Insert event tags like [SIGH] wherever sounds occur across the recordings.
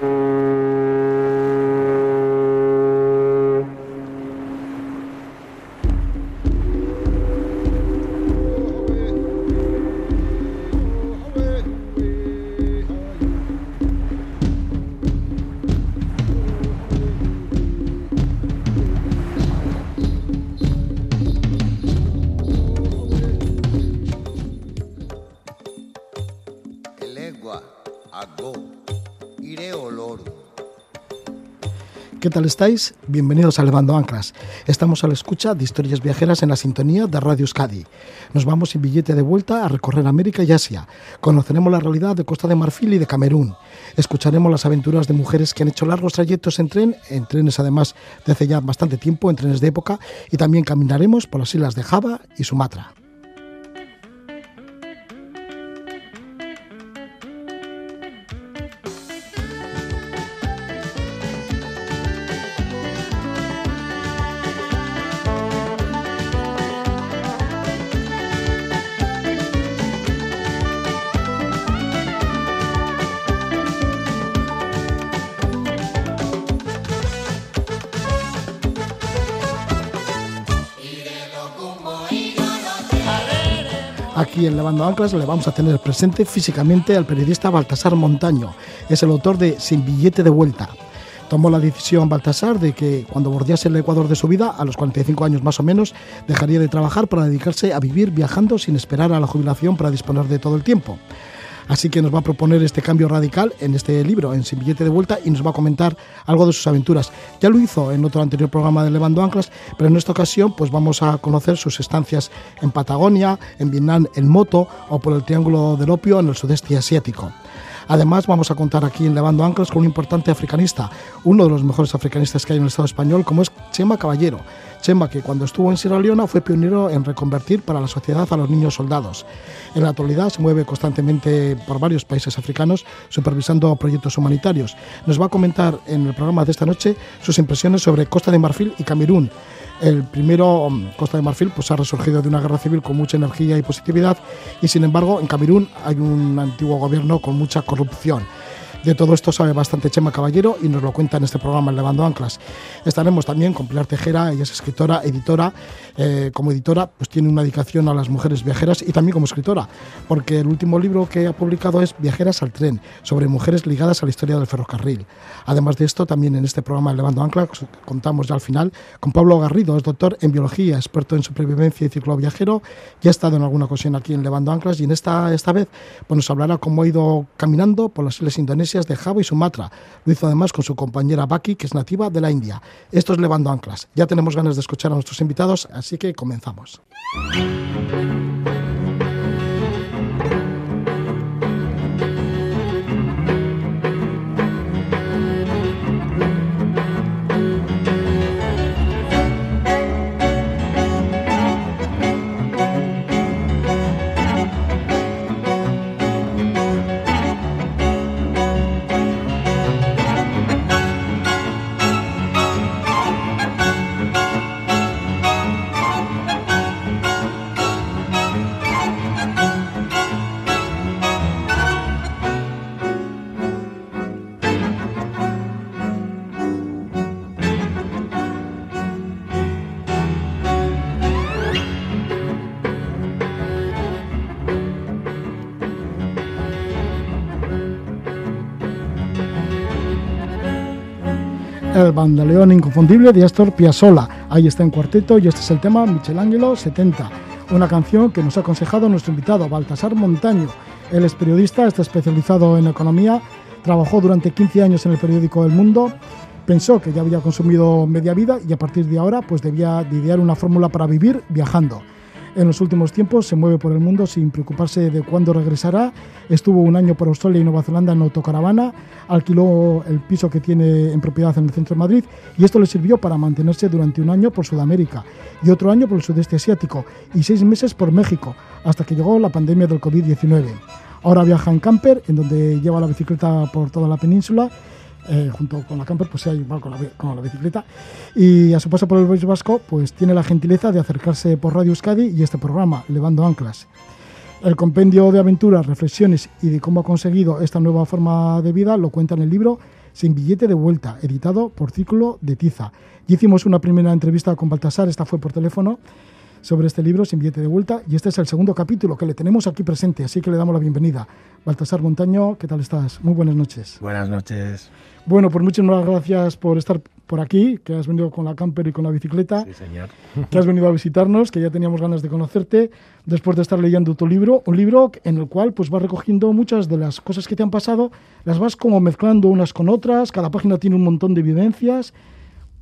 Mm-hmm. ¿Qué tal estáis? Bienvenidos a Levando Anclas. Estamos a la escucha de historias viajeras en la sintonía de Radio Euskadi. Nos vamos sin billete de vuelta a recorrer América y Asia. Conoceremos la realidad de Costa de Marfil y de Camerún. Escucharemos las aventuras de mujeres que han hecho largos trayectos en tren, en trenes además de hace ya bastante tiempo, en trenes de época, y también caminaremos por las islas de Java y Sumatra. Aquí en Levando Anclas le vamos a tener presente físicamente al periodista Baltasar Montaño. Es el autor de Sin billete de vuelta. Tomó la decisión Baltasar de que cuando bordease el Ecuador de su vida, a los 45 años más o menos, dejaría de trabajar para dedicarse a vivir viajando sin esperar a la jubilación para disponer de todo el tiempo. Así que nos va a proponer este cambio radical en este libro, en Sin Billete de Vuelta, y nos va a comentar algo de sus aventuras. Ya lo hizo en otro anterior programa de Levando Anclas, pero en esta ocasión pues vamos a conocer sus estancias en Patagonia, en Vietnam en moto o por el Triángulo del Opio en el sudeste asiático. Además, vamos a contar aquí en Levando Anclas con un importante africanista, uno de los mejores africanistas que hay en el Estado español, como es Chema Caballero. Chema, que cuando estuvo en Sierra Leona fue pionero en reconvertir para la sociedad a los niños soldados. En la actualidad se mueve constantemente por varios países africanos supervisando proyectos humanitarios. Nos va a comentar en el programa de esta noche sus impresiones sobre Costa de Marfil y Camerún. El primero, Costa de Marfil, pues ha resurgido de una guerra civil con mucha energía y positividad y sin embargo en Camerún hay un antiguo gobierno con mucha corrupción. De todo esto sabe bastante Chema Caballero y nos lo cuenta en este programa Levando Anclas. Estaremos también con Pilar Tejera, ella es escritora, editora. Eh, como editora, pues tiene una dedicación a las mujeres viajeras y también como escritora, porque el último libro que ha publicado es Viajeras al tren, sobre mujeres ligadas a la historia del ferrocarril. Además de esto, también en este programa de Levando Anclas contamos ya al final con Pablo Garrido, es doctor en biología, experto en supervivencia y ciclo viajero, ya ha estado en alguna ocasión aquí en Levando Anclas y en esta, esta vez pues nos hablará cómo ha ido caminando por las islas indonesias de Java y Sumatra. Lo hizo además con su compañera Baki, que es nativa de la India. Esto es Levando Anclas. Ya tenemos ganas de escuchar a nuestros invitados, así que comenzamos. Bandaleón inconfundible de Astor Piazzolla. Ahí está en cuarteto y este es el tema Michelangelo 70, una canción que nos ha aconsejado nuestro invitado Baltasar Montaño. Él es periodista, está especializado en economía, trabajó durante 15 años en el periódico El Mundo, pensó que ya había consumido media vida y a partir de ahora pues debía idear una fórmula para vivir viajando. En los últimos tiempos se mueve por el mundo sin preocuparse de cuándo regresará. Estuvo un año por Australia y Nueva Zelanda en autocaravana, alquiló el piso que tiene en propiedad en el centro de Madrid y esto le sirvió para mantenerse durante un año por Sudamérica y otro año por el sudeste asiático y seis meses por México, hasta que llegó la pandemia del COVID-19. Ahora viaja en camper, en donde lleva la bicicleta por toda la península eh, junto con la camper, pues se igual con la, con la bicicleta. Y a su paso por el País Vasco, pues tiene la gentileza de acercarse por Radio Euskadi y este programa, Levando Anclas. El compendio de aventuras, reflexiones y de cómo ha conseguido esta nueva forma de vida lo cuenta en el libro Sin billete de vuelta, editado por Círculo de Tiza. Y hicimos una primera entrevista con Baltasar, esta fue por teléfono, sobre este libro, Sin billete de vuelta, y este es el segundo capítulo que le tenemos aquí presente, así que le damos la bienvenida. Baltasar Montaño, ¿qué tal estás? Muy buenas noches. Buenas noches. Bueno, pues muchas gracias por estar por aquí, que has venido con la camper y con la bicicleta. Sí, señor. [LAUGHS] Que has venido a visitarnos, que ya teníamos ganas de conocerte, después de estar leyendo tu libro, un libro en el cual pues vas recogiendo muchas de las cosas que te han pasado, las vas como mezclando unas con otras, cada página tiene un montón de evidencias.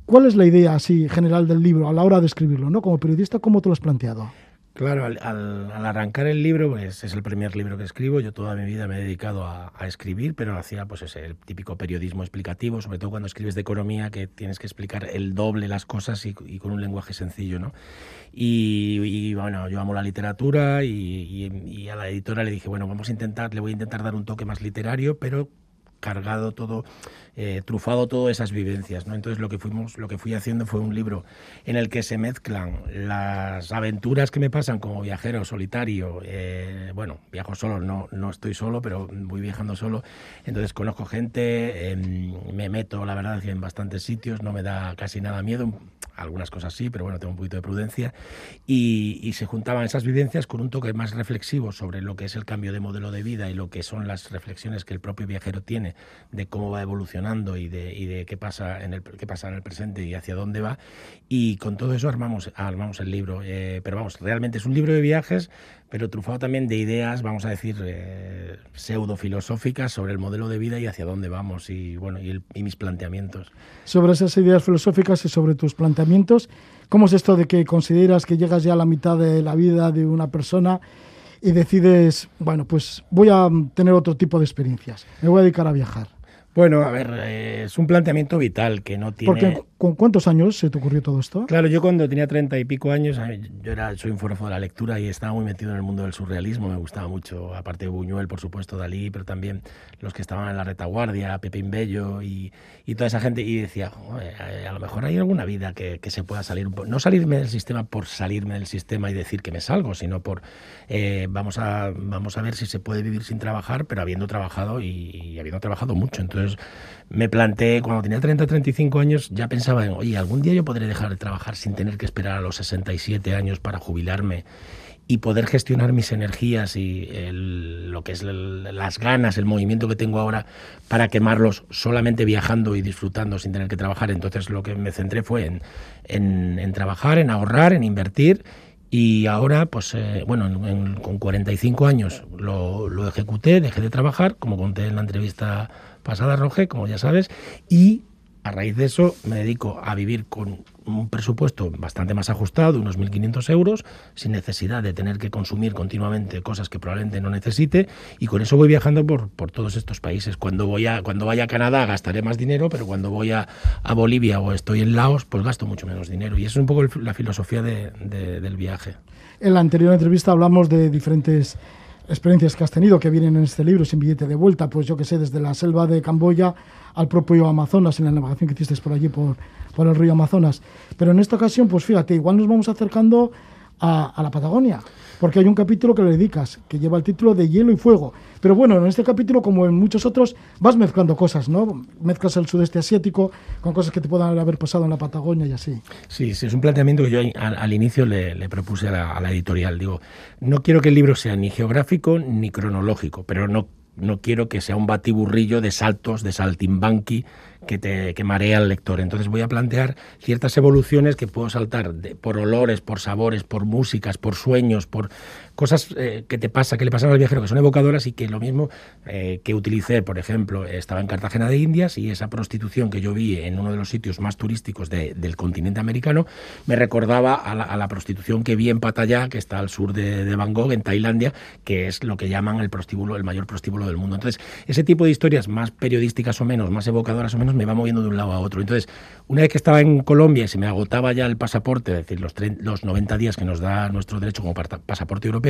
¿Cuál es la idea así general del libro a la hora de escribirlo, no? Como periodista, ¿cómo te lo has planteado? Claro, al, arrancar el libro, pues es el primer libro que escribo. Yo toda mi vida me he dedicado a, escribir, pero hacía pues ese, el típico periodismo explicativo, sobre todo cuando escribes de economía, que tienes que explicar el doble las cosas y, con un lenguaje sencillo, ¿no? Y, bueno, yo amo la literatura y, y a la editora le dije, bueno, vamos a intentar, le voy a intentar dar un toque más literario, pero cargado todo, eh, trufado todas esas vivencias. ¿no? Entonces lo que, fuimos, lo que fui haciendo fue un libro en el que se mezclan las aventuras que me pasan como viajero solitario. Eh, bueno, viajo solo, no, no estoy solo, pero voy viajando solo. Entonces conozco gente, em, me meto, la verdad, en bastantes sitios, no me da casi nada miedo algunas cosas sí, pero bueno, tengo un poquito de prudencia, y, se juntaban esas vivencias con un toque más reflexivo sobre lo que es el cambio de modelo de vida y lo que son las reflexiones que el propio viajero tiene de cómo va evolucionando y de, y de qué, pasa en el, qué pasa en el presente y hacia dónde va, y con todo eso armamos, armamos el libro. Eh, pero vamos, realmente es un libro de viajes, pero trufado también de ideas, vamos a decir, eh, pseudo-filosóficas sobre el modelo de vida y hacia dónde vamos y, bueno, y, mis planteamientos. Sobre esas ideas filosóficas y sobre tus planteamientos, ¿cómo es esto de que consideras que llegas ya a la mitad de la vida de una persona y decides, bueno, pues voy a tener otro tipo de experiencias, me voy a dedicar a viajar? Bueno, a ver, eh, es un planteamiento vital que no tiene... Porque, ¿Con cuántos años se te ocurrió todo esto? Claro, yo cuando tenía treinta y pico años, yo era, soy un forofo de la lectura y estaba muy metido en el mundo del surrealismo, me gustaba mucho, aparte de Buñuel, por supuesto, Dalí, pero también los que estaban en la retaguardia, Pepín Bello y, y toda esa gente, y decía, a lo mejor hay alguna vida que, que se pueda salir, no salirme del sistema por salirme del sistema y decir que me salgo, sino por, eh, vamos, a, vamos a ver si se puede vivir sin trabajar, pero habiendo trabajado y, y habiendo trabajado mucho. Entonces, me planteé, cuando tenía 30 35 años, ya pensaba en, oye, algún día yo podré dejar de trabajar sin tener que esperar a los 67 años para jubilarme y poder gestionar mis energías y lo que es las ganas, el movimiento que tengo ahora para quemarlos solamente viajando y disfrutando sin tener que trabajar. Entonces lo que me centré fue en, en, trabajar, en ahorrar, en invertir y ahora, pues eh, bueno, con 45 años lo, lo ejecuté, dejé de trabajar, como conté en la entrevista pasada, Roge, como ya sabes, y a raíz de eso me dedico a vivir con un presupuesto bastante más ajustado, unos 1.500 euros, sin necesidad de tener que consumir continuamente cosas que probablemente no necesite, y con eso voy viajando por, por todos estos países. Cuando, voy a, cuando vaya a Canadá gastaré más dinero, pero cuando voy a, a Bolivia o estoy en Laos, pues gasto mucho menos dinero. Y eso es un poco la filosofía de, del viaje. En la anterior entrevista hablamos de diferentes experiencias que has tenido que vienen en este libro sin billete de vuelta, pues yo que sé, desde la selva de Camboya al propio Amazonas, en la navegación que hiciste por allí, por, por el río Amazonas. Pero en esta ocasión, pues fíjate, igual nos vamos acercando a, la Patagonia, porque hay un capítulo que le dedicas, que lleva el título de Hielo y Fuego. Pero bueno, en este capítulo, como en muchos otros, vas mezclando cosas, ¿no? Mezclas el sudeste asiático con cosas que te puedan haber pasado en la Patagonia y así. Sí, sí es un planteamiento que yo al, inicio le, propuse a la, a la editorial. Digo, no quiero que el libro sea ni geográfico ni cronológico, pero no no quiero que sea un batiburrillo de saltos, de saltimbanqui que te que marea al lector. Entonces voy a plantear ciertas evoluciones que puedo saltar por olores, por sabores, por músicas, por sueños, por cosas eh, que te pasa, que le pasan al viajero, que son evocadoras y que lo mismo eh, que utilicé, por ejemplo, estaba en Cartagena de Indias y esa prostitución que yo vi en uno de los sitios más turísticos del continente americano me recordaba a la, prostitución que vi en Pattaya, que está al sur de, de, Bangkok, en Tailandia, que es lo que llaman el prostíbulo, el mayor prostíbulo del mundo. Entonces, ese tipo de historias más periodísticas o menos, más evocadoras o menos, me va moviendo de un lado a otro. Entonces, una vez que estaba en Colombia y se me agotaba ya el pasaporte, es decir, los, los 90 días que nos da nuestro derecho como pasaporte europeo,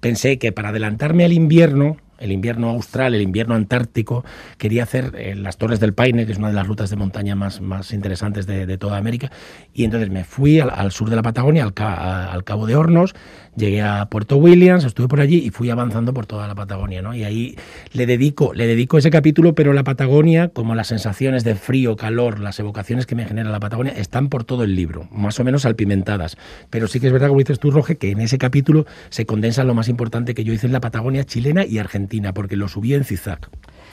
pensé que para adelantarme al invierno, el invierno austral, el invierno antártico. Quería hacer eh, las Torres del Paine, que es una de las rutas de montaña más, más interesantes de, toda América. Y entonces me fui al, sur de la Patagonia, al, al Cabo de Hornos, llegué a Puerto Williams, estuve por allí y fui avanzando por toda la Patagonia, ¿no? Y ahí le dedico, le dedico ese capítulo, pero la Patagonia, como las sensaciones de frío, calor, las evocaciones que me genera la Patagonia, están por todo el libro, más o menos salpimentadas. Pero sí que es verdad, como dices tú, Roge, que en ese capítulo se condensa lo más importante que yo hice en la Patagonia chilena y argentina, porque lo subí en zigzag.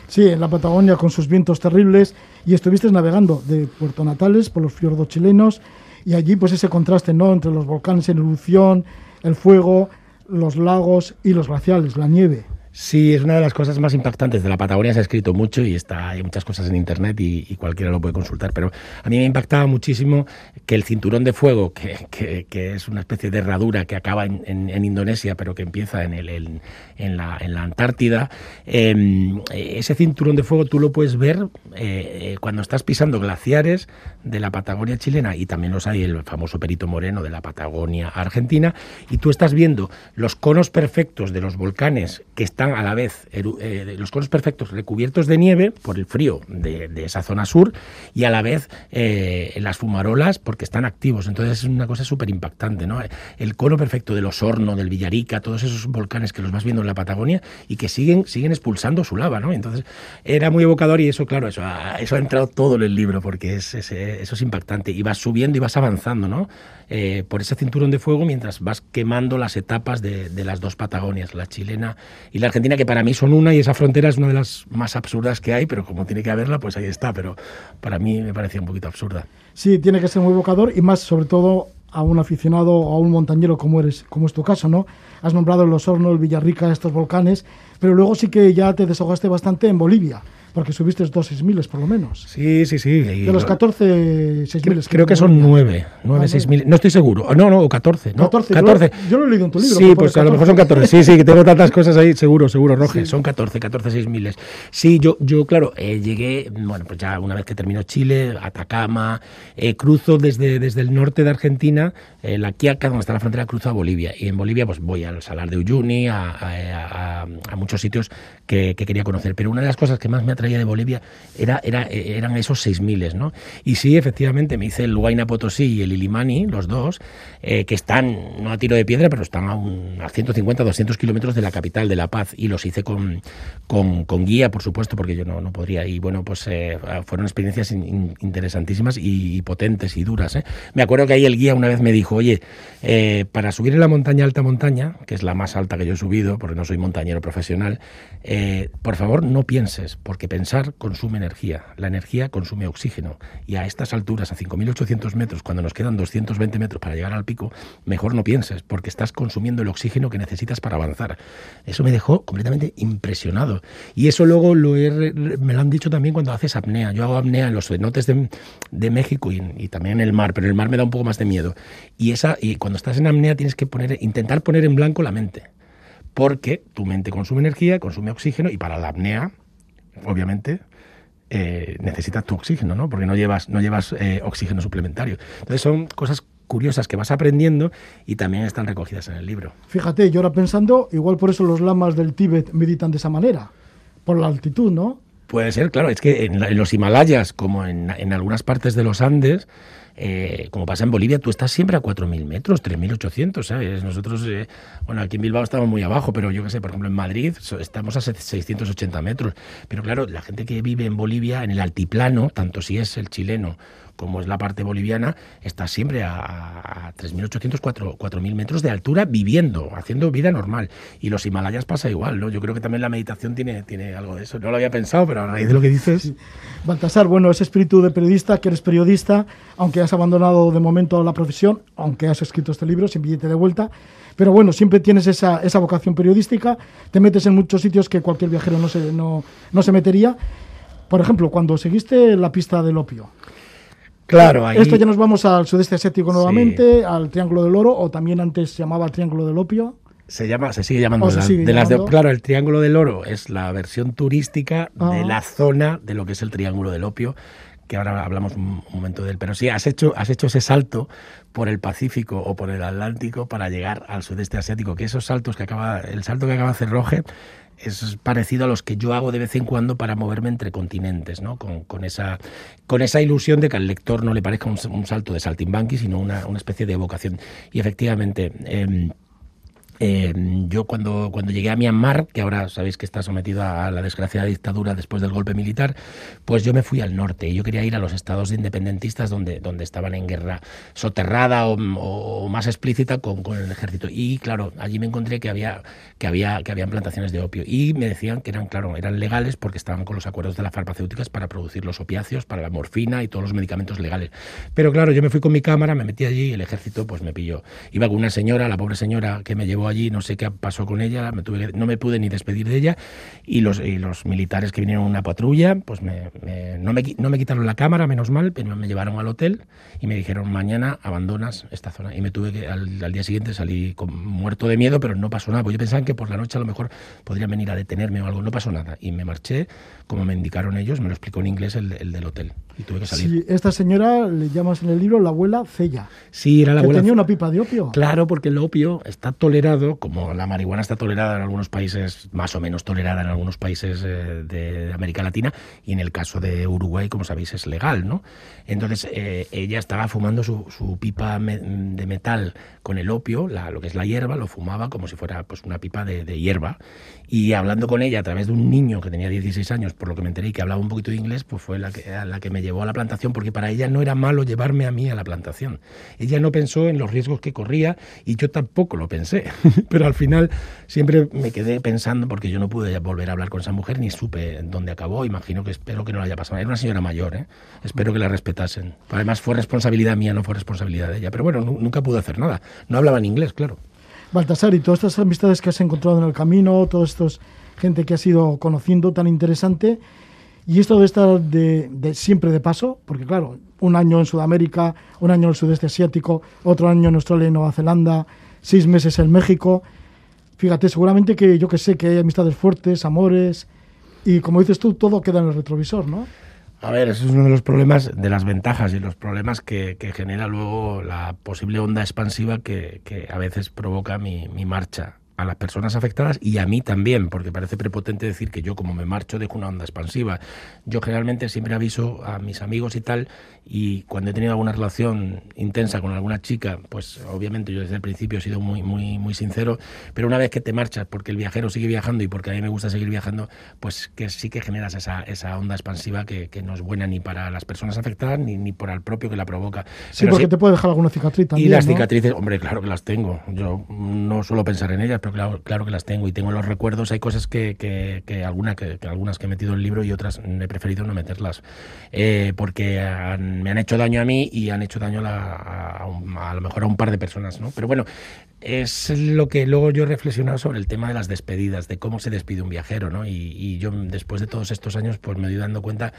Sí, en la Patagonia con sus vientos terribles y estuviste navegando de Puerto Natales por los fiordos chilenos y allí pues ese contraste no entre los volcanes en erupción, el fuego, los lagos y los glaciales, la nieve. Sí, es una de las cosas más impactantes de la Patagonia. Se ha escrito mucho y está, hay muchas cosas en internet y, cualquiera lo puede consultar. Pero a mí me impactaba muchísimo que el cinturón de fuego, que, es una especie de herradura que acaba en, Indonesia, pero que empieza en, el, en, la, Antártida, em, ese cinturón de fuego tú lo puedes ver eh, cuando estás pisando glaciares de la Patagonia chilena y también los hay el famoso Perito Moreno de la Patagonia argentina y tú estás viendo los conos perfectos de los volcanes que están a la vez eh, los conos perfectos recubiertos de nieve por el frío de, esa zona sur y a la vez eh, las fumarolas porque están activos. Entonces es una cosa súper impactante. ¿no? El cono perfecto de los Hornos, del Villarica, todos esos volcanes que los vas viendo en la Patagonia y que siguen, siguen expulsando su lava. ¿no? Entonces era muy evocador y eso, claro, eso ha, eso ha entrado todo en el libro porque es, eso es impactante. Y vas subiendo y vas avanzando ¿no? Eh, por ese cinturón de fuego mientras vas quemando las etapas de, las dos Patagonias, la chilena y la Argentina, que para mí son una y esa frontera es una de las más absurdas que hay, pero como tiene que haberla, pues ahí está. Pero para mí me parecía un poquito absurda. Sí, tiene que ser muy evocador y más sobre todo a un aficionado o a un montañero como eres, como es tu caso, ¿no? Has nombrado los Hornos, Villarrica, estos volcanes, pero luego sí que ya te desahogaste bastante en Bolivia porque subiste dos 6.000 por lo menos. Sí, sí, sí. de los 14 6.000. Creo, creo que son 9, 9 ah, 6.000. No estoy seguro. No, no, 14. ¿no? 14. 14. Yo, lo he leído en tu libro. Sí, pues a lo mejor son 14. Sí, sí, que tengo tantas [LAUGHS] cosas ahí, seguro, seguro, Roge. Son 14, 14 6.000. Sí, yo, yo claro, eh, llegué, bueno, pues ya una vez que terminó Chile, Atacama, eh, cruzo desde, desde el norte de Argentina, eh, la Quiaca, donde está la frontera, cruzo a Bolivia. Y en Bolivia, pues voy al Salar de Uyuni, a, a, a, muchos sitios que, que quería conocer. Pero una de las cosas que más me atraía de Bolivia era, era, eran esos 6.000, ¿no? Y sí, efectivamente, me hice el Huayna Potosí y el Ilimani, los dos, eh, que están, no a tiro de piedra, pero están a, un, a 150, 200 kilómetros de la capital, de La Paz, y los hice con, con, guía, por supuesto, porque yo no, no podría. Y bueno, pues eh, fueron experiencias interesantísimas y, potentes y duras. ¿eh? Me acuerdo que ahí el guía una vez me dijo, oye, para subir en la montaña alta montaña, que es la más alta que yo he subido, porque no soy montañero profesional, por favor no pienses, porque pensar consume energía, la energía consume oxígeno y a estas alturas, a 5.800 metros, cuando nos quedan 220 metros para llegar al pico, mejor no pienses porque estás consumiendo el oxígeno que necesitas para avanzar. Eso me dejó completamente impresionado y eso luego lo me lo han dicho también cuando haces apnea. Yo hago apnea en los cenotes de, México y, también en el mar, pero el mar me da un poco más de miedo. Y, esa, y cuando estás en apnea tienes que poner, intentar poner en blanco la mente porque tu mente consume energía, consume oxígeno y para la apnea obviamente, eh, necesitas tu oxígeno, ¿no? Porque no llevas, no llevas eh, oxígeno suplementario. Entonces son cosas curiosas que vas aprendiendo y también están recogidas en el libro. Fíjate, yo ahora pensando, igual por eso los lamas del Tíbet meditan de esa manera, por la altitud, ¿no? Puede ser, claro, es que en, los Himalayas, como en, en, algunas partes de los Andes, eh, como pasa en Bolivia, tú estás siempre a 4.000 metros, 3.800, ¿sabes? Nosotros, eh, bueno, aquí en Bilbao estamos muy abajo, pero yo qué sé, por ejemplo, en Madrid estamos a 680 metros. Pero claro, la gente que vive en Bolivia, en el altiplano, tanto si es el chileno como es la parte boliviana, está siempre a, 3.800, 4.000 metros de altura viviendo, haciendo vida normal. Y los Himalayas pasa igual, ¿no? Yo creo que también la meditación tiene, tiene algo de eso. No lo había pensado, pero a raíz de lo que dices... Baltasar, bueno, ese espíritu de periodista, que eres periodista, aunque has abandonado de momento la profesión, aunque has escrito este libro sin billete de vuelta, pero bueno, siempre tienes esa, esa vocación periodística, te metes en muchos sitios que cualquier viajero no se, no, no se metería. Por ejemplo, cuando seguiste la pista del opio, Claro, ahí... Esto ya nos vamos al sudeste asiático nuevamente, al Triángulo del Oro, o también antes se llamaba Triángulo del Opio. Se llama, se sigue llamando. de, las de, claro, el Triángulo del Oro es la versión turística de ah. la zona de lo que es el Triángulo del Opio, que ahora hablamos un momento de él. Pero sí, has hecho, has hecho ese salto por el Pacífico o por el Atlántico para llegar al sudeste asiático, que esos saltos que acaba, el salto que acaba de hacer Roge es parecido a los que yo hago de vez en cuando para moverme entre continentes, ¿no? Con, con esa, con esa ilusión de que al lector no le parezca un, un salto de saltimbanqui, sino una, una, especie de evocación. Y efectivamente... Eh, eh, yo cuando, cuando llegué a Myanmar, que ahora sabéis que está sometido a la desgraciada dictadura después del golpe militar, pues yo me fui al norte y yo quería ir a los estados independentistas donde, donde estaban en guerra soterrada o, o más explícita con, con, el ejército. Y claro, allí me encontré que había, que había que habían plantaciones de opio y me decían que eran, claro, eran legales porque estaban con los acuerdos de las farmacéuticas para producir los opiáceos, para la morfina y todos los medicamentos legales. Pero claro, yo me fui con mi cámara, me metí allí y el ejército pues me pilló. Iba con una señora, la pobre señora que me llevó allí, no sé qué pasó con ella, no me pude ni despedir de ella y los, militares que vinieron en una patrulla, pues no, me, no me quitaron la cámara, menos mal, pero me llevaron al hotel y me dijeron mañana abandonas esta zona y me tuve que al, al día siguiente salí con, muerto de miedo, pero no pasó nada, porque yo pensaba que por la noche a lo mejor podrían venir a detenerme o algo, no pasó nada. Y me marché como me indicaron ellos, me lo explicó en inglés el, el del hotel y tuve que salir. Sí, esta señora le llamas en el libro la abuela Cella. Sí, era la que abuela. tenía una pipa de opio. Claro, porque el opio está tolerado, como la marihuana está tolerada en algunos países, más o menos tolerada en algunos países eh, de América Latina, y en el caso de Uruguay, como sabéis, es legal, ¿no? Entonces, eh, ella estaba fumando su, su pipa me de metal con el opio, la, lo que es la hierba, lo fumaba como si fuera pues, una pipa de, de hierba. Y hablando con ella a través de un niño que tenía 16 años, por lo que me enteré y que hablaba un poquito de inglés, pues fue la que, la que me llevó a la plantación, porque para ella no era malo llevarme a mí a la plantación. Ella no pensó en los riesgos que corría y yo tampoco lo pensé. [LAUGHS] Pero al final siempre me quedé pensando, porque yo no pude volver a hablar con esa mujer ni supe dónde acabó. Imagino que espero que no la haya pasado. Era una señora mayor, ¿eh? espero que la respetasen. Además fue responsabilidad mía, no fue responsabilidad de ella. Pero bueno, nunca pude hacer nada. No hablaba en inglés, claro. Baltasar, y todas estas amistades que has encontrado en el camino, todos estos gente que has ido conociendo tan interesante, y esto de estar de, de, siempre de paso, porque claro, un año en Sudamérica, un año en el sudeste asiático, otro año en Australia y Nueva Zelanda, seis meses en México. Fíjate, seguramente que yo que sé, que hay amistades fuertes, amores, y como dices tú, todo queda en el retrovisor, ¿no? A ver, eso es uno de los problemas, de las ventajas y los problemas que, que genera luego la posible onda expansiva que, que a veces provoca mi, mi marcha a las personas afectadas y a mí también, porque parece prepotente decir que yo como me marcho dejo una onda expansiva. Yo generalmente siempre aviso a mis amigos y tal, y cuando he tenido alguna relación intensa con alguna chica, pues obviamente yo desde el principio he sido muy, muy, muy sincero, pero una vez que te marchas porque el viajero sigue viajando y porque a mí me gusta seguir viajando, pues que sí que generas esa, esa onda expansiva que, que no es buena ni para las personas afectadas ni, ni para el propio que la provoca. Sí, pero porque sí, te puede dejar alguna cicatriz también. Y las ¿no? cicatrices, hombre, claro que las tengo. Yo no suelo pensar en ellas, pero claro, claro que las tengo y tengo los recuerdos. Hay cosas que, que, que, alguna, que, que, algunas que he metido en el libro y otras he preferido no meterlas, eh, porque han, me han hecho daño a mí y han hecho daño a, la, a, lo mejor a un par de personas, ¿no? Pero bueno, es lo que luego yo he reflexionado sobre el tema de las despedidas, de cómo se despide un viajero, ¿no? Y, y, yo después de todos estos años pues me doy dando cuenta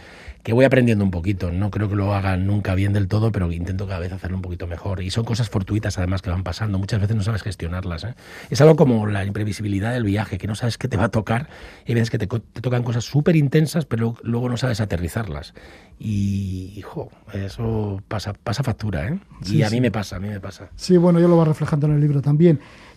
que voy aprendiendo un poquito, no creo que lo haga nunca bien del todo, pero intento cada vez hacerlo un poquito mejor. Y son cosas fortuitas además que van pasando, muchas veces no sabes gestionarlas. ¿eh? Es algo como la imprevisibilidad del viaje, que no sabes qué te va a tocar, y veces que te, te tocan cosas súper intensas, pero luego no sabes aterrizarlas. Y, hijo, eso pasa, pasa factura, ¿eh? Sí, y a mí sí. me pasa, a mí me pasa. Sí, bueno, yo lo va reflejando en el libro también.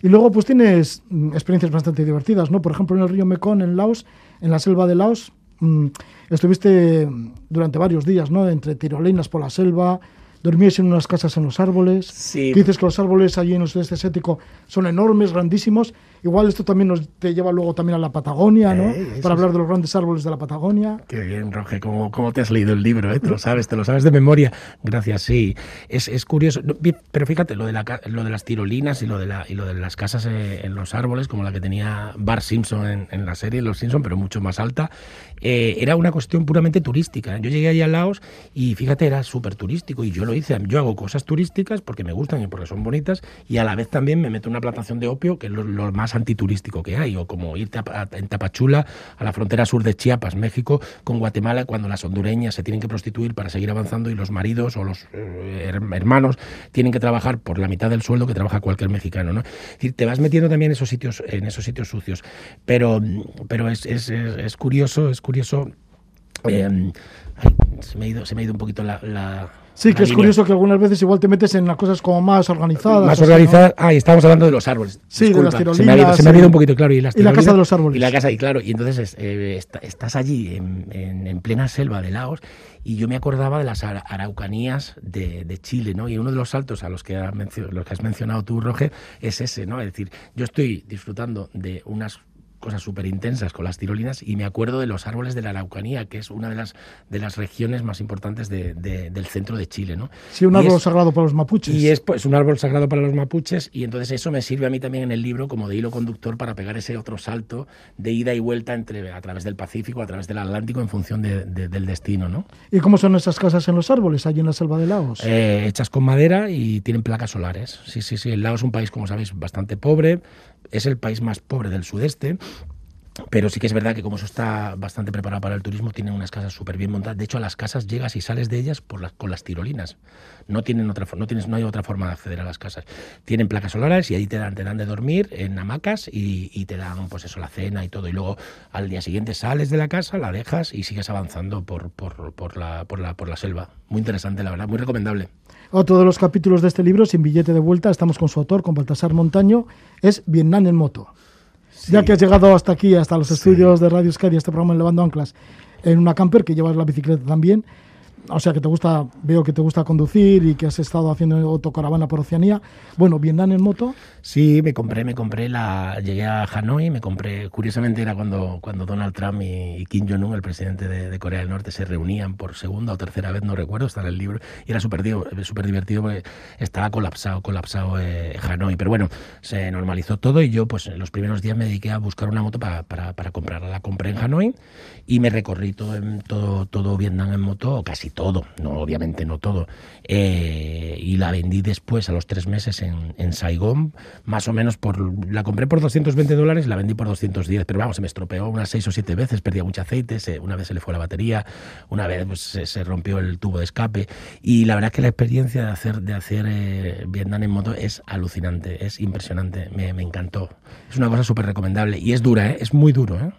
Y luego pues tienes mm, experiencias bastante divertidas, ¿no? Por ejemplo, en el río Mekong, en Laos, en la selva de Laos, mmm, estuviste durante varios días, ¿no? Entre tirolinas por la selva, dormíais en unas casas en los árboles. Sí. Dices que los árboles allí en el sudeste asiático son enormes, grandísimos. Igual esto también nos te lleva luego también a la Patagonia, ¿no? Eh, Para hablar de los grandes árboles de la Patagonia. Qué bien, Roge, ¿cómo, cómo te has leído el libro? Eh? Te lo sabes, te lo sabes de memoria. Gracias, sí. Es, es curioso. Pero fíjate, lo de, la, lo de las tirolinas y lo de, la, y lo de las casas eh, en los árboles, como la que tenía Bart Simpson en, en la serie Los Simpson, pero mucho más alta, eh, era una cuestión puramente turística. Yo llegué allá a Laos y fíjate, era súper turístico y yo lo hice. Yo hago cosas turísticas porque me gustan y porque son bonitas y a la vez también me meto en una plantación de opio que es lo, lo más antiturístico que hay, o como irte en Tapachula, a la frontera sur de Chiapas, México, con Guatemala, cuando las hondureñas se tienen que prostituir para seguir avanzando y los maridos o los eh, hermanos tienen que trabajar por la mitad del sueldo que trabaja cualquier mexicano. ¿no? Es decir, te vas metiendo también en esos sitios, en esos sitios sucios. Pero, pero es, es, es, curioso, es curioso. Eh, se, me ha ido, se me ha ido un poquito la Sí, que es curioso que algunas veces igual te metes en las cosas como más organizadas. Más organizadas. Ah, y estábamos hablando de los árboles. Sí, de las tirolinas. Se me, ha ido, un poquito, claro. Y, las y la casa de los árboles. Y la casa, y claro. Y entonces eh, estás allí en, plena selva de Laos y yo me acordaba de las araucanías de, de, Chile, ¿no? Y uno de los saltos a los que, los que has mencionado tú, Roger, es ese, ¿no? Es decir, yo estoy disfrutando de unas cosas súper intensas con las tirolinas y me acuerdo de los árboles de la Araucanía, que es una de las, de las regiones más importantes de, del centro de Chile. ¿no? Sí, un árbol sagrado para los mapuches. Y es pues, un árbol sagrado para los mapuches y entonces eso me sirve a mí también en el libro como de hilo conductor para pegar ese otro salto de ida y vuelta entre, a través del Pacífico, a través del Atlántico en función del destino. ¿no? ¿Y cómo son esas casas en los árboles, allí en la selva de Laos? Eh, hechas con madera y tienen placas solares. Sí, sí, sí. El Laos es un país, como sabéis, bastante pobre. Es el país más pobre del sudeste pero sí que es verdad que como eso está bastante preparado para el turismo, tienen unas casas súper bien montadas. De hecho, a las casas llegas y sales de ellas por las, con las tirolinas. No tienen otra no tienes, no hay otra forma de acceder a las casas. Tienen placas solares y ahí te dan, te dan de dormir en hamacas y, te dan pues eso, la cena y todo. Y luego al día siguiente sales de la casa, la dejas y sigues avanzando por, por, la, por, la, por la selva. Muy interesante, la verdad, muy recomendable. Otro de los capítulos de este libro, Sin billete de vuelta, estamos con su autor, con Baltasar Montaño, es Vietnam en moto. Ya que has llegado hasta aquí, hasta los estudios de Radio Sky este programa en Levando Anclas, en una camper que llevas la bicicleta también, o sea que te gusta, veo que te gusta conducir y que has estado haciendo autocaravana por Oceanía. Bueno, Vietnam en moto. Sí, me compré, me compré la, llegué a Hanoi, me compré, curiosamente era cuando, cuando Donald Trump y, Kim Jong-un, el presidente de, Corea del Norte, se reunían por segunda o tercera vez, no recuerdo, está en el libro, y era súper super divertido porque estaba colapsado, colapsado eh, Hanoi, pero bueno, se normalizó todo y yo pues en los primeros días me dediqué a buscar una moto para, para, para comprarla. La compré en Hanoi y me recorrí todo, todo, todo Vietnam en moto, casi todo, no, obviamente no todo. Eh, y la vendí después, a los tres meses, en, en Saigón, más o menos por. La compré por 220 dólares la vendí por 210, pero vamos, se me estropeó unas seis o siete veces, perdía mucho aceite, una vez se le fue la batería, una vez pues, se, rompió el tubo de escape. Y la verdad es que la experiencia de hacer, de hacer eh, Vietnam en moto es alucinante, es impresionante, me, me encantó. Es una cosa súper recomendable y es dura, ¿eh? es muy duro. ¿eh?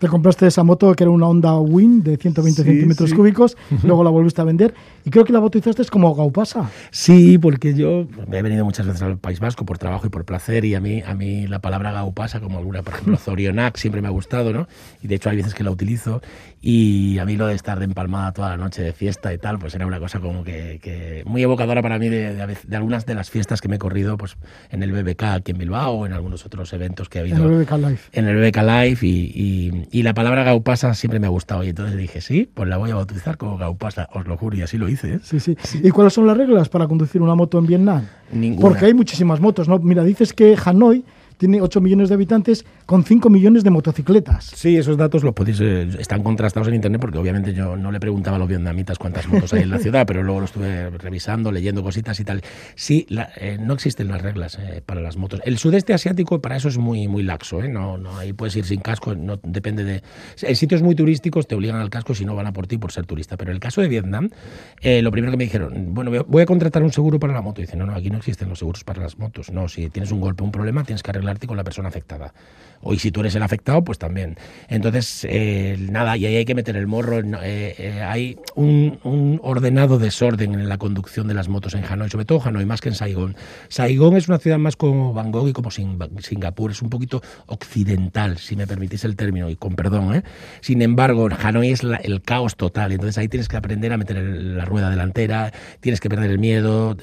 Te compraste esa moto que era una Honda Win de 120 centímetros cúbicos, [LAUGHS] luego la volviste a vender y creo que la bautizaste como Gaupasa. Sí, porque yo he venido muchas veces al País Vasco por trabajo y por placer y a mí, a mí la palabra Gaupasa, como alguna, por ejemplo, [LAUGHS] Zorionac, siempre me ha gustado, ¿no? Y de hecho hay veces que la utilizo y a mí lo de estar de empalmada toda la noche de fiesta y tal, pues era una cosa como que, muy evocadora para mí de, de, algunas de las fiestas que me he corrido pues en el BBK aquí en Bilbao o en algunos otros eventos que ha habido. En el BBK Live. En el BBK Live y y la palabra gaupasa siempre me ha gustado. Y entonces dije, sí, pues la voy a bautizar como gaupasa, os lo juro, y así lo hice. ¿eh? Sí, sí, ¿Y cuáles son las reglas para conducir una moto en Vietnam? Ninguna. Porque hay muchísimas motos, ¿no? Mira, dices que Hanoi tiene 8 millones de habitantes con 5 millones de motocicletas. Sí, esos datos los podéis, eh, están contrastados en internet porque obviamente yo no le preguntaba a los vietnamitas cuántas motos hay en la [LAUGHS] ciudad, pero luego lo estuve revisando, leyendo cositas y tal. Sí, eh, no existen las reglas eh, para las motos. El sudeste asiático para eso es muy, muy laxo, no, no, ahí puedes ir sin casco, no depende de... En sitios muy turísticos te obligan al casco si no van a por ti por ser turista, pero en el caso de Vietnam, lo primero que me dijeron, bueno, voy a contratar un seguro para la moto. Y dicen, no, no, aquí no existen los seguros para las motos. No, si tienes un golpe, un problema, tienes que arreglar con la persona afectada. O y si tú eres el afectado, pues también. Entonces, eh, nada, y ahí hay que meter el morro. Eh, eh, hay un, ordenado desorden en la conducción de las motos en Hanoi, sobre todo Hanoi, más que en Saigón. Saigón es una ciudad más como Bangkok y como Singapur, es un poquito occidental, si me permitís el término, y con perdón. Sin embargo, Hanoi es el caos total, entonces ahí tienes que aprender a meter la rueda delantera, tienes que perder el miedo,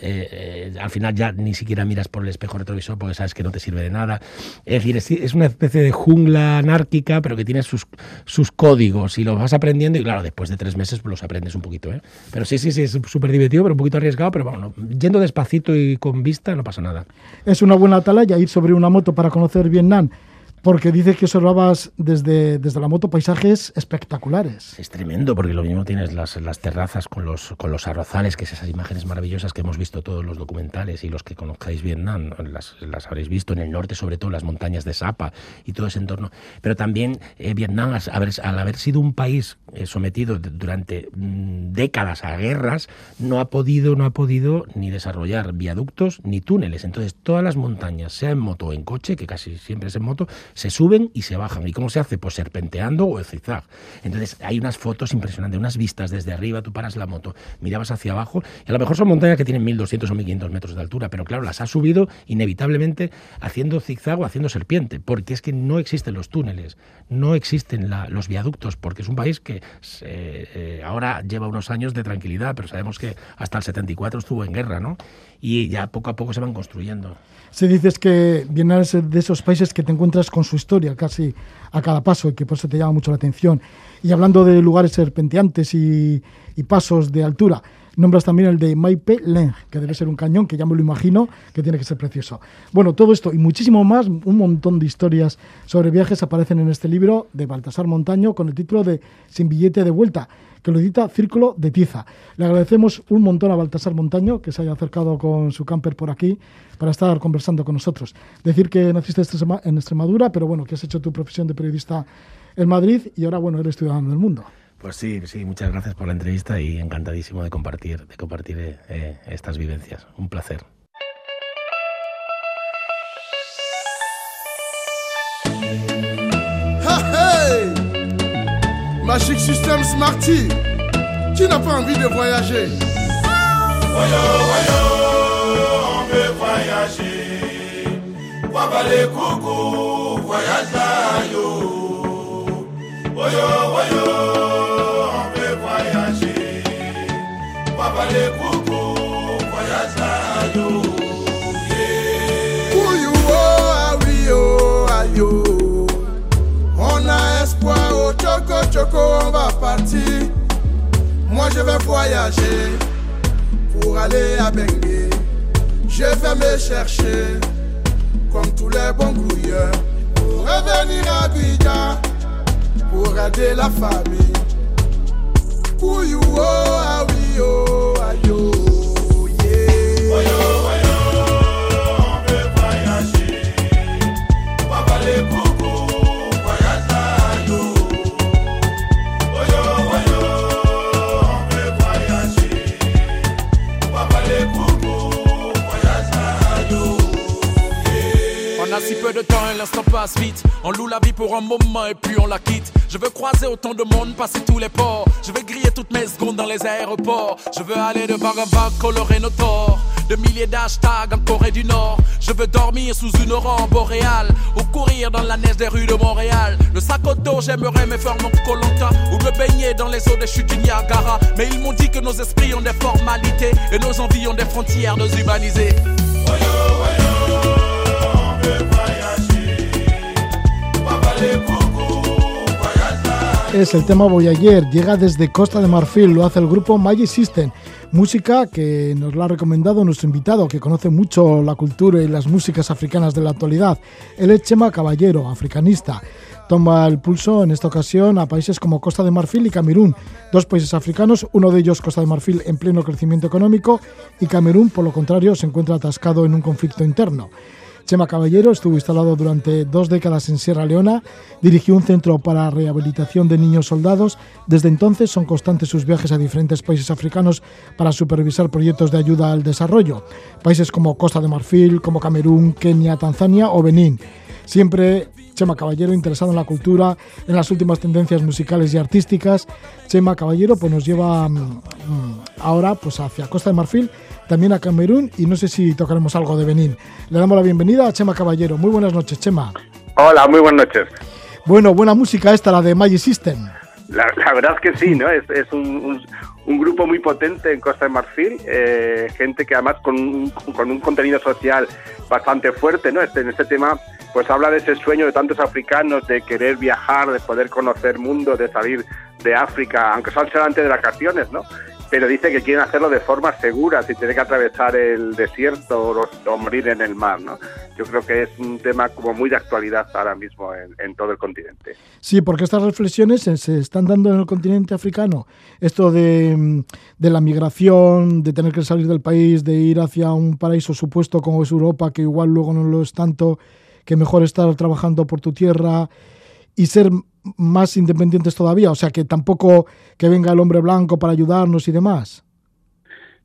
al final ya ni siquiera miras por el espejo retrovisor porque sabes que no te sirve de nada. Es decir, es una especie de jungla anárquica, pero que tiene sus, sus códigos y los vas aprendiendo y claro, después de tres meses pues, los aprendes un poquito. ¿eh? Pero sí, sí, sí, es súper divertido, pero un poquito arriesgado, pero bueno, yendo despacito y con vista no pasa nada. Es una buena atalaya ir sobre una moto para conocer Vietnam porque dices que observabas desde, desde la moto paisajes espectaculares. Es tremendo, porque lo mismo tienes las, las terrazas con los, con los arrozales, que es esas imágenes maravillosas que hemos visto todos los documentales y los que conozcáis Vietnam, las, las habréis visto en el norte, sobre todo las montañas de Sapa y todo ese entorno. Pero también eh, Vietnam, al haber, sido un país eh, sometido durante mm, décadas a guerras, no ha podido, no ha podido ni desarrollar viaductos ni túneles. Entonces, todas las montañas, sea en moto o en coche, que casi siempre es en moto, se suben y se bajan. ¿Y cómo se hace? Pues serpenteando o zigzag. Entonces hay unas fotos impresionantes, unas vistas desde arriba, tú paras la moto, mirabas hacia abajo, y a lo mejor son montañas que tienen 1200 o 1500 metros de altura, pero claro, las has subido inevitablemente haciendo zigzag o haciendo serpiente, porque es que no existen los túneles, no existen los viaductos, porque es un país que eh, ahora lleva unos años de tranquilidad, pero sabemos que hasta el 74 estuvo en guerra, ¿no? Y ya poco a poco se van construyendo. Se dices que vienes de esos países que te encuentras con su historia casi a cada paso y que por eso te llama mucho la atención. Y hablando de lugares serpenteantes y pasos de altura, Nombras también el de Maipe Leng, que debe ser un cañón, que ya me lo imagino, que tiene que ser precioso. Bueno, todo esto y muchísimo más, un montón de historias sobre viajes aparecen en este libro de Baltasar Montaño con el título de Sin billete de vuelta, que lo edita Círculo de Tiza. Le agradecemos un montón a Baltasar Montaño que se haya acercado con su camper por aquí para estar conversando con nosotros. Decir que naciste en Extremadura, pero bueno, que has hecho tu profesión de periodista en Madrid y ahora, bueno, eres ciudadano del mundo. Pues sí, sí, muchas gracias por la entrevista y encantadísimo de compartir, de compartir eh, estas vivencias. Un placer. Hey Magic System Smarty, qui n'a pas envie de voyager Voyo, voyo, on veut voyager. Wabale coucou, voyage yo. Voyo, voyo. Wabale kuku voyage yo Kuyu o awi o ayo. On a espoir au choco choco on va partir. Moi je vais voyager pour aller à Bengue. Je vais me chercher comme tous les bons grouilleurs Pour revenir à Abidjan pour aider la famille. Pour you, oh, ah oui, oh, ah aïe, De temps et l'instant passe vite On loue la vie pour un moment et puis on la quitte je veux croiser autant de monde, passer tous les ports. Je veux griller toutes mes secondes dans les aéroports. Je veux aller de bar en bar, colorer nos torts. De milliers d'hashtags en Corée du Nord. Je veux dormir sous une aurore boréale. Ou courir dans la neige des rues de Montréal. Le sac au dos, j'aimerais me faire mon colanta. Ou me baigner dans les eaux des chutes du Niagara. Mais ils m'ont dit que nos esprits ont des formalités. Et nos envies ont des frontières déshumanisées. Es el tema Voyager, llega desde Costa de Marfil, lo hace el grupo Magic System, música que nos la ha recomendado nuestro invitado, que conoce mucho la cultura y las músicas africanas de la actualidad. Él es Chema Caballero, africanista. Toma el pulso en esta ocasión a países como Costa de Marfil y Camerún, dos países africanos, uno de ellos Costa de Marfil en pleno crecimiento económico y Camerún, por lo contrario, se encuentra atascado en un conflicto interno. Chema Caballero estuvo instalado durante dos décadas en Sierra Leona, dirigió un centro para rehabilitación de niños soldados. Desde entonces son constantes sus viajes a diferentes países africanos para supervisar proyectos de ayuda al desarrollo. Países como Costa de Marfil, como Camerún, Kenia, Tanzania o Benín. Siempre Chema Caballero interesado en la cultura, en las últimas tendencias musicales y artísticas. Chema Caballero pues nos lleva mm, mm, ahora pues hacia Costa de Marfil también a Camerún y no sé si tocaremos algo de Benín. Le damos la bienvenida a Chema Caballero. Muy buenas noches, Chema. Hola, muy buenas noches. Bueno, buena música esta, la de Magic System. La, verdad es que sí, ¿no? Es, un, grupo muy potente en Costa de Marfil, eh, gente que además con un, con un contenido social bastante fuerte, ¿no? Este, en este tema, pues habla de ese sueño de tantos africanos de querer viajar, de poder conocer mundo, de salir de África, aunque solamente de vacaciones, ¿no? Pero dice que quieren hacerlo de forma segura, sin tener que atravesar el desierto o, morir en el mar. ¿no? Yo creo que es un tema como muy de actualidad ahora mismo en, todo el continente. Sí, porque estas reflexiones se están dando en el continente africano. Esto de la migración, de tener que salir del país, de ir hacia un paraíso supuesto como es Europa, que igual luego no lo es tanto, que mejor estar trabajando por tu tierra y ser más independientes todavía, o sea, que tampoco que venga el hombre blanco para ayudarnos y demás.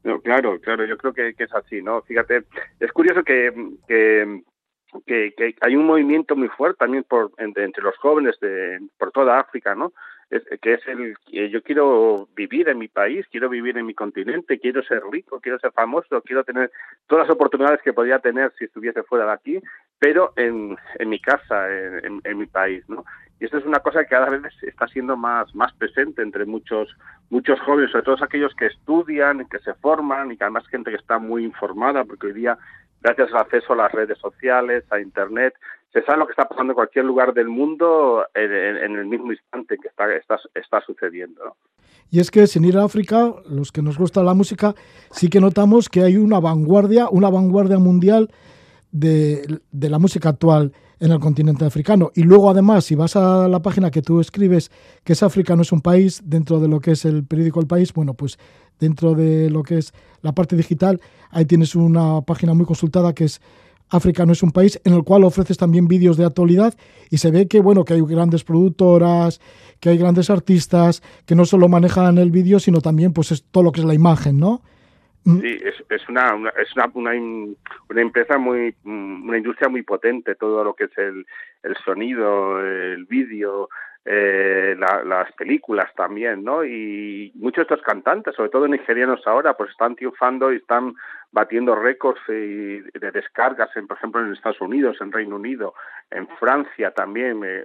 No, claro, claro, yo creo que, es así, ¿no? Fíjate, es curioso que, que que, que, hay un movimiento muy fuerte también por entre, entre los jóvenes de por toda África, ¿no? Es, que es el yo quiero vivir en mi país, quiero vivir en mi continente, quiero ser rico, quiero ser famoso, quiero tener todas las oportunidades que podría tener si estuviese fuera de aquí, pero en, en mi casa, en, en, en mi país, ¿no? Y esto es una cosa que cada vez está siendo más, más presente entre muchos, muchos jóvenes, sobre todo aquellos que estudian, que se forman y que además gente que está muy informada, porque hoy día gracias al acceso a las redes sociales, a Internet, se sabe lo que está pasando en cualquier lugar del mundo en, el mismo instante que está, está, sucediendo. Y es que sin ir a África, los que nos gusta la música, sí que notamos que hay una vanguardia, una vanguardia mundial de, de la música actual en el continente africano. Y luego, además, si vas a la página que tú escribes, que es África no es un país, dentro de lo que es el periódico El País, bueno, pues dentro de lo que es la parte digital, ahí tienes una página muy consultada que es África no es un país, en el cual ofreces también vídeos de actualidad y se ve que, bueno, que hay grandes productoras, que hay grandes artistas, que no solo manejan el vídeo, sino también, pues, es todo lo que es la imagen, ¿no? Sí, es, es una, una es una, una, una, empresa muy, una industria muy potente, todo lo que es el, el sonido, el vídeo, eh, la, las películas también, ¿no? Y muchos de estos cantantes, sobre todo nigerianos ahora, pues están triunfando y están batiendo récords de, de descargas, en, por ejemplo, en Estados Unidos, en Reino Unido, en Francia también, eh,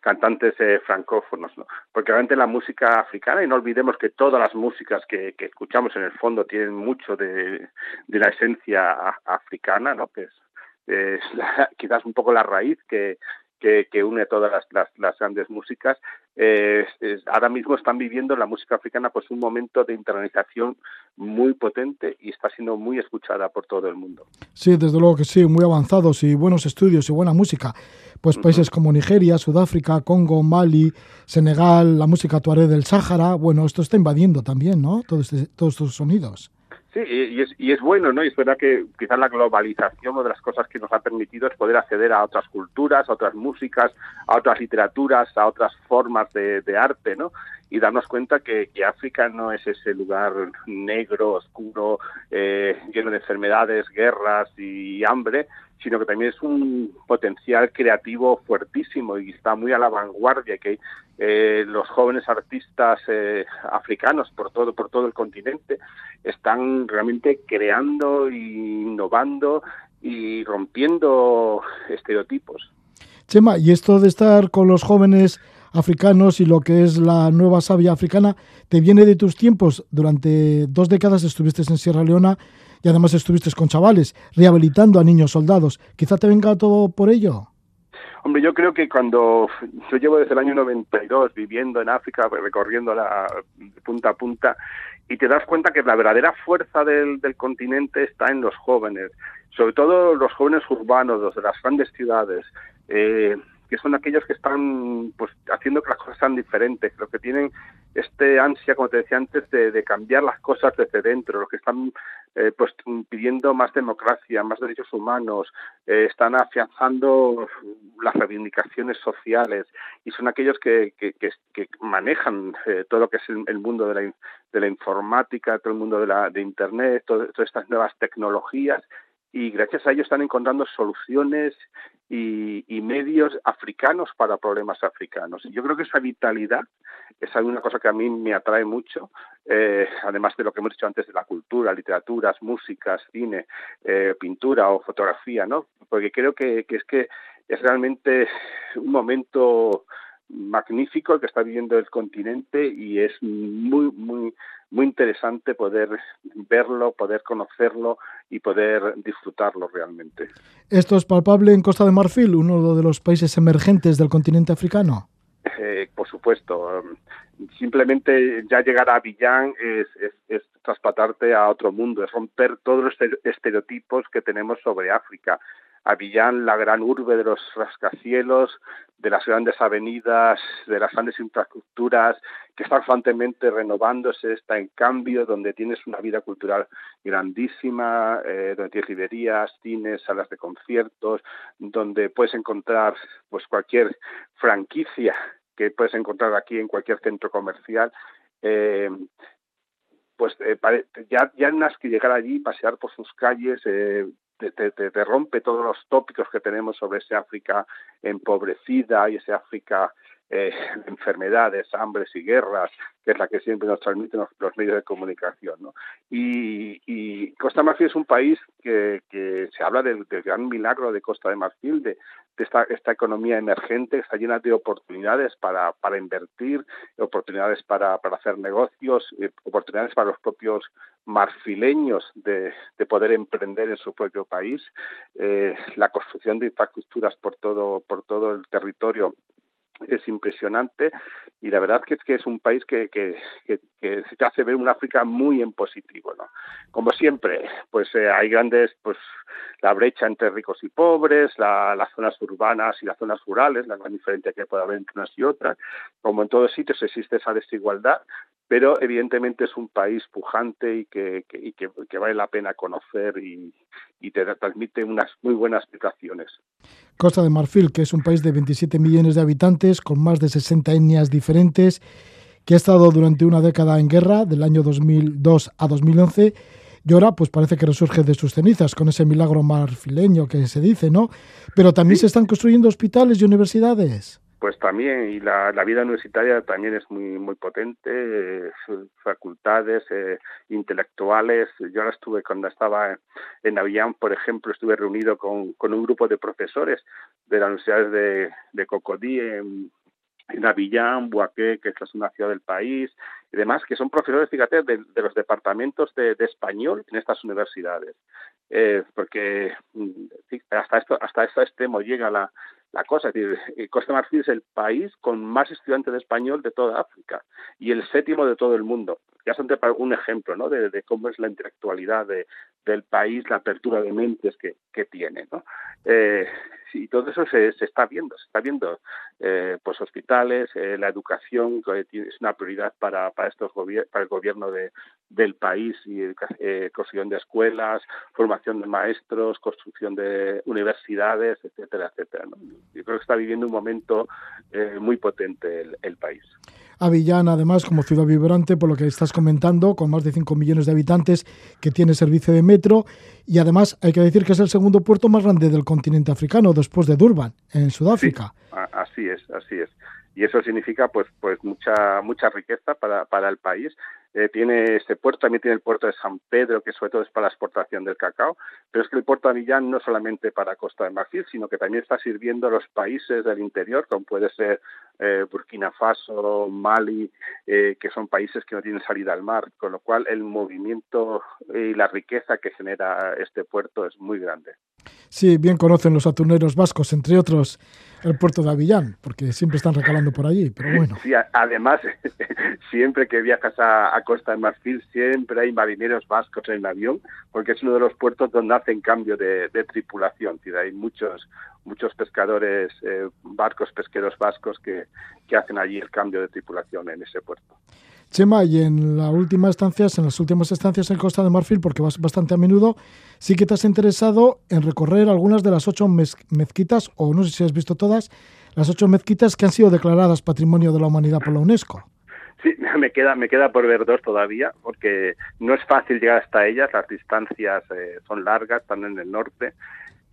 cantantes eh, francófonos, ¿no? Porque realmente la música africana, y no olvidemos que todas las músicas que, que escuchamos en el fondo tienen mucho de, de la esencia africana, ¿no? Que es, es [LAUGHS] la, quizás un poco la raíz que, que, que une todas las, las, las grandes músicas. Eh, es, ahora mismo están viviendo la música africana pues un momento de internalización muy potente y está siendo muy escuchada por todo el mundo. Sí, desde luego que sí, muy avanzados y buenos estudios y buena música. Pues países uh -huh. como Nigeria, Sudáfrica, Congo, Mali, Senegal, la música tuareg del Sáhara, bueno, esto está invadiendo también, ¿no? Este, todos estos sonidos. Sí, y es, y es bueno, ¿no? Y es verdad que quizás la globalización, una de las cosas que nos ha permitido es poder acceder a otras culturas, a otras músicas, a otras literaturas, a otras formas de, de arte, ¿no? Y darnos cuenta que, que, África no es ese lugar negro, oscuro, eh, lleno de enfermedades, guerras y hambre, sino que también es un potencial creativo fuertísimo y está muy a la vanguardia, que eh, los jóvenes artistas eh, africanos por todo, por todo el continente están realmente creando e innovando y rompiendo estereotipos. Chema, y esto de estar con los jóvenes africanos y lo que es la nueva savia africana, ¿te viene de tus tiempos? Durante dos décadas estuviste en Sierra Leona y además estuviste con chavales, rehabilitando a niños soldados. ¿Quizá te venga todo por ello? Hombre, yo creo que cuando yo llevo desde el año 92 viviendo en África, recorriendo la punta a punta, y te das cuenta que la verdadera fuerza del, continente está en los jóvenes, sobre todo los jóvenes urbanos, los de las grandes ciudades. Eh, que son aquellos que están pues haciendo que las cosas sean diferentes, los que tienen este ansia, como te decía antes, de, cambiar las cosas desde dentro, los que están eh, pues pidiendo más democracia, más derechos humanos, eh, están afianzando las reivindicaciones sociales y son aquellos que, que, manejan eh, todo lo que es el, el mundo de la, de la, informática, todo el mundo de, la, de Internet, todas estas nuevas tecnologías y gracias a ello están encontrando soluciones y, medios africanos para problemas africanos. Yo creo que esa vitalidad es una cosa que a mí me atrae mucho, eh, además de lo que hemos dicho antes de la cultura, literaturas, músicas, cine, eh, pintura o fotografía, ¿no? Porque creo que es que es realmente un momento magnífico el que está viviendo el continente y es muy, muy, muy interesante poder verlo, poder conocerlo y poder disfrutarlo realmente. ¿Esto es palpable en Costa de Marfil, uno de los países emergentes del continente africano? Eh, por supuesto. Simplemente ya llegar a Avillán es, es, es traspatarte a otro mundo, es romper todos los estereotipos que tenemos sobre África. Avillán, la gran urbe de los rascacielos, de las grandes avenidas, de las grandes infraestructuras, que está constantemente renovándose, está en cambio, donde tienes una vida cultural grandísima, eh, donde tienes librerías, cines, salas de conciertos, donde puedes encontrar pues cualquier franquicia que puedes encontrar aquí en cualquier centro comercial. Eh, pues eh, ya, ya más que llegar allí, pasear por sus calles, te, rompe todos los tópicos que tenemos sobre ese África empobrecida y ese África eh, [LAUGHS] enfermedades, hambres y guerras, que es la que siempre nos transmiten los, medios de comunicación. ¿no? Y, Costa de Marfil es un país que, se habla del, gran milagro de Costa de Marfil, de, de esta, esta, economía emergente, está llena de oportunidades para, para invertir, oportunidades para, para hacer negocios, eh, oportunidades para los propios marfileños de, de, poder emprender en su propio país, eh, la construcción de infraestructuras por todo, por todo el territorio es impresionante y la verdad que es que es un país que, que, que, se hace ver un África muy en positivo no como siempre pues eh, hay grandes pues la brecha entre ricos y pobres la, las zonas urbanas y las zonas rurales la gran diferencia que puede haber entre unas y otras como en todos sitios existe esa desigualdad pero evidentemente es un país pujante y que, y que, vale la pena conocer y, y te transmite unas muy buenas explicaciones. Costa de Marfil, que es un país de 27 millones de habitantes, con más de 60 etnias diferentes, que ha estado durante una década en guerra, del año 2002 a 2011, y ahora pues parece que resurge de sus cenizas, con ese milagro marfileño que se dice, ¿no? Pero también se están construyendo hospitales y universidades pues también y la, vida universitaria también es muy muy potente eh, facultades eh, intelectuales yo ahora estuve cuando estaba en Avillán por ejemplo estuve reunido con, con un grupo de profesores de la universidad de, Cocodí en, en Avillán, Boaqué, que es una ciudad del país, y demás, que son profesores, fíjate, de, los departamentos de, español en estas universidades. Eh, porque mm, hasta esto, hasta este extremo llega la, la cosa. Es decir, eh, Costa Marfil es el país con más estudiantes de español de toda África y el séptimo de todo el mundo. Ya son un ejemplo ¿no? de, cómo es la intelectualidad de, del país, la apertura de mentes que, que tiene. ¿no? Eh, y todo eso se, se, está viendo, se está viendo. Eh, pues hospitales, eh, la educación es una prioridad para, para, estos para el gobierno de, del país y eh, construcción de escuelas, formación de maestros, construcción de universidades, etcétera, etcétera. Yo creo que está viviendo un momento eh, muy potente el, el país. Avillán, además, como ciudad vibrante, por lo que estás comentando, con más de 5 millones de habitantes, que tiene servicio de metro, y además hay que decir que es el segundo puerto más grande del continente africano, después de Durban, en Sudáfrica. así es, así es. Y eso significa pues pues mucha mucha riqueza para, para el país eh, tiene este puerto, también tiene el puerto de San Pedro, que sobre todo es para la exportación del cacao, pero es que el puerto de Avillán no solamente para Costa de Marfil, sino que también está sirviendo a los países del interior, como puede ser eh, Burkina Faso, Mali, eh, que son países que no tienen salida al mar, con lo cual el movimiento y la riqueza que genera este puerto es muy grande. Sí, bien conocen los atuneros vascos, entre otros el puerto de Avillán, porque siempre están recalando por allí, pero bueno. Además, [LAUGHS] siempre que viajas a, Costa de Marfil, siempre hay marineros vascos en el avión, porque es uno de los puertos donde hacen cambio de, tripulación. Hay muchos muchos pescadores, eh, barcos pesqueros vascos que, que hacen allí el cambio de tripulación en ese puerto. Chema, y en la última estancias, en las últimas estancias en Costa de Marfil, porque vas bastante a menudo, sí que te has interesado en recorrer algunas de las ocho mezquitas, o no sé si has visto todas, las ocho mezquitas que han sido declaradas Patrimonio de la Humanidad por la UNESCO. Sí, [LAUGHS] me queda, me queda por ver dos todavía, porque no es fácil llegar hasta ellas, las distancias eh, son largas, están en el norte,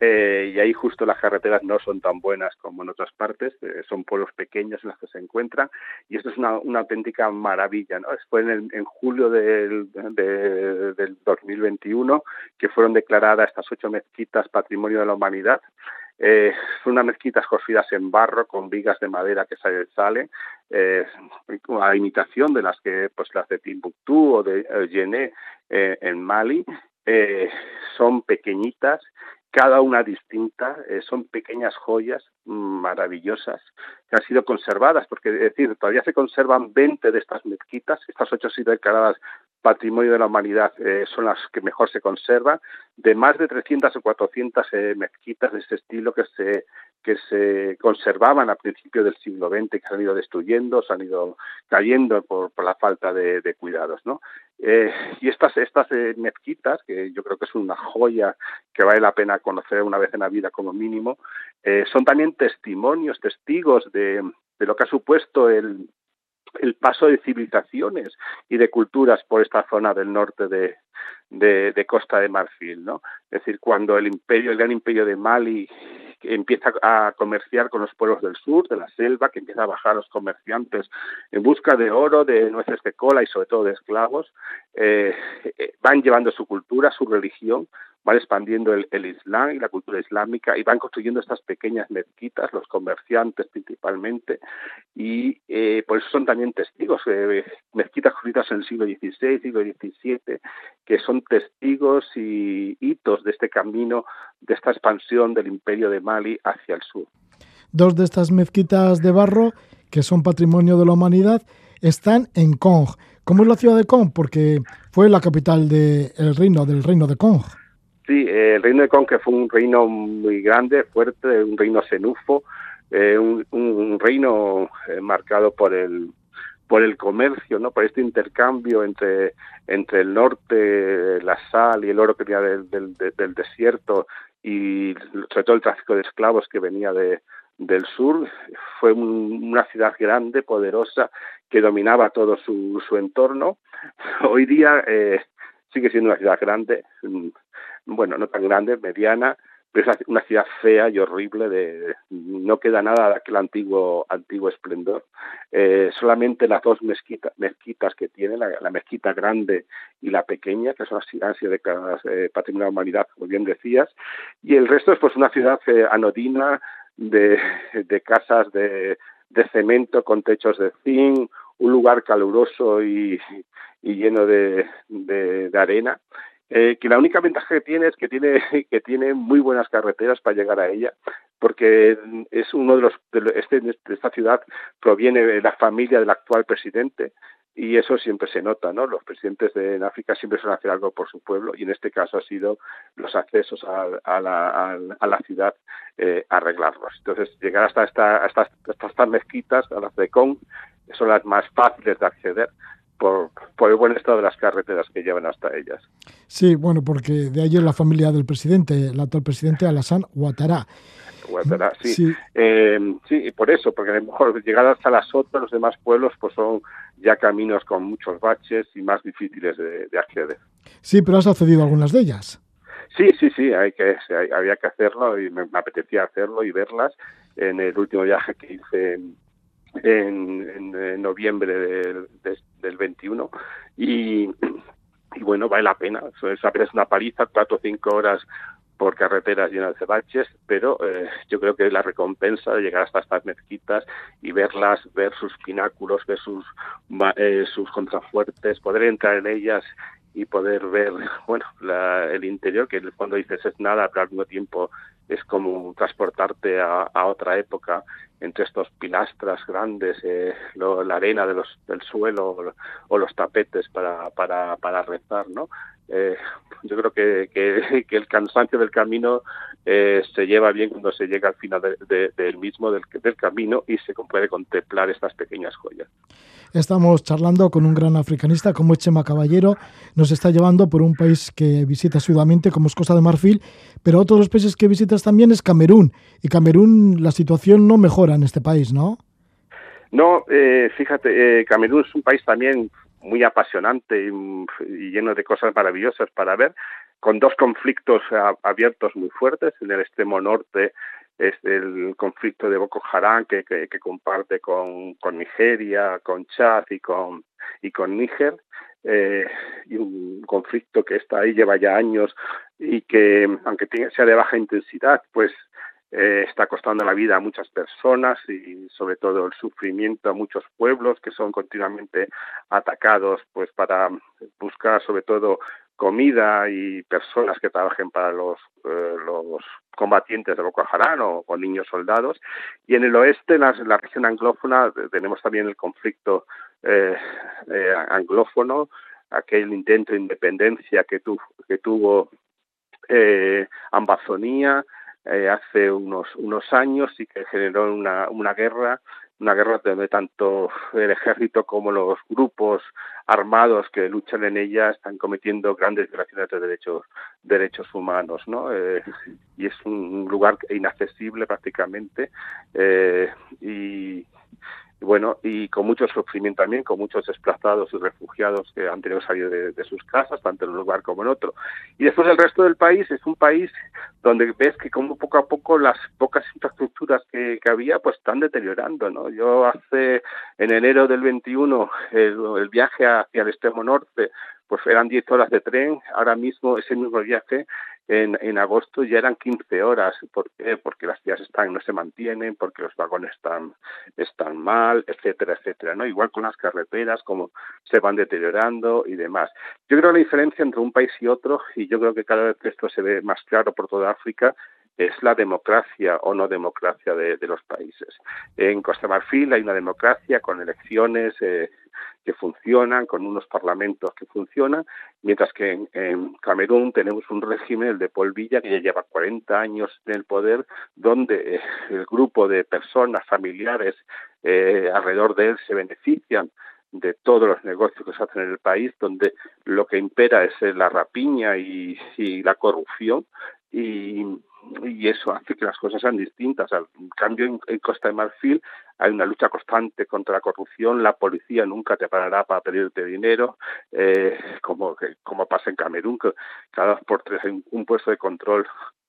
eh, y ahí justo las carreteras no son tan buenas como en otras partes, eh, son pueblos pequeños en los que se encuentran y esto es una, auténtica maravilla. ¿no? Fue en, julio del, de, del 2021 que fueron declaradas estas ocho mezquitas Patrimonio de la Humanidad. Eh, son unas mezquitas construidas en barro con vigas de madera que salen, eh, a imitación de las que pues las de Timbuktu o de Yené en Mali. Son pequeñitas cada una distinta, eh, son pequeñas joyas maravillosas que han sido conservadas, porque es decir, todavía se conservan 20 de estas mezquitas, estas ocho sido declaradas Patrimonio de la Humanidad, eh, son las que mejor se conservan, de más de 300 o 400 eh, mezquitas de este estilo que se que se conservaban a principios del siglo XX, que se han ido destruyendo, se han ido cayendo por, por la falta de, cuidados, ¿no? Eh, y estas, estas mezquitas, que yo creo que es una joya que vale la pena conocer una vez en la vida como mínimo, son también testimonios, testigos de, de lo que ha supuesto el, el paso de civilizaciones y de culturas por esta zona del norte de, de, Costa de Marfil, ¿no? Es decir, cuando el imperio, el gran imperio de Mali empieza a comerciar con los pueblos del sur, de la selva, que empieza a bajar los comerciantes en busca de oro, de nueces de cola y sobre todo de esclavos, eh, eh, van llevando su cultura, su religión van expandiendo el, Islam y la cultura islámica y van construyendo estas pequeñas mezquitas, los comerciantes principalmente, y eh, por eso son también testigos, eh, mezquitas construidas en el siglo XVI, siglo XVII, que son testigos y hitos de este camino, de esta expansión del imperio de Mali hacia el sur. Dos de estas mezquitas de barro, que son patrimonio de la humanidad, están en Kong. ¿Cómo es la ciudad de Kong? Porque fue la capital del reino, del reino de Kong. Sí, el reino de Conque fue un reino muy grande, fuerte, un reino cenufo, eh, un, reino eh, marcado por el por el comercio, no, por este intercambio entre entre el norte, la sal y el oro que venía del, del, desierto y sobre todo el tráfico de esclavos que venía de, del sur. Fue una ciudad grande, poderosa, que dominaba todo su, su entorno. Hoy día eh, sigue siendo una ciudad grande, bueno, no tan grande, mediana, pero es una ciudad fea y horrible, de, no queda nada de aquel antiguo, antiguo esplendor. Eh, solamente las dos mezquitas, mezquitas que tiene, la, mezquita grande y la pequeña, que son las de eh, patrimonio de la humanidad, como bien decías, y el resto es pues una ciudad eh, anodina de, de casas de, de cemento con techos de zinc, un lugar caluroso y, y lleno de, de arena eh, que la única ventaja que tiene es que tiene, [LAUGHS] que tiene muy buenas carreteras para llegar a ella, porque es uno de los, de este, esta ciudad proviene de la familia del actual presidente y eso siempre se nota, ¿no? Los presidentes de en África siempre suelen hacer algo por su pueblo y en este caso ha sido los accesos a, a, la, a, la, ciudad eh, arreglarlos. Entonces, llegar hasta, esta, hasta, hasta estas mezquitas, a las de Kong, son las más fáciles de acceder por, el buen estado de las carreteras que llevan hasta ellas. Sí, bueno, porque de ayer la familia del presidente, el actual presidente Alassane Ouattara. Ouattara, sí. Sí. Eh, sí, por eso, porque a lo mejor llegar hasta las otras, los demás pueblos, pues son ya caminos con muchos baches y más difíciles de, acceder. Sí, pero has accedido a algunas de ellas. Sí, sí, sí, hay que, había que hacerlo y me, apetecía hacerlo y verlas en el último viaje que hice en, en, noviembre del, del 21 y, bueno, vale la pena. Es apenas una paliza, cuatro o cinco horas por carreteras llenas de baches, pero eh, yo creo que la recompensa de llegar hasta estas mezquitas y verlas, ver sus pináculos, ver sus, eh, sus contrafuertes, poder entrar en ellas y poder ver, [LAUGHS] bueno, la, el interior, que cuando dices es nada, pero al mismo tiempo es como transportarte a otra época entre estos pilastras grandes, eh, la arena del suelo o, los tapetes para, para, para rezar, ¿no? Eh, [LAUGHS] yo creo que, [LAUGHS] que, el cansancio del camino eh, se lleva bien cuando se llega al final del mismo, del, del, camino, y se puede contemplar estas pequeñas joyas. Estamos charlando con un gran africanista como Chema Caballero. Nos está llevando por un país que visita asiduamente, como es Costa de Marfil, pero otro de los países que visitas también es Camerún. Y Camerún, la situación no mejora en este país, ¿no? No, eh, fíjate, Camerún es un país también muy apasionante y, lleno de cosas maravillosas para ver, con dos conflictos abiertos muy fuertes. En el extremo norte es el conflicto de Boko Haram que, que, comparte con, con, Nigeria, con Chad y con, y con Níger. Eh, y un conflicto que está ahí lleva ya años y que aunque sea de baja intensidad pues eh, está costando la vida a muchas personas y sobre todo el sufrimiento a muchos pueblos que son continuamente atacados pues para buscar sobre todo comida y personas que trabajen para los, eh, los combatientes de Boko Haram o con niños soldados. Y en el oeste, en la, región anglófona, tenemos también el conflicto eh, eh, anglófono, aquel intento de independencia que, tu, que tuvo eh, Ambazonia, eh, hace unos, unos años y que generó una, una guerra, una guerra donde tanto el ejército como los grupos armados que luchan en ella están cometiendo grandes violaciones de derechos, derechos humanos, ¿no? Eh, y es un lugar inaccesible prácticamente eh, y bueno, y con mucho sufrimiento también, con muchos desplazados y refugiados que han tenido que salir de, sus casas, tanto en un lugar como en otro. Y después el resto del país es un país donde ves que como poco a poco las pocas infraestructuras que, había pues están deteriorando, ¿no? Yo hace, en enero del 21, el, viaje hacia el extremo norte, pues eran 10 horas de tren, ahora mismo ese mismo viaje en, en agosto ya eran 15 horas. ¿Por qué? Porque las vías están, no se mantienen, porque los vagones están, están mal, etcétera, etcétera. ¿no? Igual con las carreteras, como se van deteriorando y demás. Yo creo la diferencia entre un país y otro, y yo creo que cada vez esto se ve más claro por toda África, es la democracia o no democracia de, los países. En Costa Marfil hay una democracia con elecciones eh, que funcionan, con unos parlamentos que funcionan, mientras que en, Camerún tenemos un régimen, el de Paul Villa, que ya lleva 40 años en el poder, donde eh, el grupo de personas, familiares eh, alrededor de él se benefician de todos los negocios que se hacen en el país, donde lo que impera es la rapiña y, y la corrupción, y, y eso hace que las cosas sean distintas. Al cambio, en, Costa de Marfil hay una lucha constante contra la corrupción, la policía nunca te parará para pedirte dinero, eh, como, como pasa en Camerún, que cada dos por tres hay un puesto de control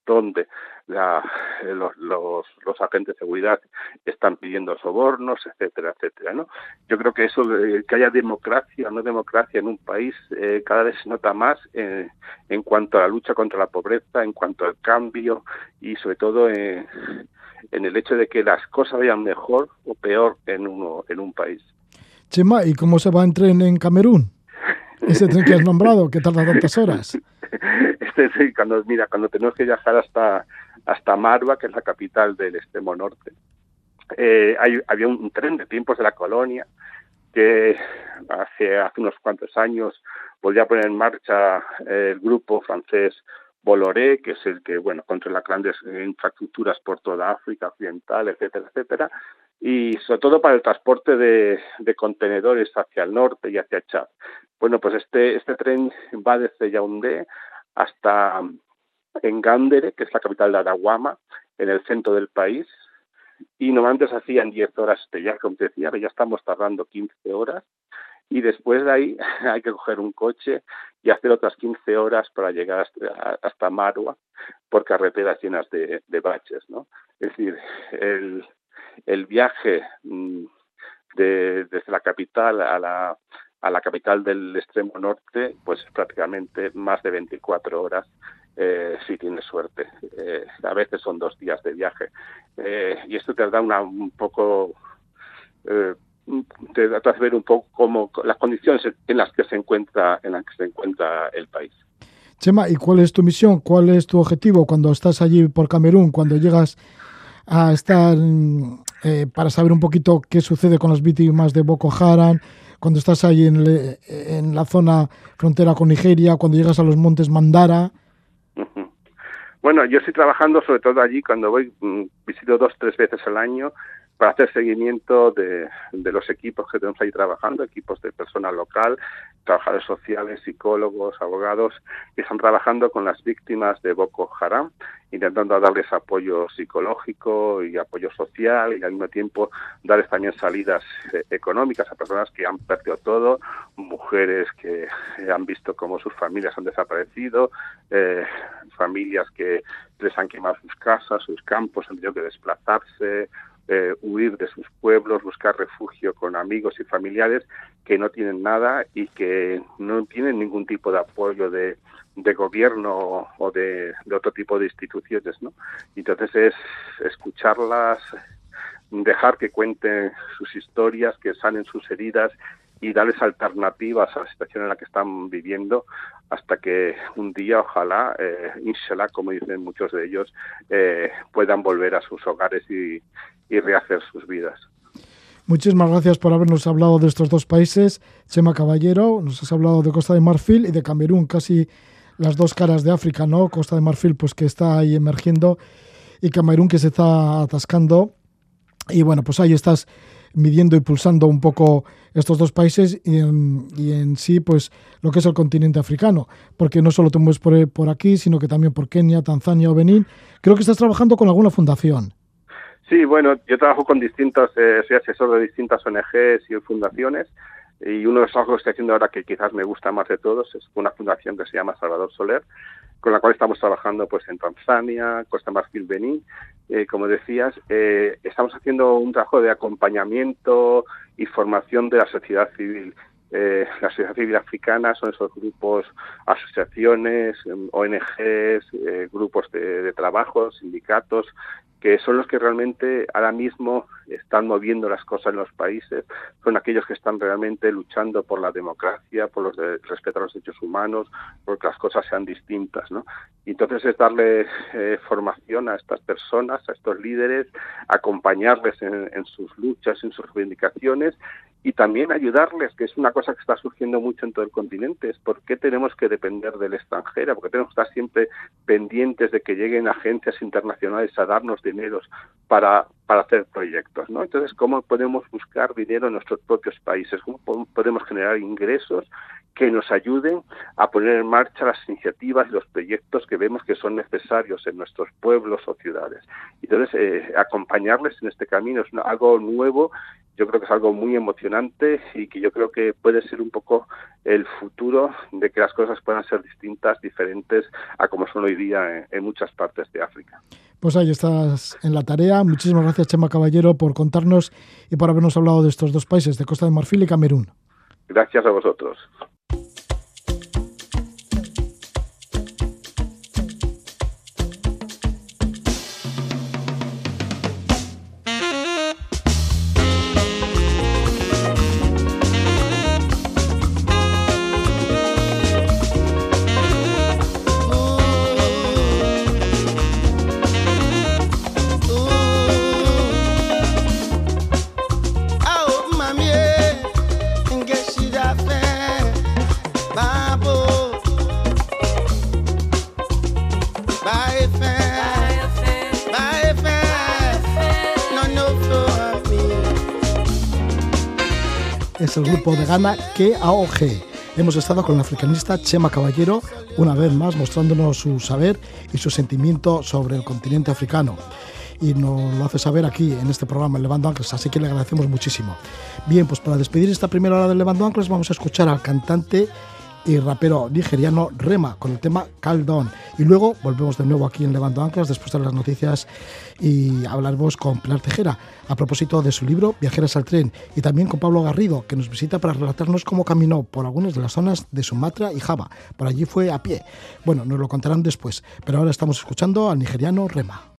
donde la, los, los, los, agentes de seguridad están pidiendo sobornos, etcétera, etcétera. ¿no? Yo creo que eso, que haya democracia o no democracia en un país, eh, cada vez se nota más eh, en cuanto a la lucha contra la pobreza, en cuanto al cambio y sobre todo en, en el hecho de que las cosas vayan mejor o peor en, uno, en un país. Chema, ¿y cómo se va en tren en Camerún? Ese tren que has nombrado, que tarda tantas horas. [LAUGHS] Este, cuando, mira, cuando tenemos que viajar hasta, hasta Marwa, que es la capital del extremo norte, eh, hay, había un tren de tiempos de la colonia que hace, hace unos cuantos años podía poner en marcha el grupo francés Bolloré, que es el que, bueno, controla grandes infraestructuras por toda África Occidental, etcétera, etcétera, y sobre todo para el transporte de, contenedores hacia el norte y hacia Chad. Bueno, pues este, este tren va desde Yaoundé hasta en Gandere, que es la capital de Araguama, en el centro del país, y normalmente se hacían 10 horas de viaje, como te decía, ya estamos tardando 15 horas, y después de ahí [LAUGHS] hay que coger un coche y hacer otras 15 horas para llegar hasta, hasta por carreteras llenas de, de baches, ¿no? Es decir, el, el viaje mm, de, desde la capital a la, a la capital del extremo norte, pues prácticamente más de 24 horas eh, si tienes suerte. Eh, a veces son dos días de viaje. Eh, y esto te da una, un poco, eh, te, hace ver un poco cómo las condiciones en las que se encuentra, en las que se encuentra el país. Chema, ¿y cuál es tu misión? ¿Cuál es tu objetivo cuando estás allí por Camerún, cuando llegas a estar eh, para saber un poquito qué sucede con las víctimas de Boko Haram? cuando estás ahí en, en la zona frontera con Nigeria, cuando llegas a los montes Mandara. Bueno, yo estoy trabajando sobre todo allí cuando voy, mm, visito dos, tres veces al año para hacer seguimiento de, de, los equipos que tenemos ahí trabajando, equipos de personal local, trabajadores sociales, psicólogos, abogados, que están trabajando con las víctimas de Boko Haram, intentando darles apoyo psicológico y apoyo social y al mismo tiempo darles también salidas eh, económicas a personas que han perdido todo, mujeres que han visto cómo sus familias han desaparecido, eh, familias que les han quemado sus casas, sus campos, han tenido que desplazarse, eh, huir de sus pueblos, buscar refugio con amigos y familiares que no tienen nada y que no tienen ningún tipo de apoyo de, de gobierno o de, de, otro tipo de instituciones, ¿no? Entonces es escucharlas, dejar que cuenten sus historias, que sanen sus heridas y darles alternativas a la situación en la que están viviendo hasta que un día, ojalá, eh, inshallah, como dicen muchos de ellos, eh, puedan volver a sus hogares y, y rehacer sus vidas. Muchísimas gracias por habernos hablado de estos dos países. Chema Caballero, nos has hablado de Costa de Marfil y de Camerún, casi las dos caras de África, ¿no? Costa de Marfil, pues que está ahí emergiendo y Camerún que se está atascando. Y bueno, pues ahí estás midiendo y pulsando un poco estos dos países y en, sí, pues lo que es el continente africano, porque no solo te mueves por, aquí, sino que también por Kenia, Tanzania o Benín. Creo que estás trabajando con alguna fundación. Sí, bueno, yo trabajo con distintos, eh, soy asesor de distintas ONGs y fundaciones y uno de los trabajos que estoy haciendo ahora que quizás me gusta más de todos es una fundación que se llama Salvador Soler, con la cual estamos trabajando pues en Tanzania, Costa Marfil, Benín. Eh, como decías, eh, estamos haciendo un trabajo de acompañamiento y formación de la sociedad civil. Eh, la sociedad civil africana son esos grupos, asociaciones, ONGs, grupos de, de trabajo, sindicatos, que son los que realmente ahora mismo están moviendo las cosas en los países, son aquellos que están realmente luchando por la democracia, por los de, respeto a los derechos humanos, porque las cosas sean distintas, ¿no? Y entonces es darle eh, formación a estas personas, a estos líderes, acompañarles en, en sus luchas, en sus reivindicaciones y también ayudarles, que es una cosa que está surgiendo mucho en todo el continente, es por qué tenemos que depender del extranjero, porque tenemos que estar siempre pendientes de que lleguen agencias internacionales a darnos dineros para, para hacer proyectos, ¿no? Entonces, ¿cómo podemos buscar dinero en nuestros propios países? ¿Cómo podemos generar ingresos que nos ayuden a poner en marcha las iniciativas y los proyectos que vemos que son necesarios en nuestros pueblos o ciudades? Entonces, eh, acompañarles en este camino es algo nuevo yo creo que es algo muy emocionante y que yo creo que puede ser un poco el futuro de que las cosas puedan ser distintas, diferentes a como son hoy día en, en muchas partes de África. Pues ahí estás en la tarea. Muchísimas gracias, Chema Caballero, por contarnos y por habernos hablado de estos dos países, de Costa de Marfil y Camerún. Gracias a vosotros. Es el grupo de Ghana KAOG. Hemos estado con la africanista Chema Caballero, una vez más mostrándonos su saber y su sentimiento sobre el continente africano. Y nos lo hace saber aquí en este programa, el Levando Anclas, así que le agradecemos muchísimo. Bien, pues para despedir esta primera hora del Levando Anclas vamos a escuchar al cantante y rapero nigeriano Rema con el tema Caldón. Y luego volvemos de nuevo aquí en Levando Anclas después de las noticias y hablaremos con Pilar Tejera a propósito de su libro Viajeras al tren y también con Pablo Garrido que nos visita para relatarnos cómo caminó por algunas de las zonas de Sumatra y Java. Por allí fue a pie. Bueno, nos lo contarán después, pero ahora estamos escuchando al nigeriano Rema.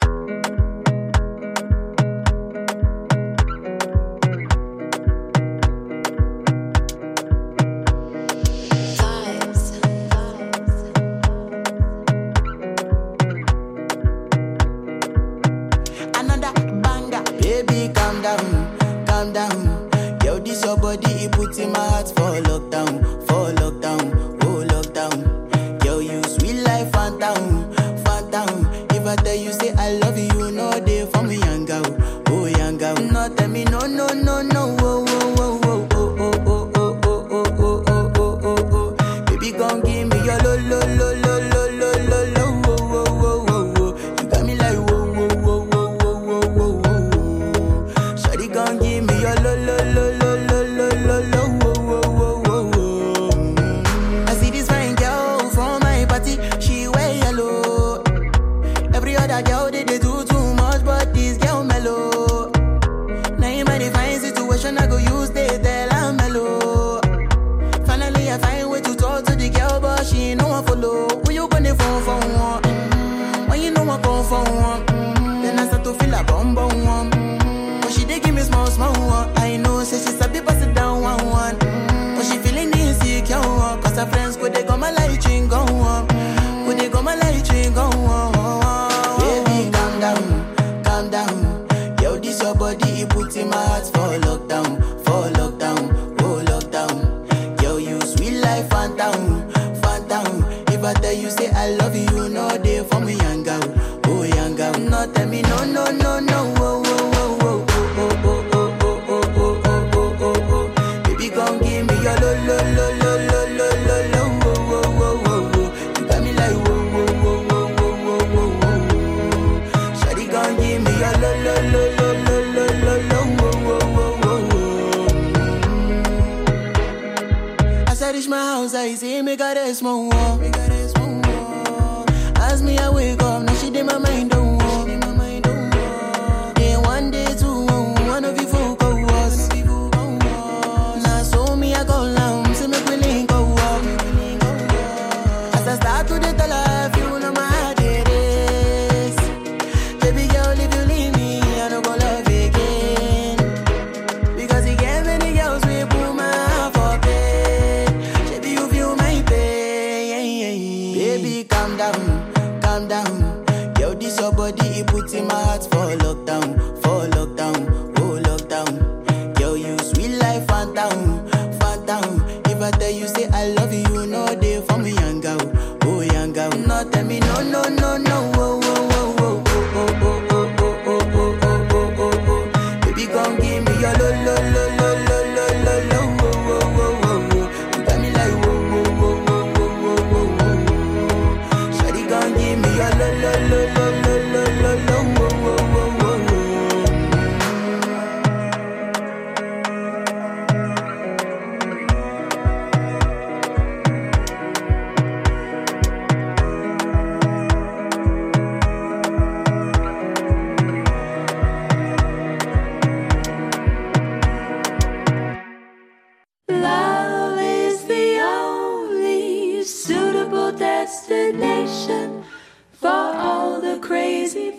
suitable destination for all the crazy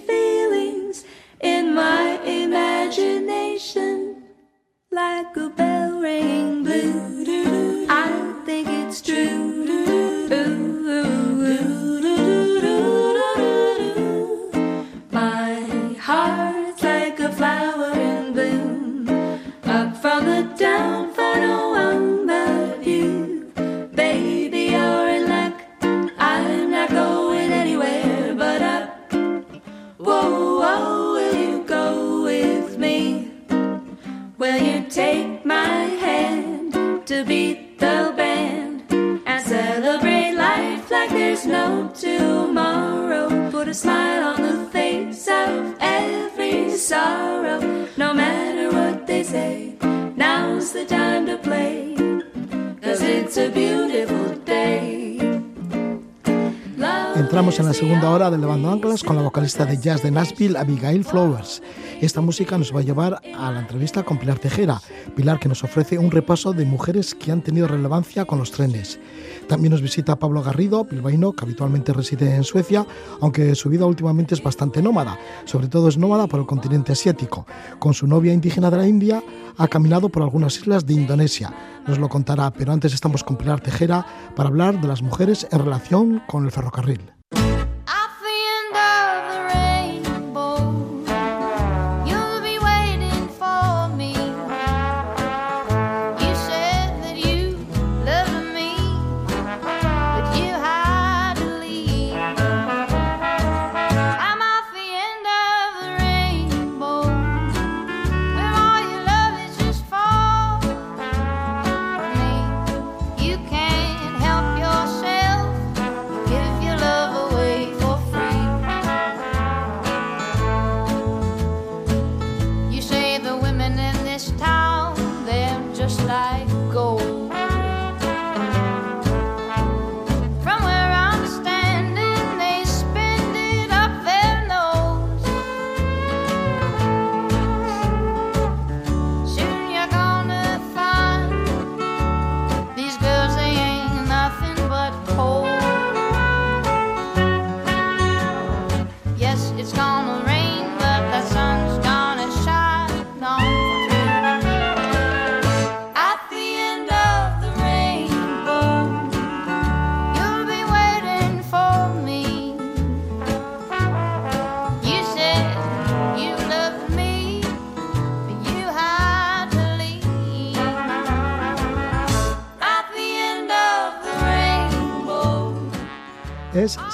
time to play, cause it's a beautiful day. Entramos en la segunda hora del Levando Anclas con la vocalista de jazz de Nashville, Abigail Flowers. Esta música nos va a llevar a la entrevista con Pilar Tejera, Pilar que nos ofrece un repaso de mujeres que han tenido relevancia con los trenes. También nos visita Pablo Garrido, bilbaíno, que habitualmente reside en Suecia, aunque su vida últimamente es bastante nómada, sobre todo es nómada por el continente asiático. Con su novia indígena de la India, ha caminado por algunas islas de Indonesia. Nos lo contará, pero antes estamos con Pilar Tejera para hablar de las mujeres en relación con el ferrocarril.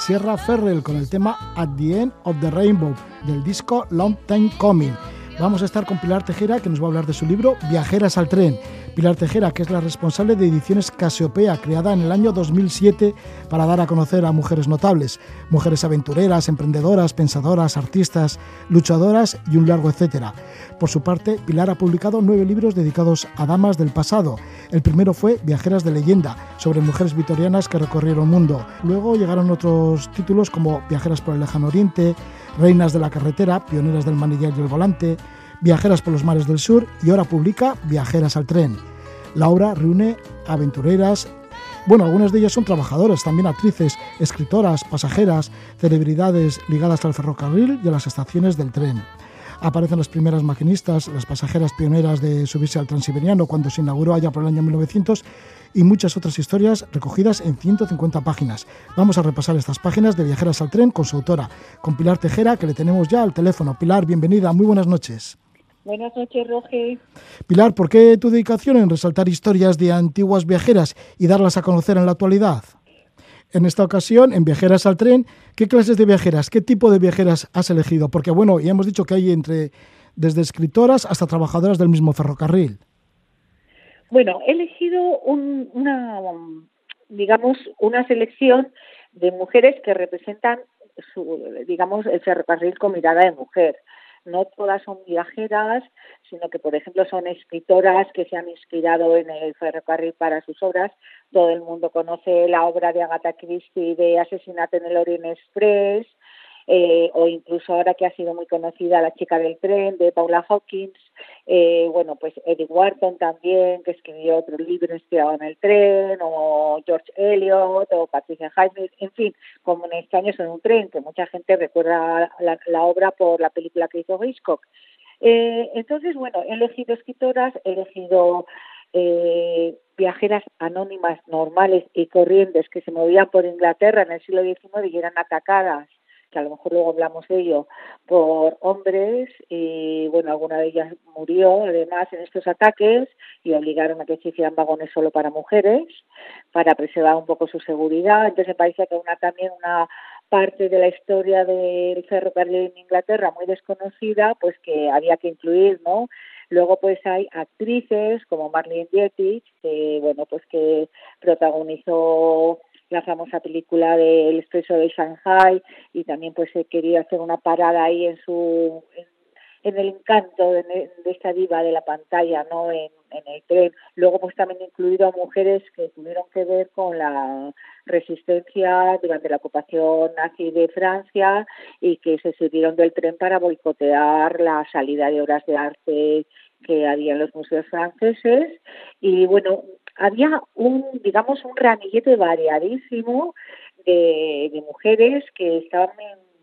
Sierra Ferrell con el tema At the End of the Rainbow del disco Long Time Coming. Vamos a estar con Pilar Tejera que nos va a hablar de su libro Viajeras al Tren. Pilar Tejera, que es la responsable de Ediciones Casiopea, creada en el año 2007 para dar a conocer a mujeres notables, mujeres aventureras, emprendedoras, pensadoras, artistas, luchadoras y un largo etcétera. Por su parte, Pilar ha publicado nueve libros dedicados a damas del pasado. El primero fue Viajeras de leyenda, sobre mujeres victorianas que recorrieron el mundo. Luego llegaron otros títulos como Viajeras por el lejano oriente, Reinas de la carretera, Pioneras del manillar y el volante, Viajeras por los mares del sur y ahora publica Viajeras al tren. La obra reúne aventureras, bueno, algunas de ellas son trabajadoras, también actrices, escritoras, pasajeras, celebridades ligadas al ferrocarril y a las estaciones del tren. Aparecen las primeras maquinistas, las pasajeras pioneras de subirse al Transiberiano cuando se inauguró allá por el año 1900 y muchas otras historias recogidas en 150 páginas. Vamos a repasar estas páginas de Viajeras al Tren con su autora, con Pilar Tejera, que le tenemos ya al teléfono. Pilar, bienvenida, muy buenas noches. Buenas noches, Roge. Pilar, ¿por qué tu dedicación en resaltar historias de antiguas viajeras y darlas a conocer en la actualidad? En esta ocasión, en Viajeras al Tren, ¿qué clases de viajeras, qué tipo de viajeras has elegido? Porque, bueno, ya hemos dicho que hay entre desde escritoras hasta trabajadoras del mismo ferrocarril. Bueno, he elegido un- una, digamos, una selección de mujeres que representan, su, digamos, el ferrocarril con mirada de mujer. No todas son viajeras, sino que, por ejemplo, son escritoras que se han inspirado en el ferrocarril para sus obras. Todo el mundo conoce la obra de Agatha Christie de Asesinato en el Orient Express, eh, o incluso ahora que ha sido muy conocida La chica del tren de Paula Hawkins, eh, bueno, pues Eric Wharton también, que escribió otro libro inspirado en el tren, o George Eliot, o Patricia Highsmith, en fin, como en extraños en un tren, que mucha gente recuerda la, la obra por la película que hizo Hitchcock. Eh, entonces, bueno, he elegido escritoras, he elegido eh, viajeras anónimas, normales y corrientes que se movían por Inglaterra en el siglo XIX y eran atacadas que a lo mejor luego hablamos de ello, por hombres y bueno, alguna de ellas murió además en estos ataques y obligaron a que se hicieran vagones solo para mujeres para preservar un poco su seguridad. Entonces me parece que una también una parte de la historia del ferrocarril en Inglaterra muy desconocida, pues que había que incluir, ¿no? Luego pues hay actrices como Marlene Dietrich, que bueno, pues que protagonizó la famosa película del Expreso de Shanghai y también pues se quería hacer una parada ahí en su en, el encanto de, de, esta diva de la pantalla, ¿no? En, el tren. Luego, pues también incluido a mujeres que tuvieron que ver con la resistencia durante la ocupación nazi de Francia y que se subieron del tren para boicotear la salida de obras de arte que había en los museos franceses. Y bueno, había un, digamos, un ramillete variadísimo de, mujeres que estaban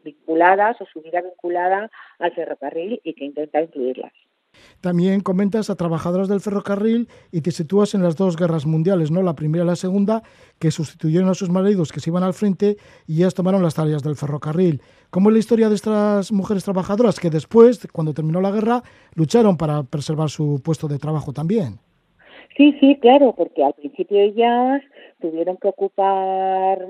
vinculadas o su vida vinculada al ferrocarril y que intenta incluirlas. También comentas a trabajadoras del ferrocarril y te sitúas en las dos guerras mundiales, ¿no? La primera y la segunda, que sustituyeron a sus maridos que se iban al frente y ellas tomaron las tareas del ferrocarril. ¿Cómo es la historia de estas mujeres trabajadoras que después, cuando terminó la guerra, lucharon para preservar su puesto de trabajo también? Sí, sí, claro, porque al principio ellas tuvieron que ocupar,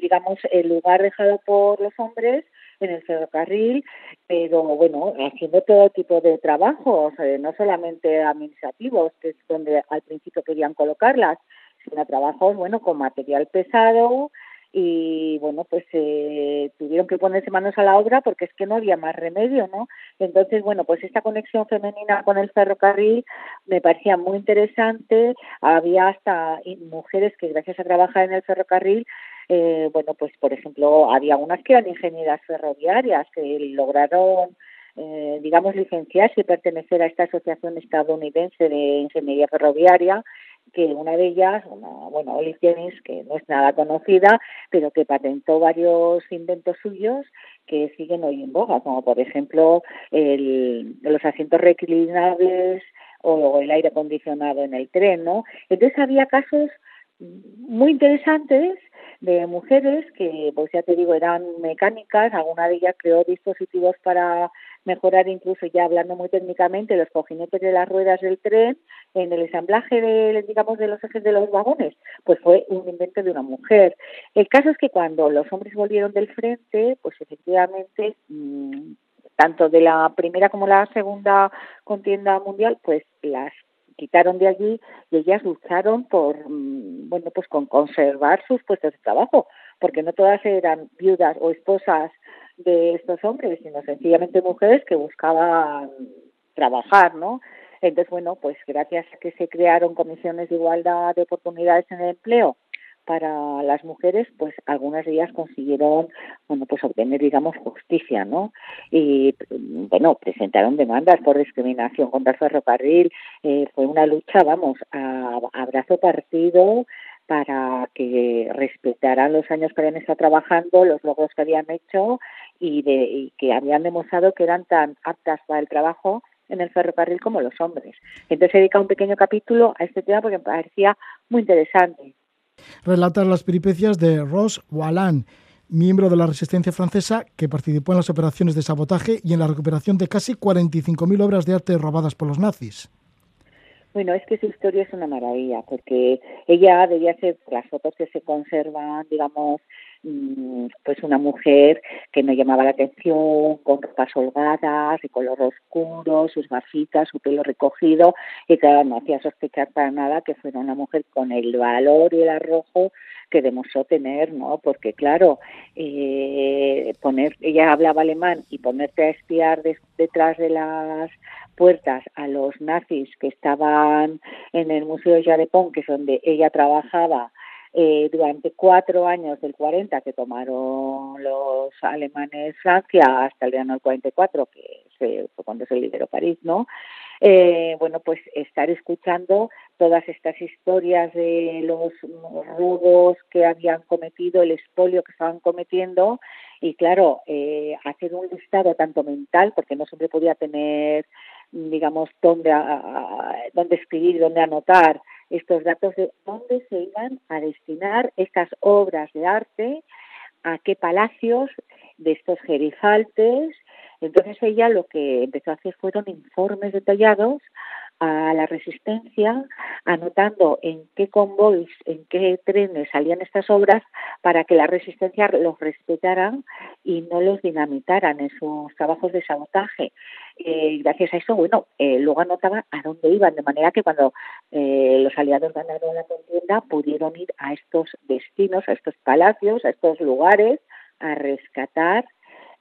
digamos, el lugar dejado por los hombres en el ferrocarril, pero bueno, haciendo todo tipo de trabajos, no solamente administrativos, que es donde al principio querían colocarlas, sino trabajos, bueno, con material pesado, y bueno pues eh, tuvieron que ponerse manos a la obra porque es que no había más remedio no entonces bueno pues esta conexión femenina con el ferrocarril me parecía muy interesante. Había hasta mujeres que gracias a trabajar en el ferrocarril eh, bueno pues por ejemplo había unas que eran ingenieras ferroviarias que lograron eh, digamos, licenciarse y pertenecer a esta asociación estadounidense de ingeniería ferroviaria, que una de ellas, una, bueno, Olive Jennings, que no es nada conocida, pero que patentó varios inventos suyos que siguen hoy en boga, como por ejemplo el, los asientos reclinables o el aire acondicionado en el tren, ¿no? Entonces había casos muy interesantes de mujeres que, pues ya te digo, eran mecánicas, alguna de ellas creó dispositivos para mejorar incluso ya hablando muy técnicamente los cojinetes de las ruedas del tren en el ensamblaje de, digamos, de los ejes de los vagones, pues fue un invento de una mujer. El caso es que cuando los hombres volvieron del frente, pues efectivamente mmm, tanto de la primera como la segunda contienda mundial, pues las quitaron de allí y ellas lucharon por, mm, bueno, pues con conservar sus puestos de trabajo, porque no todas eran viudas o esposas de estos hombres, sino sencillamente mujeres que buscaban trabajar, ¿no? Entonces, bueno, pues gracias a que se crearon comisiones de igualdad de oportunidades en el empleo para las mujeres, pues algunas de ellas consiguieron, bueno, pues obtener, digamos, justicia, ¿no? Y, bueno, presentaron demandas por discriminación contra el ferrocarril. Eh, fue una lucha, vamos, a, a brazo partido para que respetaran los años que habían estado trabajando, los logros que habían hecho y, de, y que habían demostrado que eran tan aptas para el trabajo en el ferrocarril como los hombres. Entonces he dedicado un pequeño capítulo a este tema porque me parecía muy interesante. Relata las peripecias de Ross Wallan, miembro de la resistencia francesa que participó en las operaciones de sabotaje y en la recuperación de casi 45.000 obras de arte robadas por los nazis. Bueno, es que su historia es una maravilla, porque ella debía ser, las fotos que se conservan, digamos, pues una mujer que no llamaba la atención, con ropas holgadas, de color oscuro, sus gafitas, su pelo recogido, y claro, no hacía sospechar para nada que fuera una mujer con el valor y el arrojo que demostró tener, ¿no? Porque claro, eh, poner, ella hablaba alemán y ponerte a espiar des- detrás de las puertas a los nazis que estaban en el Museo de Jarepón, que es donde ella trabajaba eh, durante cuatro años del 40 que tomaron los alemanes Francia hasta el verano del 44, que se, fue cuando se liberó París, ¿no? Eh, bueno, pues estar escuchando todas estas historias de los robos que habían cometido, el expolio que estaban cometiendo y claro, eh, hacer un listado tanto mental, porque no siempre podía tener digamos, dónde, a- dónde escribir, dónde anotar estos datos de dónde se iban a destinar estas obras de arte, a qué palacios de estos gerifaltes. Entonces ella lo que empezó a hacer fueron informes detallados a la resistencia, anotando en qué convoys, en qué trenes salían estas obras para que la resistencia los respetaran y no los dinamitaran en sus trabajos de sabotaje. Eh, gracias a eso, bueno, eh, luego anotaban a dónde iban, de manera que cuando eh, los aliados ganaron la contienda pudieron ir a estos destinos, a estos palacios, a estos lugares, a rescatar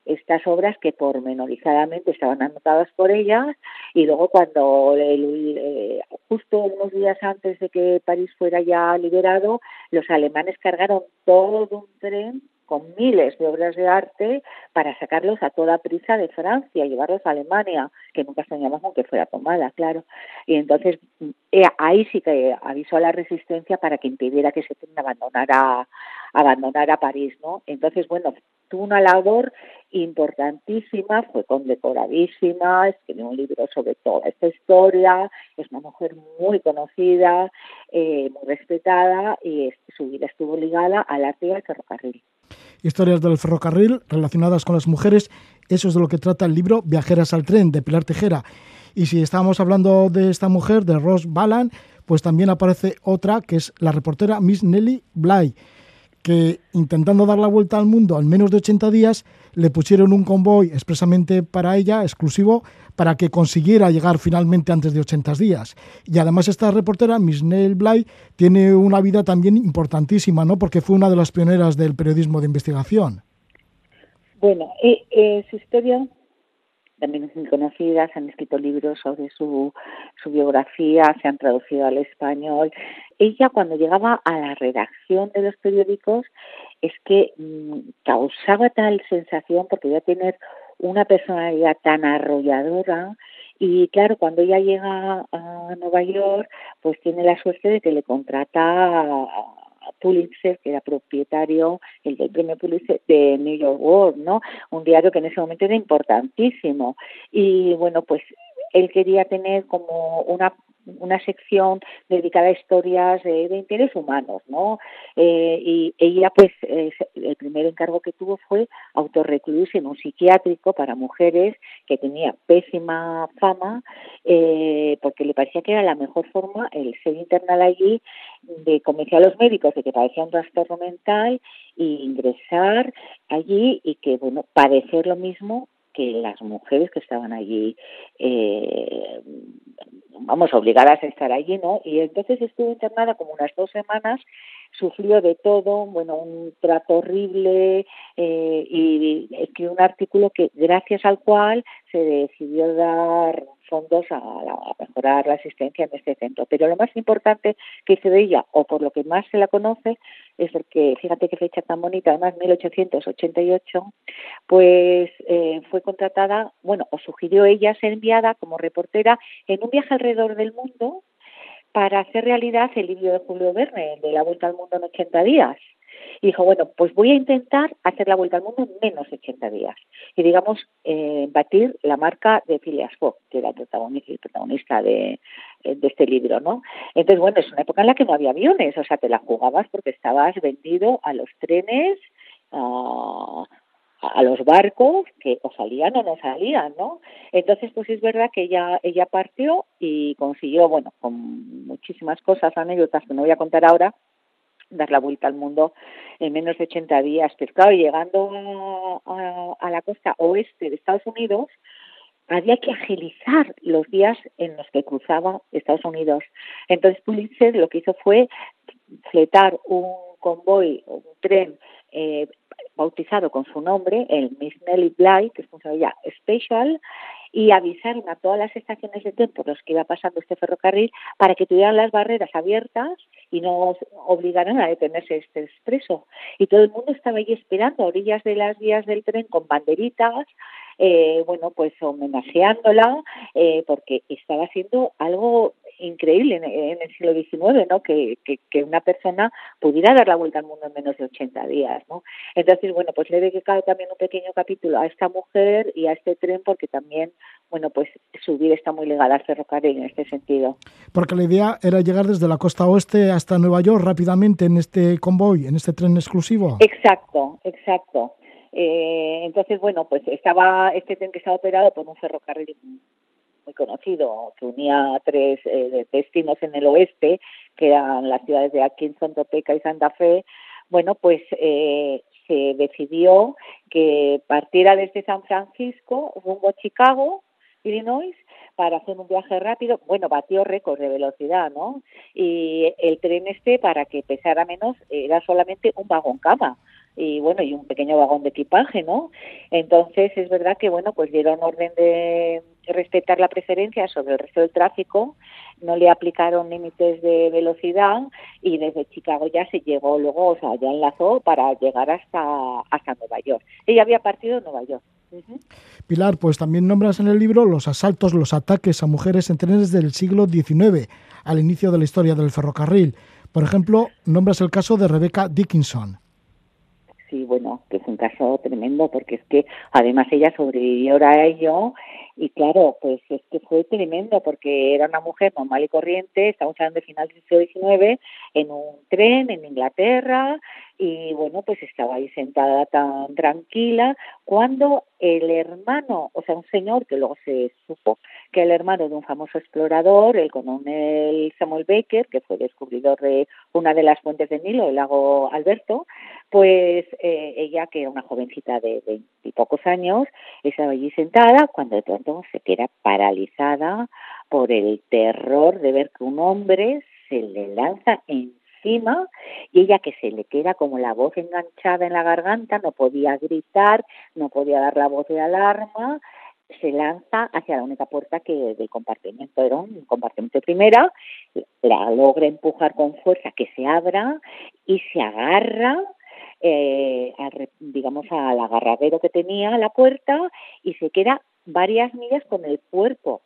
estas obras que pormenorizadamente estaban anotadas por ellas y luego cuando el- eh, justo unos días antes de que París fuera ya liberado los alemanes cargaron todo un tren con miles de obras de arte para sacarlos a toda prisa de Francia, llevarlos a Alemania, que nunca soñamos con que fuera tomada, claro. Y entonces eh, ahí sí que avisó a la resistencia para que impidiera que tren abandonara, abandonara París, ¿no? Entonces, bueno, tuvo una labor importantísima, fue condecoradísima, escribió un libro sobre toda esta historia, es una mujer muy conocida, eh, muy respetada y su vida estuvo ligada al arte y al ferrocarril. Historias del ferrocarril relacionadas con las mujeres, eso es de lo que trata el libro Viajeras al tren de Pilar Tejera. Y si estábamos hablando de esta mujer, de Ross Balan, pues también aparece otra que es la reportera Miss Nelly Bly, que intentando dar la vuelta al mundo en menos de 80 días, le pusieron un convoy expresamente para ella, exclusivo, para que consiguiera llegar finalmente antes de 80 días. Y además esta reportera, Miss Neil Bly, tiene una vida también importantísima, ¿no? Porque fue una de las pioneras del periodismo de investigación. Bueno, eh, eh, su historia también es muy conocida, se han escrito libros sobre su biografía, se han traducido al español. Ella cuando llegaba a la redacción de los periódicos es que mm, causaba tal sensación porque iba a tener una personalidad tan arrolladora y claro, cuando ella llega a Nueva York, pues tiene la suerte de que le contrata a Pulitzer, que era propietario el del premio Pulitzer de New York World, ¿no? Un diario que en ese momento era importantísimo. Y bueno, pues él quería tener como una una sección dedicada a historias de, interés humanos, ¿no? Eh, y ella, pues, el primer encargo que tuvo fue autorrecluirse en un psiquiátrico para mujeres que tenía pésima fama, eh, porque le parecía que era la mejor forma el ser internada allí de convencer a los médicos de que padecía un trastorno mental e ingresar allí y que, bueno, padecer lo mismo que las mujeres que estaban allí eh, vamos, obligadas a estar allí, ¿no? Y entonces estuvo internada como unas dos semanas, sufrió de todo, bueno, un trato horrible eh, y escribió un artículo que gracias al cual se decidió dar fondos a, mejorar la asistencia en este centro. Pero lo más importante que hizo de ella, o por lo que más se la conoce, es porque, fíjate qué fecha tan bonita, además 1888, pues eh, fue contratada, bueno, o sugirió ella ser enviada como reportera en un viaje alrededor del mundo para hacer realidad el libro de Julio Verne, de La Vuelta al Mundo en 80 días. Y dijo, bueno, pues voy a intentar hacer la vuelta al mundo en menos de 80 días. Y digamos, eh, batir la marca de Phileas Fogg, que era el protagonista, el protagonista de, eh, de este libro, ¿no? Entonces, bueno, es una época en la que no había aviones, o sea, te la jugabas porque estabas vendido a los trenes, a los barcos que o salían o no salían, ¿no? Entonces, pues es verdad que ella ella partió y consiguió, bueno, con muchísimas cosas, anécdotas que no voy a contar ahora, dar la vuelta al mundo en menos de 80 días. Pero claro, llegando a, a, la costa oeste de Estados Unidos, había que agilizar los días en los que cruzaba Estados Unidos. Entonces Pulitzer lo que hizo fue fletar un convoy, un tren eh, bautizado con su nombre, el Miss Nellie Bly, que es como se llama ya, Special, y avisaron a todas las estaciones de tren por los que iba pasando este ferrocarril para que tuvieran las barreras abiertas y no obligaran a detenerse este expreso. Y todo el mundo estaba ahí esperando a orillas de las vías del tren con banderitas, eh, bueno, pues homenajeándola, eh, porque estaba haciendo algo increíble en, en, el siglo XIX, ¿no? Que, que, que, una persona pudiera dar la vuelta al mundo en menos de 80 días, ¿no? Entonces, bueno, pues le dedicado también un pequeño capítulo a esta mujer y a este tren porque también, bueno, pues su vida está muy ligada al ferrocarril en este sentido. Porque la idea era llegar desde la costa oeste hasta Nueva York rápidamente en este convoy, en este tren exclusivo. Exacto, exacto. Eh, entonces, bueno, pues estaba este tren que estaba operado por un ferrocarril muy conocido, que unía tres eh, destinos en el oeste, que eran las ciudades de Atkinson, Topeka y Santa Fe, bueno, pues eh, se decidió que partiera desde San Francisco rumbo a Chicago, Illinois, para hacer un viaje rápido, bueno, batió récord de velocidad, ¿no? Y el tren este, para que pesara menos, era solamente un vagón cama y bueno, y un pequeño vagón de equipaje, ¿no? Entonces es verdad que bueno, pues dieron orden de respetar la preferencia sobre el resto del tráfico, no le aplicaron límites de velocidad y desde Chicago ya se llegó luego, o sea, ya enlazó para llegar hasta hasta Nueva York. Ella había partido de Nueva York. Uh -huh. Pilar, pues también nombras en el libro los asaltos, los ataques a mujeres en trenes del siglo XIX, al inicio de la historia del ferrocarril. Por ejemplo, nombras el caso de Rebecca Dickinson sí, bueno, que es un caso tremendo porque es que además ella sobrevivió a ello y claro, pues es que fue tremendo porque era una mujer normal y corriente, estamos hablando de final del siglo XIX, en un tren en Inglaterra y bueno, pues estaba ahí sentada tan tranquila cuando el hermano, o sea, un señor que luego se supo que el hermano de un famoso explorador, el coronel Samuel Baker, que fue descubridor de una de las fuentes del Nilo, el lago Alberto, pues eh, ella, que era una jovencita de veintipocos años, estaba allí sentada cuando de pronto se queda paralizada por el terror de ver que un hombre se le lanza encima y ella que se le queda como la voz enganchada en la garganta, no podía gritar, no podía dar la voz de alarma, se lanza hacia la única puerta que del compartimento era un compartimento de primera, la logra empujar con fuerza que se abra y se agarra eh, a, digamos al agarradero que tenía la puerta y se queda varias millas con el cuerpo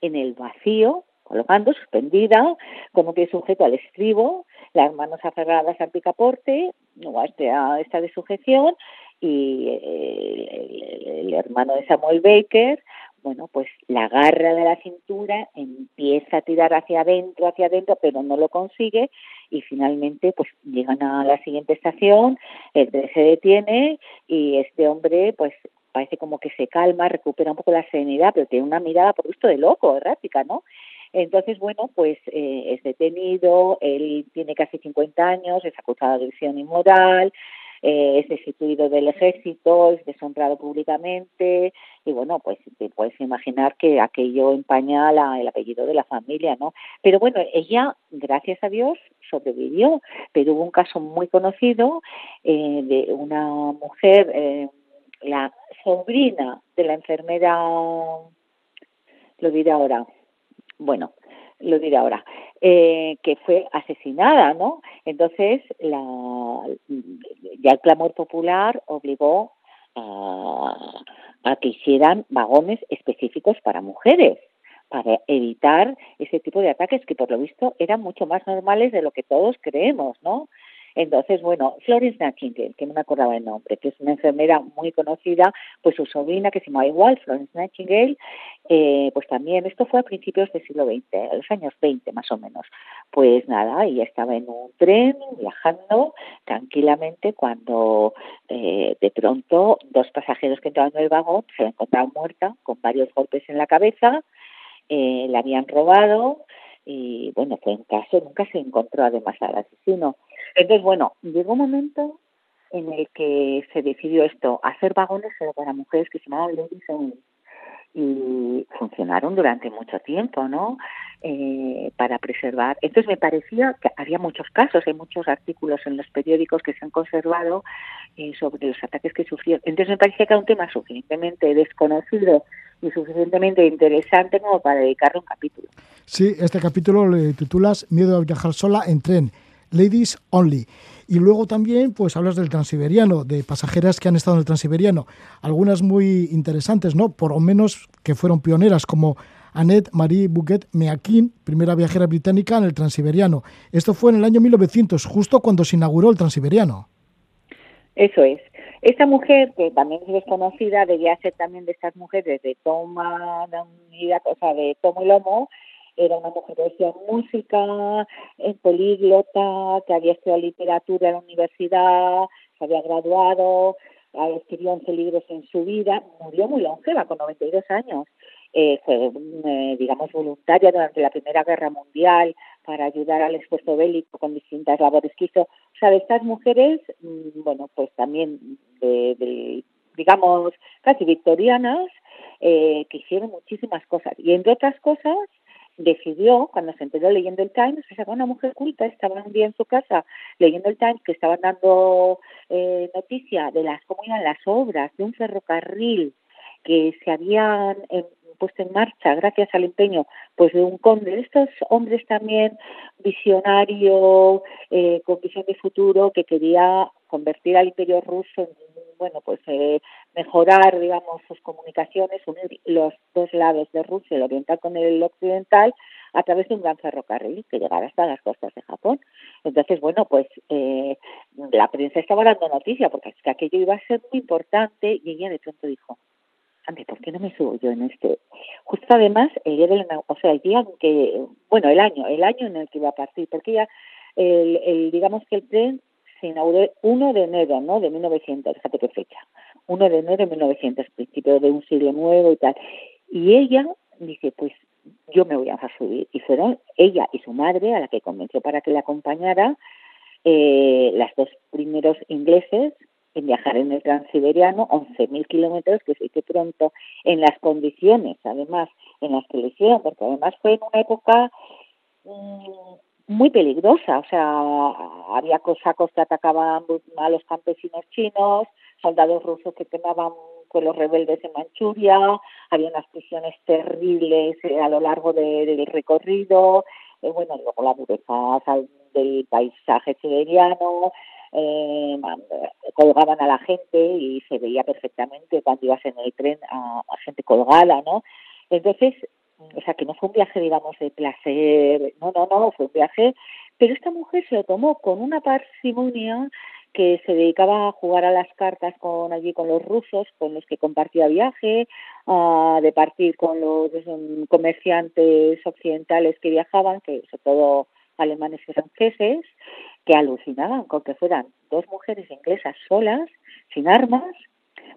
en el vacío colocando, suspendida, como que sujeto al estribo, las manos aferradas al picaporte, o este, a esta de sujeción, y el, hermano de Samuel Baker, bueno, pues la agarra de la cintura, empieza a tirar hacia adentro, hacia adentro, pero no lo consigue, y finalmente pues llegan a la siguiente estación, el tren se detiene, y este hombre pues parece como que se calma, recupera un poco la serenidad, pero tiene una mirada por gusto de loco, errática, ¿no? Entonces, bueno, pues eh, es detenido, él tiene casi 50 años, es acusado de agresión inmoral, eh, es destituido del ejército, es deshonrado públicamente y bueno, pues te puedes imaginar que aquello empaña la- el apellido de la familia, ¿no? Pero bueno, ella, gracias a Dios, sobrevivió, pero hubo un caso muy conocido eh, de una mujer, eh, la sobrina de la enfermera, lo diré ahora, bueno, lo diré ahora, eh, que fue asesinada, ¿no? Entonces, la, ya el clamor popular obligó a, a que hicieran vagones específicos para mujeres para evitar ese tipo de ataques que por lo visto eran mucho más normales de lo que todos creemos, ¿no? Entonces, bueno, Florence Nightingale, que no me acordaba el nombre, que es una enfermera muy conocida, pues su sobrina, que se llama igual, Florence Nightingale, eh, pues también, esto fue a principios del siglo XX, a los años 20 más o menos. Pues nada, ella estaba en un tren viajando tranquilamente cuando eh, de pronto dos pasajeros que entraban en el vagón se la encontraron muerta con varios golpes en la cabeza, eh, la habían robado y bueno, fue un caso, nunca se encontró además al asesino. Entonces, bueno, llegó un momento en el que se decidió esto, hacer vagones para mujeres que se llamaban ladies only y funcionaron durante mucho tiempo, ¿no? Eh, para preservar. Entonces me parecía que había muchos casos, hay muchos artículos en los periódicos que se han conservado eh, sobre los ataques que sufrieron. Entonces me parecía que era un tema suficientemente desconocido y suficientemente interesante como para dedicarle un capítulo. Sí, este capítulo le titulas Miedo a viajar sola en tren, Ladies Only. Y luego también, pues hablas del transiberiano, de pasajeras que han estado en el transiberiano. Algunas muy interesantes, ¿no? Por lo menos que fueron pioneras, como Annette Marie Bouquet Meakin, primera viajera británica en el transiberiano. Esto fue en el año 1900, justo cuando se inauguró el transiberiano. Eso es. Esta mujer, que también es desconocida, debía ser también de estas mujeres de toma, de unidad, o sea, de tomo y lomo, era una mujer que hacía música, políglota, que había estudiado literatura en la universidad, se había graduado, escribió 11 libros en su vida, murió muy longeva, con 92 años. Eh, fue, eh, digamos, voluntaria durante la Primera Guerra Mundial para ayudar al esfuerzo bélico con distintas labores que hizo. O sea, de estas mujeres, mm, bueno, pues también, de, de, digamos, casi victorianas, eh, que hicieron muchísimas cosas. Y entre otras cosas, decidió, cuando se enteró leyendo el Times, que era una mujer culta, estaba un día en su casa leyendo el Times, que estaban dando eh, noticia de las cómo iban las obras de un ferrocarril que se habían eh, puesto en marcha gracias al empeño pues de un conde, estos hombres también visionario, eh, con visión de futuro, que quería convertir al imperio ruso en, bueno, pues eh, mejorar, digamos, sus comunicaciones, unir los dos lados de Rusia, el oriental con el occidental, a través de un gran ferrocarril que llegara hasta las costas de Japón. Entonces, bueno, pues eh, la prensa estaba dando noticia porque es que aquello iba a ser muy importante y ella de pronto dijo, ande, ¿por qué no me subo yo en este? Justo además, el día, del, o sea, el día en que, bueno, el año, el año en el que iba a partir, porque ya, el, el, digamos que el tren se inauguró 1 de enero, ¿no? De 1900, fíjate qué fecha, 1 de enero de 1900, principio de un siglo nuevo y tal. Y ella dice, pues yo me voy a subir. Y fueron ella y su madre a la que convenció para que la acompañara, eh, las dos primeros ingleses en viajar en el transiberiano, 11.000 kilómetros, que se hizo pronto, en las condiciones, además, en las que lo hicieron, porque además fue en una época mmm, muy peligrosa, o sea, había cosacos que atacaban a los campesinos chinos, soldados rusos que quemaban con los rebeldes en Manchuria, había unas prisiones terribles eh, a lo largo de, del recorrido, eh, bueno, luego la dureza del paisaje siberiano, eh, colgaban a la gente y se veía perfectamente cuando ibas en el tren a, a gente colgada, ¿no? Entonces, o sea, que no fue un viaje, digamos, de placer, no, no, no, fue un viaje, pero esta mujer se lo tomó con una parsimonia que se dedicaba a jugar a las cartas con allí con los rusos, con los que compartía viaje, uh, de partir con los um, comerciantes occidentales que viajaban, que sobre todo alemanes y franceses, que alucinaban con que fueran dos mujeres inglesas solas, sin armas,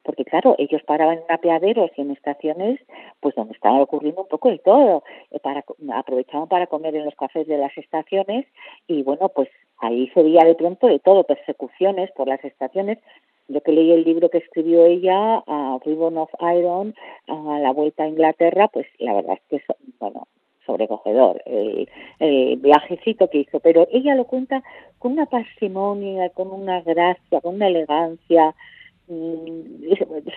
porque claro, ellos paraban en apeaderos y en estaciones, pues donde estaba ocurriendo un poco de todo, para, aprovechaban para comer en los cafés de las estaciones y bueno, pues ahí se veía de pronto de todo, persecuciones por las estaciones. Yo que leí el libro que escribió ella, a Ribbon of Iron, a la vuelta a Inglaterra, pues la verdad es que, bueno, sobrecogedor el, viajecito que hizo, pero ella lo cuenta con una parsimonia, con una gracia, con una elegancia,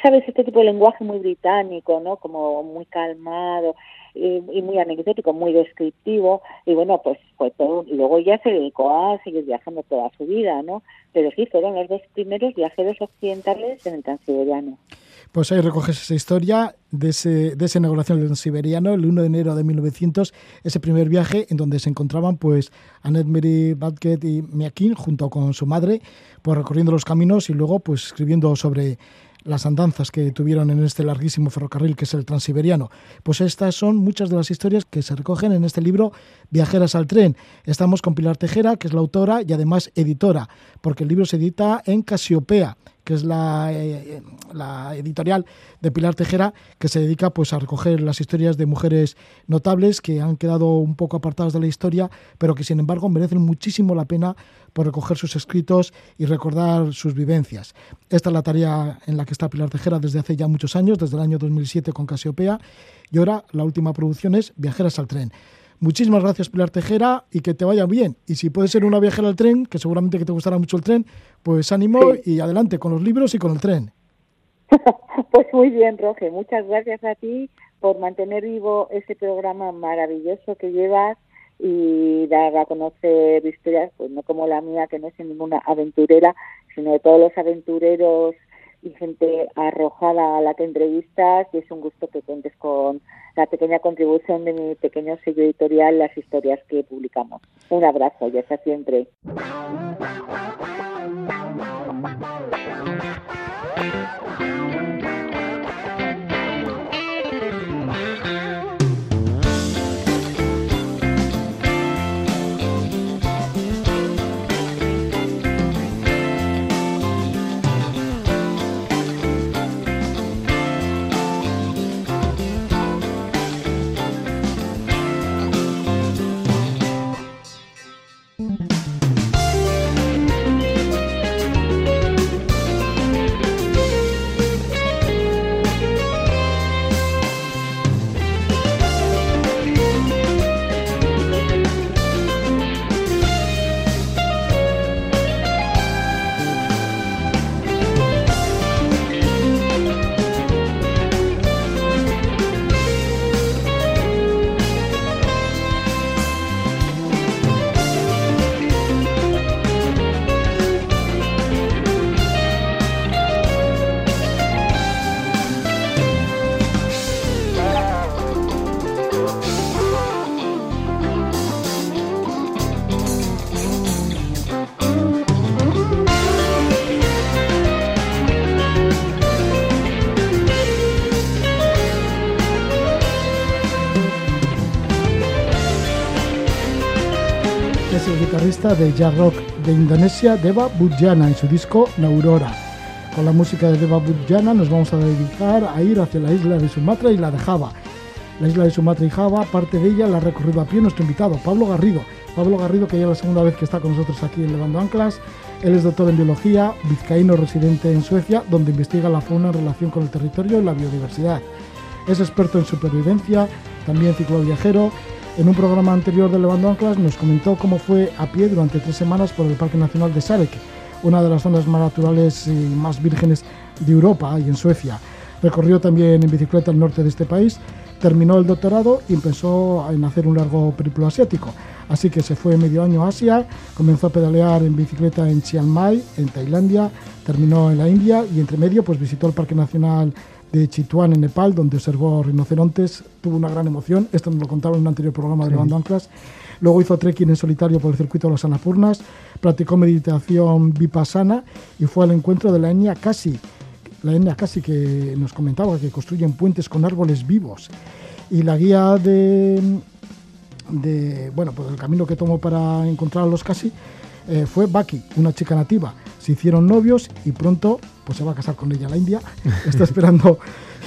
sabes este tipo de lenguaje muy británico, ¿no? Como muy calmado eh, y muy anecdótico, muy descriptivo y bueno, pues fue todo. Y luego ella se dedicó a seguir viajando toda su vida, ¿no? Pero sí fueron los dos primeros viajeros occidentales en el Transiberiano. Pues ahí recoges esa historia de, ese, de esa inauguración del siberiano, el 1 de enero de 1900, ese primer viaje en donde se encontraban pues Annette Mary Badgett y Miakin junto con su madre, pues recorriendo los caminos y luego pues escribiendo sobre las andanzas que tuvieron en este larguísimo ferrocarril que es el Transiberiano. Pues estas son muchas de las historias que se recogen en este libro Viajeras al tren. Estamos con Pilar Tejera, que es la autora y además editora, porque el libro se edita en Casiopea, que es la, eh, la editorial de Pilar Tejera, que se dedica pues a recoger las historias de mujeres notables que han quedado un poco apartadas de la historia, pero que sin embargo merecen muchísimo la pena por recoger sus escritos y recordar sus vivencias. Esta es la tarea en la que está Pilar Tejera desde hace ya muchos años, desde el año 2007 con Casiopea, y ahora la última producción es Viajeras al tren. Muchísimas gracias Pilar Tejera y que te vaya bien. Y si puedes ser una viajera al tren, que seguramente que te gustará mucho el tren, pues ánimo y adelante con los libros y con el tren. [LAUGHS] Pues muy bien, Roge. Muchas gracias a ti por mantener vivo ese programa maravilloso que llevas y dar a conocer historias, pues no como la mía, que no es ninguna aventurera, sino de todos los aventureros y gente arrojada a la que entrevistas. Y es un gusto que cuentes con la pequeña contribución de mi pequeño sello editorial, las historias que publicamos. Un abrazo y hasta siempre. Guitarrista de jazz rock de Indonesia, Deva Budjana, en su disco Naurora. Con la música de Deva Budjana nos vamos a dedicar a ir hacia la isla de Sumatra y la de Java. La isla de Sumatra y Java, parte de ella la ha recorrido a pie nuestro invitado, Pablo Garrido. Pablo Garrido, que ya es la segunda vez que está con nosotros aquí en Levando Anclas. Él es doctor en biología, vizcaíno residente en Suecia, donde investiga la fauna en relación con el territorio y la biodiversidad. Es experto en supervivencia, también cicloviajero. En un programa anterior de Levando Anclas nos comentó cómo fue a pie durante tres semanas por el Parque Nacional de Sarek, una de las zonas más naturales y más vírgenes de Europa y en Suecia. Recorrió también en bicicleta el norte de este país, terminó el doctorado y empezó en hacer un largo periplo asiático. Así que se fue medio año a Asia, comenzó a pedalear en bicicleta en Chiang Mai, en Tailandia, terminó en la India y entre medio pues visitó el Parque Nacional de Chitwan en Nepal, donde observó rinocerontes, tuvo una gran emoción, esto nos lo contaba en un anterior programa de Levando Anclas. Luego hizo trekking en solitario por el circuito de las Annapurnas, practicó meditación vipassana y fue al encuentro de la etnia Kasi, la etnia Kasi que nos comentaba que construyen puentes con árboles vivos. Y la guía de, de bueno, pues el camino que tomó para encontrar a los Kasi eh, fue Baki, una chica nativa. Se hicieron novios y pronto pues se va a casar con ella a la India. [LAUGHS] Está esperando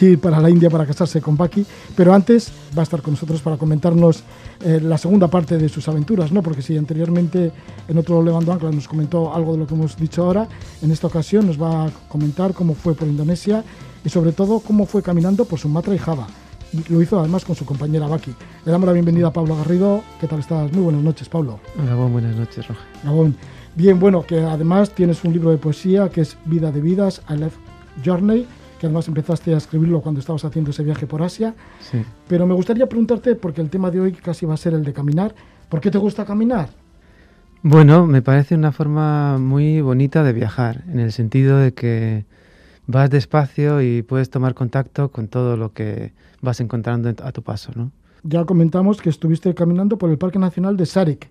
ir para la India para casarse con Baki. Pero antes va a estar con nosotros para comentarnos eh, la segunda parte de sus aventuras, ¿no? Porque si anteriormente en otro Levando Ancla nos comentó algo de lo que hemos dicho ahora, en esta ocasión nos va a comentar cómo fue por Indonesia y sobre todo cómo fue caminando por Sumatra y Java. Lo hizo además con su compañera Baki. Le damos la bienvenida a Pablo Garrido. ¿Qué tal estás? Muy buenas noches, Pablo. Gabón, buenas noches, Roja. Gabón. Bien, bueno, que además tienes un libro de poesía que es Vida de Vidas, I Left Journey, que además empezaste a escribirlo cuando estabas haciendo ese viaje por Asia. Sí. Pero me gustaría preguntarte, porque el tema de hoy casi va a ser el de caminar, ¿por qué te gusta caminar? Bueno, me parece una forma muy bonita de viajar, en el sentido de que vas despacio y puedes tomar contacto con todo lo que vas encontrando en- a tu paso, ¿no? Ya comentamos que estuviste caminando por el Parque Nacional de Sarek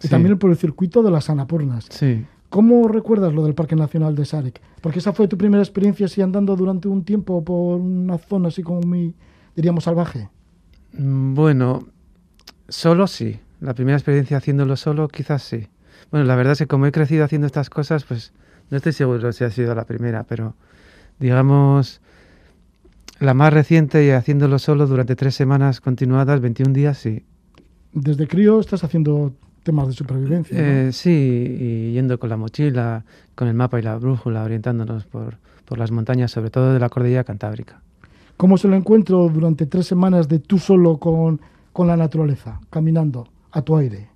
y Sí. también por el circuito de las Anapurnas. Sí. ¿Cómo recuerdas lo del Parque Nacional de Sarek? Porque esa fue tu primera experiencia así andando durante un tiempo por una zona así como muy, diríamos, salvaje. Mm, Bueno, solo sí. La primera experiencia haciéndolo solo, quizás sí. Bueno, la verdad es que como he crecido haciendo estas cosas, pues no estoy seguro si ha sido la primera, pero digamos la más reciente y haciéndolo solo durante tres semanas continuadas, 21 días, sí. Desde crío estás haciendo temas de supervivencia. ¿no? Eh, sí, y yendo con la mochila, con el mapa y la brújula, orientándonos por, por las montañas, sobre todo de la cordillera cantábrica. ¿Cómo es el encuentro durante tres semanas de tú solo con, con la naturaleza, caminando a tu aire?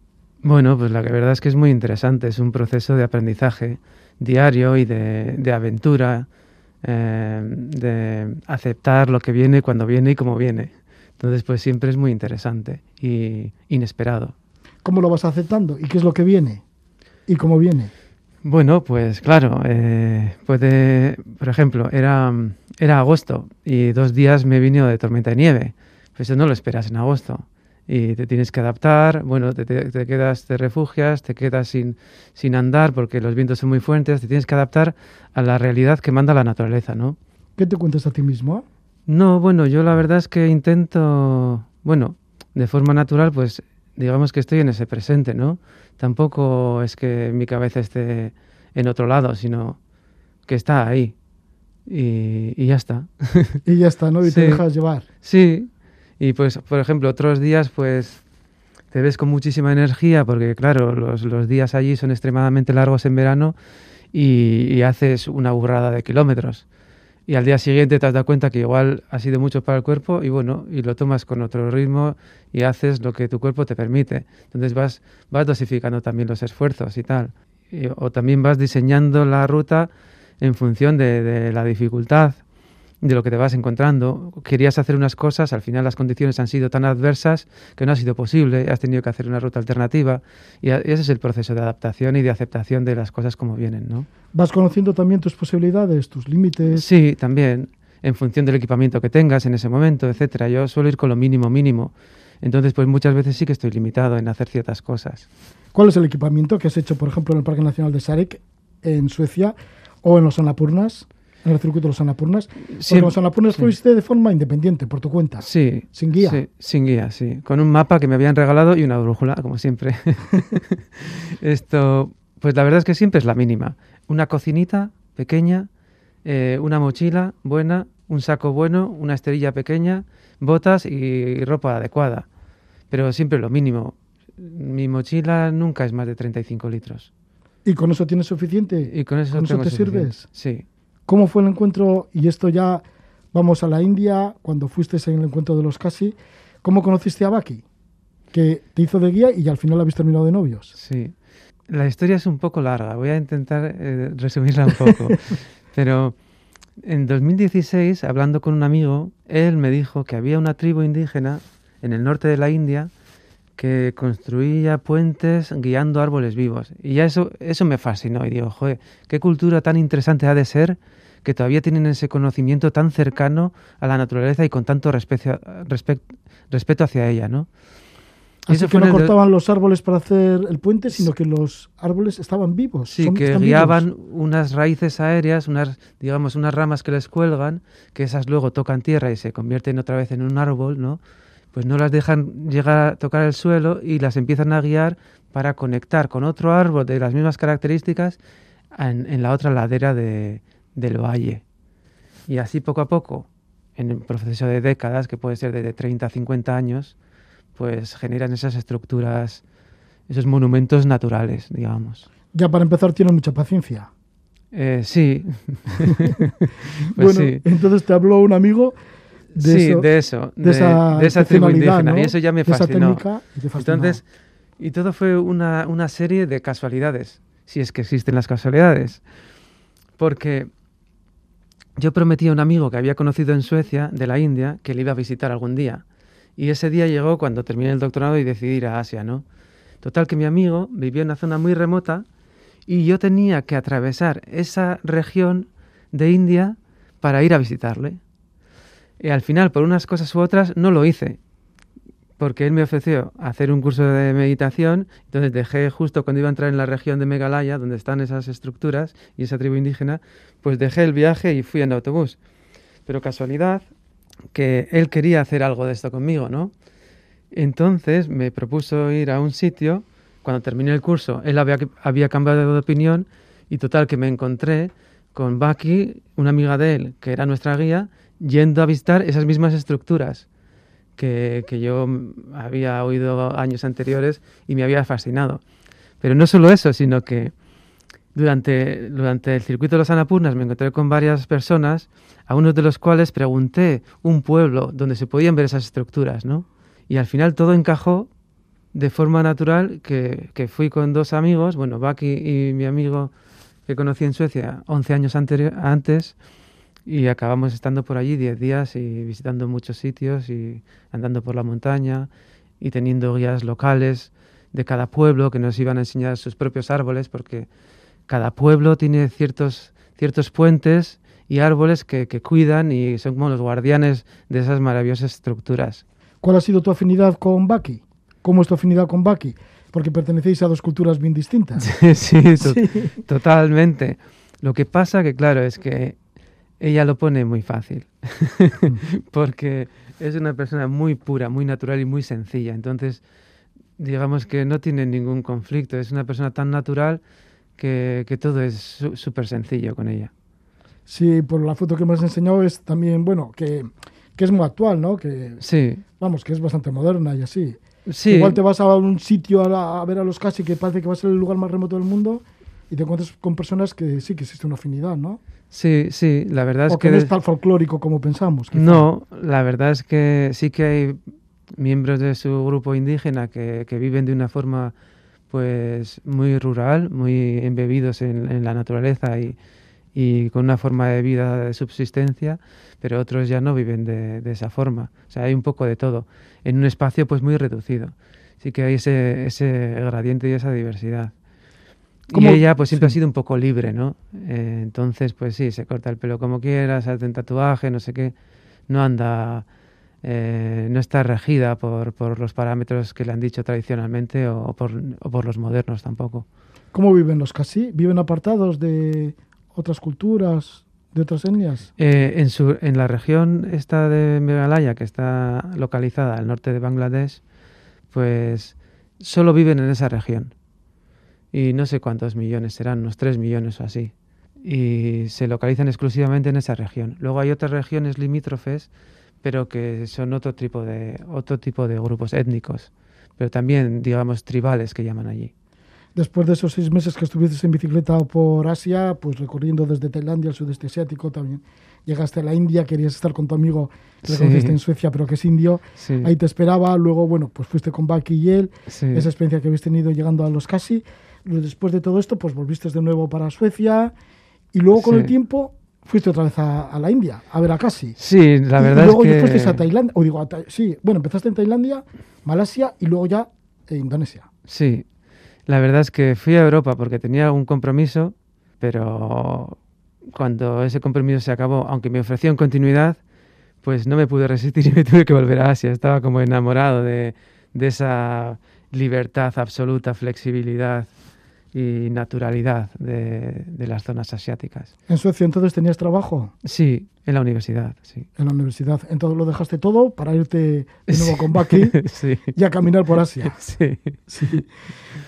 Bueno, pues la verdad es que es muy interesante, es un proceso de aprendizaje diario y de, de aventura, eh, de aceptar lo que viene cuando viene y cómo viene. Entonces, pues siempre es muy interesante y inesperado. ¿Cómo lo vas aceptando? ¿Y qué es lo que viene? ¿Y cómo viene? Bueno, pues claro, eh, puede, por ejemplo, era, era agosto y dos días me vino de tormenta de nieve. Pues eso no lo esperas en agosto. Y te tienes que adaptar, bueno, te, te- te quedas, te refugias, te quedas sin, sin andar porque los vientos son muy fuertes, te tienes que adaptar a la realidad que manda la naturaleza, ¿no? ¿Qué te cuentas a ti mismo? No, bueno, yo la verdad es que intento, bueno, de forma natural, pues digamos que estoy en ese presente, ¿no? Tampoco es que mi cabeza esté en otro lado, sino que está ahí. Y, y ya está. [LAUGHS] Y ya está, ¿no? Y te Sí. dejas llevar. Sí, y pues, por ejemplo, otros días, pues te ves con muchísima energía, porque claro, los, los días allí son extremadamente largos en verano y, y haces una burrada de kilómetros. Y al día siguiente te has dado cuenta que igual ha sido mucho para el cuerpo y bueno, y lo tomas con otro ritmo y haces lo que tu cuerpo te permite. Entonces vas, vas dosificando también los esfuerzos y tal. O también vas diseñando la ruta en función de la dificultad, de lo que te vas encontrando. Querías hacer unas cosas, al final las condiciones han sido tan adversas que no ha sido posible, has tenido que hacer una ruta alternativa y ese es el proceso de adaptación y de aceptación de las cosas como vienen, ¿no? Vas conociendo también tus posibilidades, tus límites. Sí, también, en función del equipamiento que tengas en ese momento, etcétera. Yo suelo ir con lo mínimo mínimo. Entonces, pues muchas veces sí que estoy limitado en hacer ciertas cosas. ¿Cuál es el equipamiento que has hecho, por ejemplo, en el Parque Nacional de Sarek, en Suecia, o en los Annapurnas, en el circuito de los Siem- en los Annapurnas sí. fuiste de forma independiente, por tu cuenta. Sí. Sin guía. Sí, sin guía, sí. Con un mapa que me habían regalado y una brújula, como siempre. [LAUGHS] Esto, pues la verdad es que siempre es la mínima. Una cocinita pequeña, eh, una mochila buena, un saco bueno, una esterilla pequeña, botas y ropa adecuada. Pero siempre lo mínimo. Mi mochila nunca es más de 35 litros. ¿Y con eso tienes suficiente? Y con eso, ¿Con eso tengo te suficiente. sirves? Sí. ¿Cómo fue el encuentro? Y esto ya vamos a la India, cuando fuiste en el encuentro de los Casi. ¿Cómo conociste a Baki? Que te hizo de guía y al final habéis terminado de novios. Sí. La historia es un poco larga, voy a intentar eh, resumirla un poco. [LAUGHS] Pero en 2016, hablando con un amigo, él me dijo que había una tribu indígena en el norte de la India que construía puentes guiando árboles vivos. Y ya eso, eso me fascinó. Y digo, joder, qué cultura tan interesante ha de ser que todavía tienen ese conocimiento tan cercano a la naturaleza y con tanto respeto, respect- respeto hacia ella, ¿no? Así eso que no cortaban los árboles para hacer el puente, sino que los árboles estaban vivos. Sí, son- que guiaban vivos. unas raíces aéreas, unas, digamos, unas ramas que les cuelgan, que esas luego tocan tierra y se convierten otra vez en un árbol, ¿no? Pues no las dejan llegar a tocar el suelo y las empiezan a guiar para conectar con otro árbol de las mismas características en, en la otra ladera de, del valle. Y así poco a poco, en un proceso de décadas, que puede ser de 30 a 50 años, pues generan esas estructuras, esos monumentos naturales, digamos. Ya para empezar tienes mucha paciencia. Eh, sí. [LAUGHS] bueno, pues sí. entonces te habló un amigo de sí, eso, de eso, de esa de esa tribu indígena. ¿no? Y eso ya me De esa fascinó. técnica y. Entonces, y todo fue una, una serie de casualidades, si es que existen las casualidades. Porque yo prometí a un amigo que había conocido en Suecia, de la India, que le iba a visitar algún día. Y ese día llegó cuando terminé el doctorado y decidí ir a Asia, ¿no? Total que mi amigo vivía en una zona muy remota y yo tenía que atravesar esa región de India para ir a visitarle. Y al final, por unas cosas u otras, no lo hice. Porque él me ofreció hacer un curso de meditación, entonces dejé justo cuando iba a entrar en la región de Meghalaya, donde están esas estructuras y esa tribu indígena, pues dejé el viaje y fui en autobús. Pero casualidad que él quería hacer algo de esto conmigo, ¿no? Entonces me propuso ir a un sitio, cuando terminé el curso, él había, cambiado de opinión y total que me encontré con Baki, una amiga de él, que era nuestra guía, yendo a visitar esas mismas estructuras que, que yo había oído años anteriores y me había fascinado. Pero no solo eso, sino que durante, durante el circuito de los Anapurnas me encontré con varias personas, a unos de los cuales pregunté un pueblo donde se podían ver esas estructuras, ¿no? Y al final todo encajó de forma natural que, que fui con dos amigos, bueno, Baki y mi amigo que conocí en Suecia 11 años antes, y acabamos estando por allí 10 días y visitando muchos sitios y andando por la montaña y teniendo guías locales de cada pueblo que nos iban a enseñar sus propios árboles, porque cada pueblo tiene ciertos, ciertos puentes y árboles que, que cuidan y son como los guardianes de esas maravillosas estructuras. ¿Cuál ha sido tu afinidad con Baki? ¿Cómo es tu afinidad con Baki? Porque pertenecéis a dos culturas bien distintas. [LAUGHS] sí, to- [LAUGHS] totalmente. Lo que pasa que, claro, es que ella lo pone muy fácil, [LAUGHS] porque es una persona muy pura, muy natural y muy sencilla. Entonces, digamos que no tiene ningún conflicto. Es una persona tan natural que, que todo es súper sencillo con ella. Sí, por la foto que me has enseñado es también, bueno, que, que es muy actual, ¿no? Que, Sí, vamos, que es bastante moderna y así. sí. Igual te vas a un sitio a, la- a ver a los casi que parece que va a ser el lugar más remoto del mundo y te encuentras con personas que sí que existe una afinidad, ¿no? Sí, sí, la verdad es o que, que... no es tan folclórico como pensamos. quizá. No, la verdad es que sí que hay miembros de su grupo indígena que, que viven de una forma pues muy rural, muy embebidos en, en la naturaleza y, y con una forma de vida de subsistencia, pero otros ya no viven de, de esa forma. O sea, hay un poco de todo, en un espacio pues muy reducido. Sí que hay ese, ese gradiente y esa diversidad. ¿Cómo? Y ella pues siempre Sí. ha sido un poco libre, ¿no? Eh, entonces, pues sí, se corta el pelo como quiera, se hace un tatuaje, no sé qué. No anda, eh, no está regida por, por los parámetros que le han dicho tradicionalmente o, por, o por los modernos tampoco. ¿Cómo viven los casi? ¿Viven apartados de otras culturas, de otras etnias? Eh, en, su, en la región esta de Meghalaya, que está localizada al norte de Bangladesh, pues solo viven en esa región. Y no sé cuántos millones serán, unos 3 millones o así. Y se localizan exclusivamente en esa región. Luego hay otras regiones limítrofes, pero que son otro tipo de, otro tipo de grupos étnicos, pero también, digamos, tribales que llaman allí. Después de esos seis meses que estuviste en bicicleta por Asia, pues recorriendo desde Tailandia al sudeste asiático, también llegaste a la India, querías estar con tu amigo que Sí. conociste en Suecia, pero que es indio, Sí, ahí te esperaba, luego, bueno, pues fuiste con Baki y él, sí. esa experiencia que habéis tenido llegando a los casi, después de todo esto, pues volviste de nuevo para Suecia, y luego con Sí. el tiempo fuiste otra vez a, a la India, a ver a casi. Sí, la verdad y luego es ya que... fuiste a Tailandia, o digo, a Tai- sí, bueno, empezaste en Tailandia, Malasia y luego ya en Indonesia. Sí, la verdad es que fui a Europa porque tenía un compromiso, pero cuando ese compromiso se acabó, aunque me ofrecieron continuidad, pues no me pude resistir [LAUGHS] y me tuve que volver a Asia. Estaba como enamorado de, de esa libertad absoluta, flexibilidad y naturalidad de, de las zonas asiáticas. En Suecia entonces tenías trabajo Sí, en la universidad, sí. en la universidad, entonces lo dejaste todo para irte de nuevo con Baki [LAUGHS] sí, y a caminar por Asia. [LAUGHS] sí. Sí.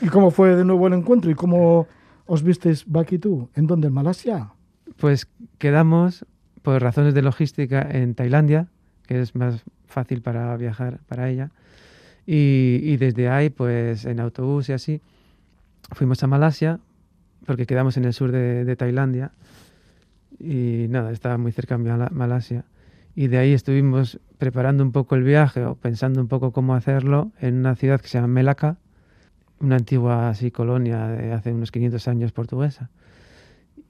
¿Y cómo fue de nuevo el encuentro? ¿Y cómo os visteis Baki tú? ¿En dónde? ¿En Malasia? pues quedamos por razones de logística en Tailandia, que es más fácil para viajar para ella. Y, y desde ahí, pues en autobús y así, fuimos a Malasia, porque quedamos en el sur de, de Tailandia. Y nada, estaba muy cerca de Mala- Malasia. Y de ahí estuvimos preparando un poco el viaje o pensando un poco cómo hacerlo en una ciudad que se llama Melaka, una antigua así colonia de hace unos 500 años portuguesa.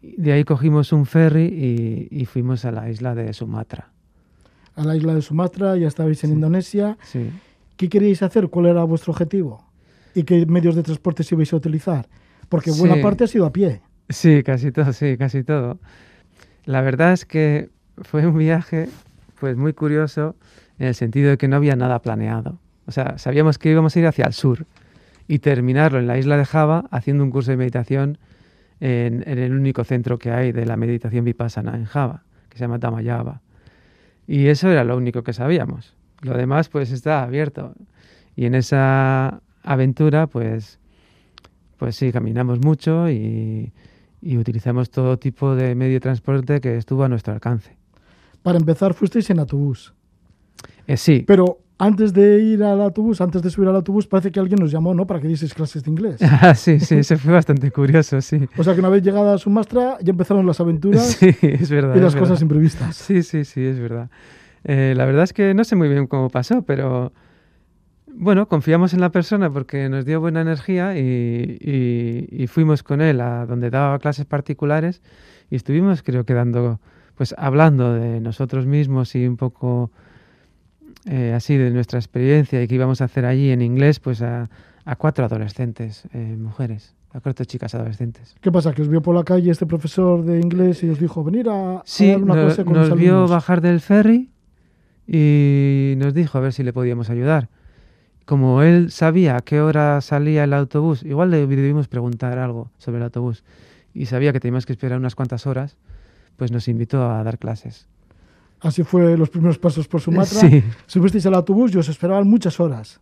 Y de ahí cogimos un ferry y, y fuimos a la isla de Sumatra. A la isla de Sumatra, ya estabais en Indonesia. Sí. ¿Qué queríais hacer? ¿Cuál era vuestro objetivo? ¿Y qué medios de transporte ibais a utilizar? Porque buena Sí. parte ha sido a pie. Sí, casi todo, sí, casi todo. La verdad es que fue un viaje pues muy curioso en el sentido de que no había nada planeado. O sea, sabíamos que íbamos a ir hacia el sur y terminarlo en la isla de Java haciendo un curso de meditación en, en el único centro que hay de la meditación vipassana en Java, que se llama Tamayaba. Y eso era lo único que sabíamos. Lo demás pues está abierto. Y en esa aventura pues pues sí, caminamos mucho y, y utilizamos todo tipo de medio de transporte que estuvo a nuestro alcance. Para empezar, fuisteis en autobús. Eh, sí, Pero antes de ir al autobús, antes de subir al autobús, parece que alguien nos llamó, ¿no? Para que dieseis clases de inglés. [LAUGHS] Ah, sí, sí, eso fue bastante curioso, sí. O sea que una vez llegada a Sumatra, ya empezaron las aventuras [LAUGHS] Sí, es verdad. y es las verdad. cosas imprevistas. Sí, sí, sí, es verdad. Eh, la verdad es que no sé muy bien cómo pasó, pero bueno, confiamos en la persona porque nos dio buena energía y, y- y fuimos con él a donde daba clases particulares y estuvimos, creo que dando, pues hablando de nosotros mismos y un poco eh, así de nuestra experiencia y qué íbamos a hacer allí en inglés, pues a, a cuatro adolescentes, eh, mujeres, a cuatro chicas adolescentes. ¿Qué pasa? ¿Que os vio por la calle este profesor de inglés y os dijo venir a, a Sí, dar una no- clase con nos vio alumnos"? bajar del ferry y nos dijo a ver si le podíamos ayudar. Como él sabía a qué hora salía el autobús, igual le debimos preguntar algo sobre el autobús y sabía que teníamos que esperar unas cuantas horas, pues nos invitó a dar clases. Así fue los primeros pasos por Sumatra. Sí, Subisteis al autobús y os esperaban muchas horas.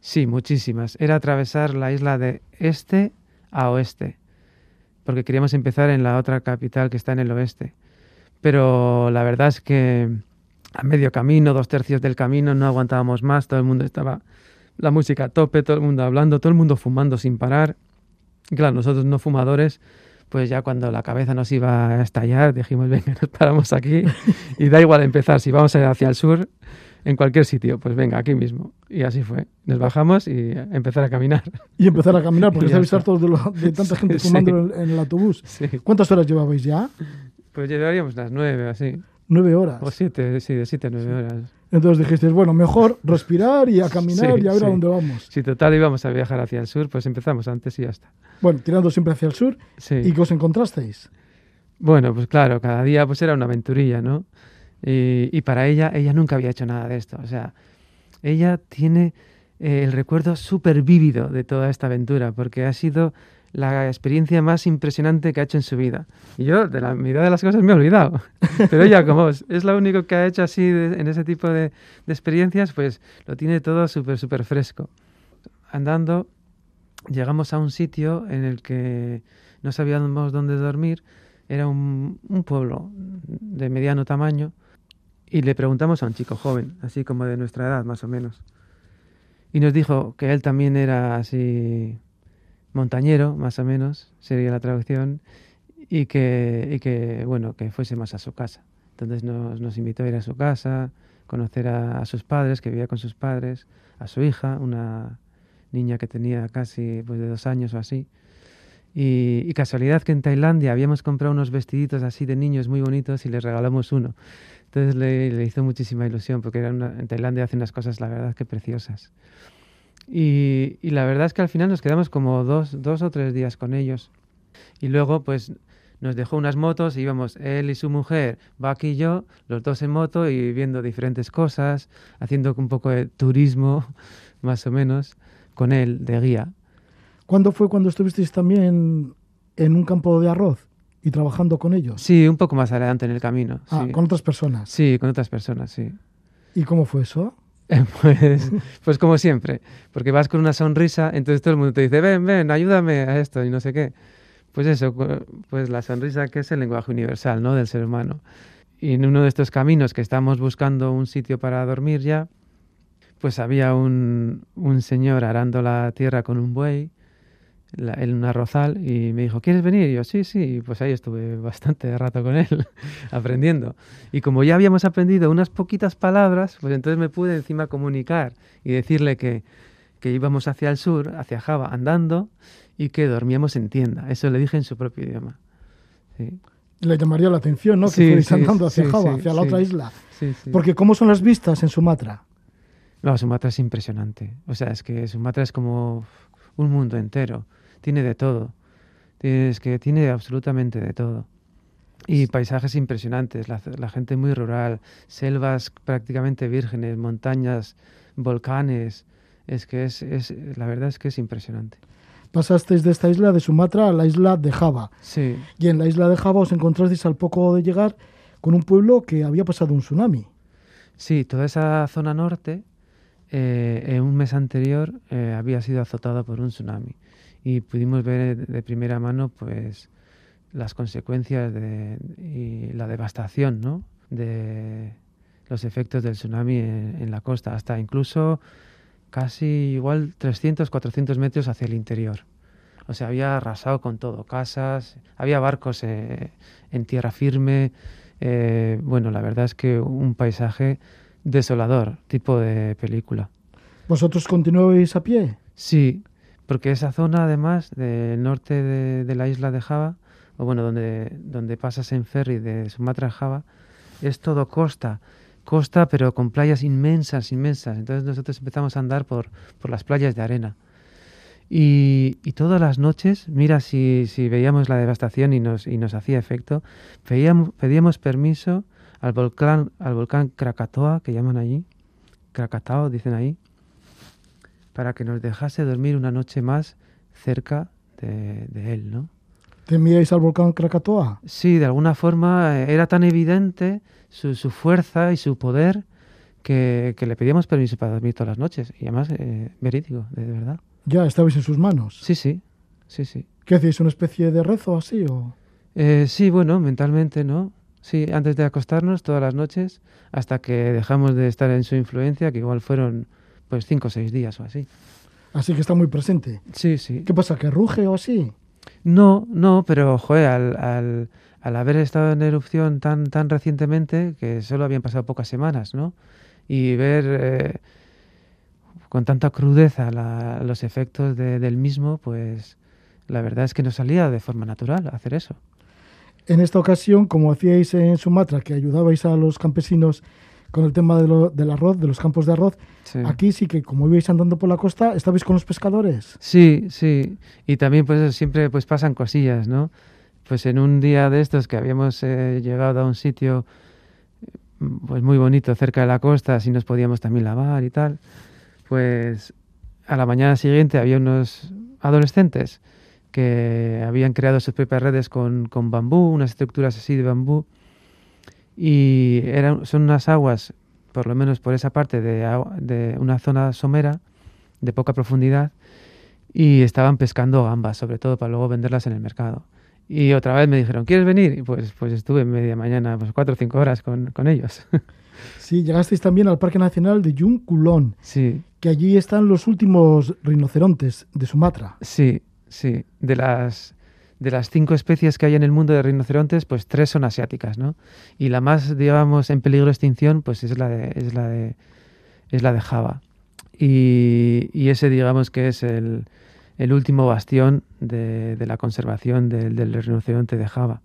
sí, muchísimas. Era atravesar la isla de este a oeste, porque queríamos empezar en la otra capital que está en el oeste. Pero la verdad es que a medio camino, dos tercios del camino, no aguantábamos más, todo el mundo estaba, la música a tope, todo el mundo hablando, todo el mundo fumando sin parar. Y claro, nosotros no fumadores, pues ya cuando la cabeza nos iba a estallar, dijimos, venga, nos paramos aquí [LAUGHS] y da igual empezar, si vamos hacia el sur, en cualquier sitio, pues venga, aquí mismo. Y así fue. Nos bajamos y empezar a caminar. Y empezar a caminar, porque [LAUGHS] Y ya estabais está. hartos de, lo- de tanta gente [LAUGHS] Sí. fumando en, en el autobús. Sí. ¿Cuántas horas llevabais ya? Pues llevaríamos las nueve, así. Nueve horas. O siete, sí, de siete a nueve horas. Entonces dijisteis, bueno, mejor respirar y a caminar [LAUGHS] Sí, y a ver a dónde vamos. Si total íbamos a viajar hacia el sur, pues empezamos antes y ya está. Bueno, tirando siempre hacia el sur. Sí. ¿Y qué os encontrasteis? Bueno, pues claro, cada día pues era una aventurilla, ¿no? Y, y para ella, ella nunca había hecho nada de esto. O sea, ella tiene eh, el recuerdo súper vívido de toda esta aventura, porque ha sido la experiencia más impresionante que ha hecho en su vida. Y yo, de la mitad de las cosas, me he olvidado. [LAUGHS] Pero ella, como es es lo único que ha hecho así de- en ese tipo de, de experiencias, pues lo tiene todo súper, súper fresco. Andando, llegamos a un sitio en el que no sabíamos dónde dormir. Era un, un pueblo de mediano tamaño. Y le preguntamos a un chico joven, así como de nuestra edad, más o menos. Y nos dijo que él también era así montañero, más o menos, sería la traducción, y que, y que bueno, que fuésemos a su casa. Entonces nos, invitó a ir a su casa, conocer a, sus padres, que vivía con sus padres, a su hija, una niña que tenía casi pues, de dos años o así. Y, casualidad que en Tailandia habíamos comprado unos vestiditos así de niños muy bonitos y les regalamos uno. Entonces le, hizo muchísima ilusión porque en Tailandia hacen unas cosas, la verdad, que preciosas. Y, y la verdad es que al final nos quedamos como dos, dos o tres días con ellos. Y luego, pues, nos dejó unas motos, y íbamos él y su mujer, Bucky y yo, los dos en moto y viendo diferentes cosas, haciendo un poco de turismo, [LAUGHS] más o menos, con él de guía. ¿Cuándo fue cuando estuvisteis también en un campo de arroz y trabajando con ellos? Sí, un poco más adelante en el camino. Ah, sí. con otras personas. Sí, con otras personas, sí. ¿Y cómo fue eso? [LAUGHS] Pues, pues como siempre, porque vas con una sonrisa, entonces todo el mundo te dice, ven, ven, ayúdame a esto y no sé qué. pues eso, pues la sonrisa que es el lenguaje universal, ¿no? Del ser humano. Y en uno de estos caminos que estábamos buscando un sitio para dormir ya, pues había un, un señor arando la tierra con un buey la- en un arrozal y me dijo, ¿quieres venir? Y yo, sí, sí, pues ahí estuve bastante rato con él [LAUGHS] aprendiendo. Y como ya habíamos aprendido unas poquitas palabras, pues entonces me pude encima comunicar y decirle que, que íbamos hacia el sur, hacia Java, andando y que dormíamos en tienda. Eso le dije en su propio idioma. Sí, Le llamaría la atención, ¿no? Que Sí, fuerais sí, andando hacia Java, hacia la otra isla. Porque ¿cómo son las vistas en Sumatra? No, Sumatra es impresionante. O sea, es que Sumatra es como un mundo entero. Tiene de todo. Es que tiene absolutamente de todo. Y paisajes impresionantes, la, la gente muy rural, selvas prácticamente vírgenes, montañas, volcanes. Es que es, es, la verdad es que es impresionante. Pasasteis de esta isla de Sumatra a la isla de Java. Sí, Y en la isla de Java os encontrasteis al poco de llegar con un pueblo que había pasado un tsunami. sí, toda esa zona norte eh, en un mes anterior eh, había sido azotada por un tsunami y pudimos ver de primera mano pues las consecuencias de, y la devastación ¿no? de los efectos del tsunami en, en la costa, hasta incluso casi igual 300, 400 metros hacia el interior. O sea, había arrasado con todo, casas, había barcos eh, en tierra firme. eh, bueno, la verdad es que un paisaje desolador, tipo de película. ¿Vosotros continuáis a pie? Sí, porque esa zona además del norte de, la isla de Java, o bueno, donde, donde pasas en ferry de Sumatra a Java, es todo costa, costa pero con playas inmensas, inmensas. Entonces nosotros empezamos a andar por, por las playas de arena. Y, y todas las noches, mira si, si veíamos la devastación y nos, y nos hacía efecto, pedíamos, pedíamos permiso al volcán, al volcán Krakatoa, que llaman allí, Krakatao dicen ahí, para que nos dejase dormir una noche más cerca de, de él, ¿no? ¿Temíais al volcán Krakatoa? Sí, de alguna forma eh, era tan evidente su, su fuerza y su poder que, que le pedíamos permiso para dormir todas las noches. Y además, eh, verídico, de, de verdad. Ya estabais en sus manos. Sí, sí, sí, sí. ¿Qué hacéis? ¿Una especie de rezo así? O... Eh, sí, bueno, mentalmente, ¿no? Sí, antes de acostarnos todas las noches, hasta que dejamos de estar en su influencia, que igual fueron pues cinco o seis días o así. Así que está muy presente. Sí, sí. ¿Qué pasa? ¿Que ruge o así? No, no, pero joder, al, al, al haber estado en erupción tan, tan recientemente, que solo habían pasado pocas semanas, ¿no? Y ver eh, con tanta crudeza la- los efectos de- del mismo, pues la verdad es que no salía de forma natural hacer eso. En esta ocasión, como hacíais en Sumatra, que ayudabais a los campesinos con el tema de lo- del arroz, de los campos de arroz, Sí. aquí sí que como ibais andando por la costa, estabais con los pescadores. Sí, sí. Y también pues siempre pues pasan cosillas, ¿no? Pues en un día de estos que habíamos eh, llegado a un sitio pues muy bonito cerca de la costa, así nos podíamos también lavar y tal, pues a la mañana siguiente había unos adolescentes que habían creado sus propias redes con, con bambú, unas estructuras así de bambú, y eran, son unas aguas, por lo menos por esa parte, de, de una zona somera, de poca profundidad, y estaban pescando gambas, sobre todo para luego venderlas en el mercado. Y otra vez me dijeron, ¿quieres venir? Y pues, pues estuve media mañana, pues cuatro o cinco horas con, con ellos. [LAUGHS] Sí, llegasteis también al Parque Nacional de Yunculón, sí, que allí están los últimos rinocerontes de Sumatra. sí, sí. De las, de las cinco especies que hay en el mundo de rinocerontes, pues tres son asiáticas, ¿no? Y la más, digamos, en peligro de extinción, pues es la de, es la de, es la de Java. Y, y ese, digamos, que es el, el último bastión de, de la conservación del, del rinoceronte de Java.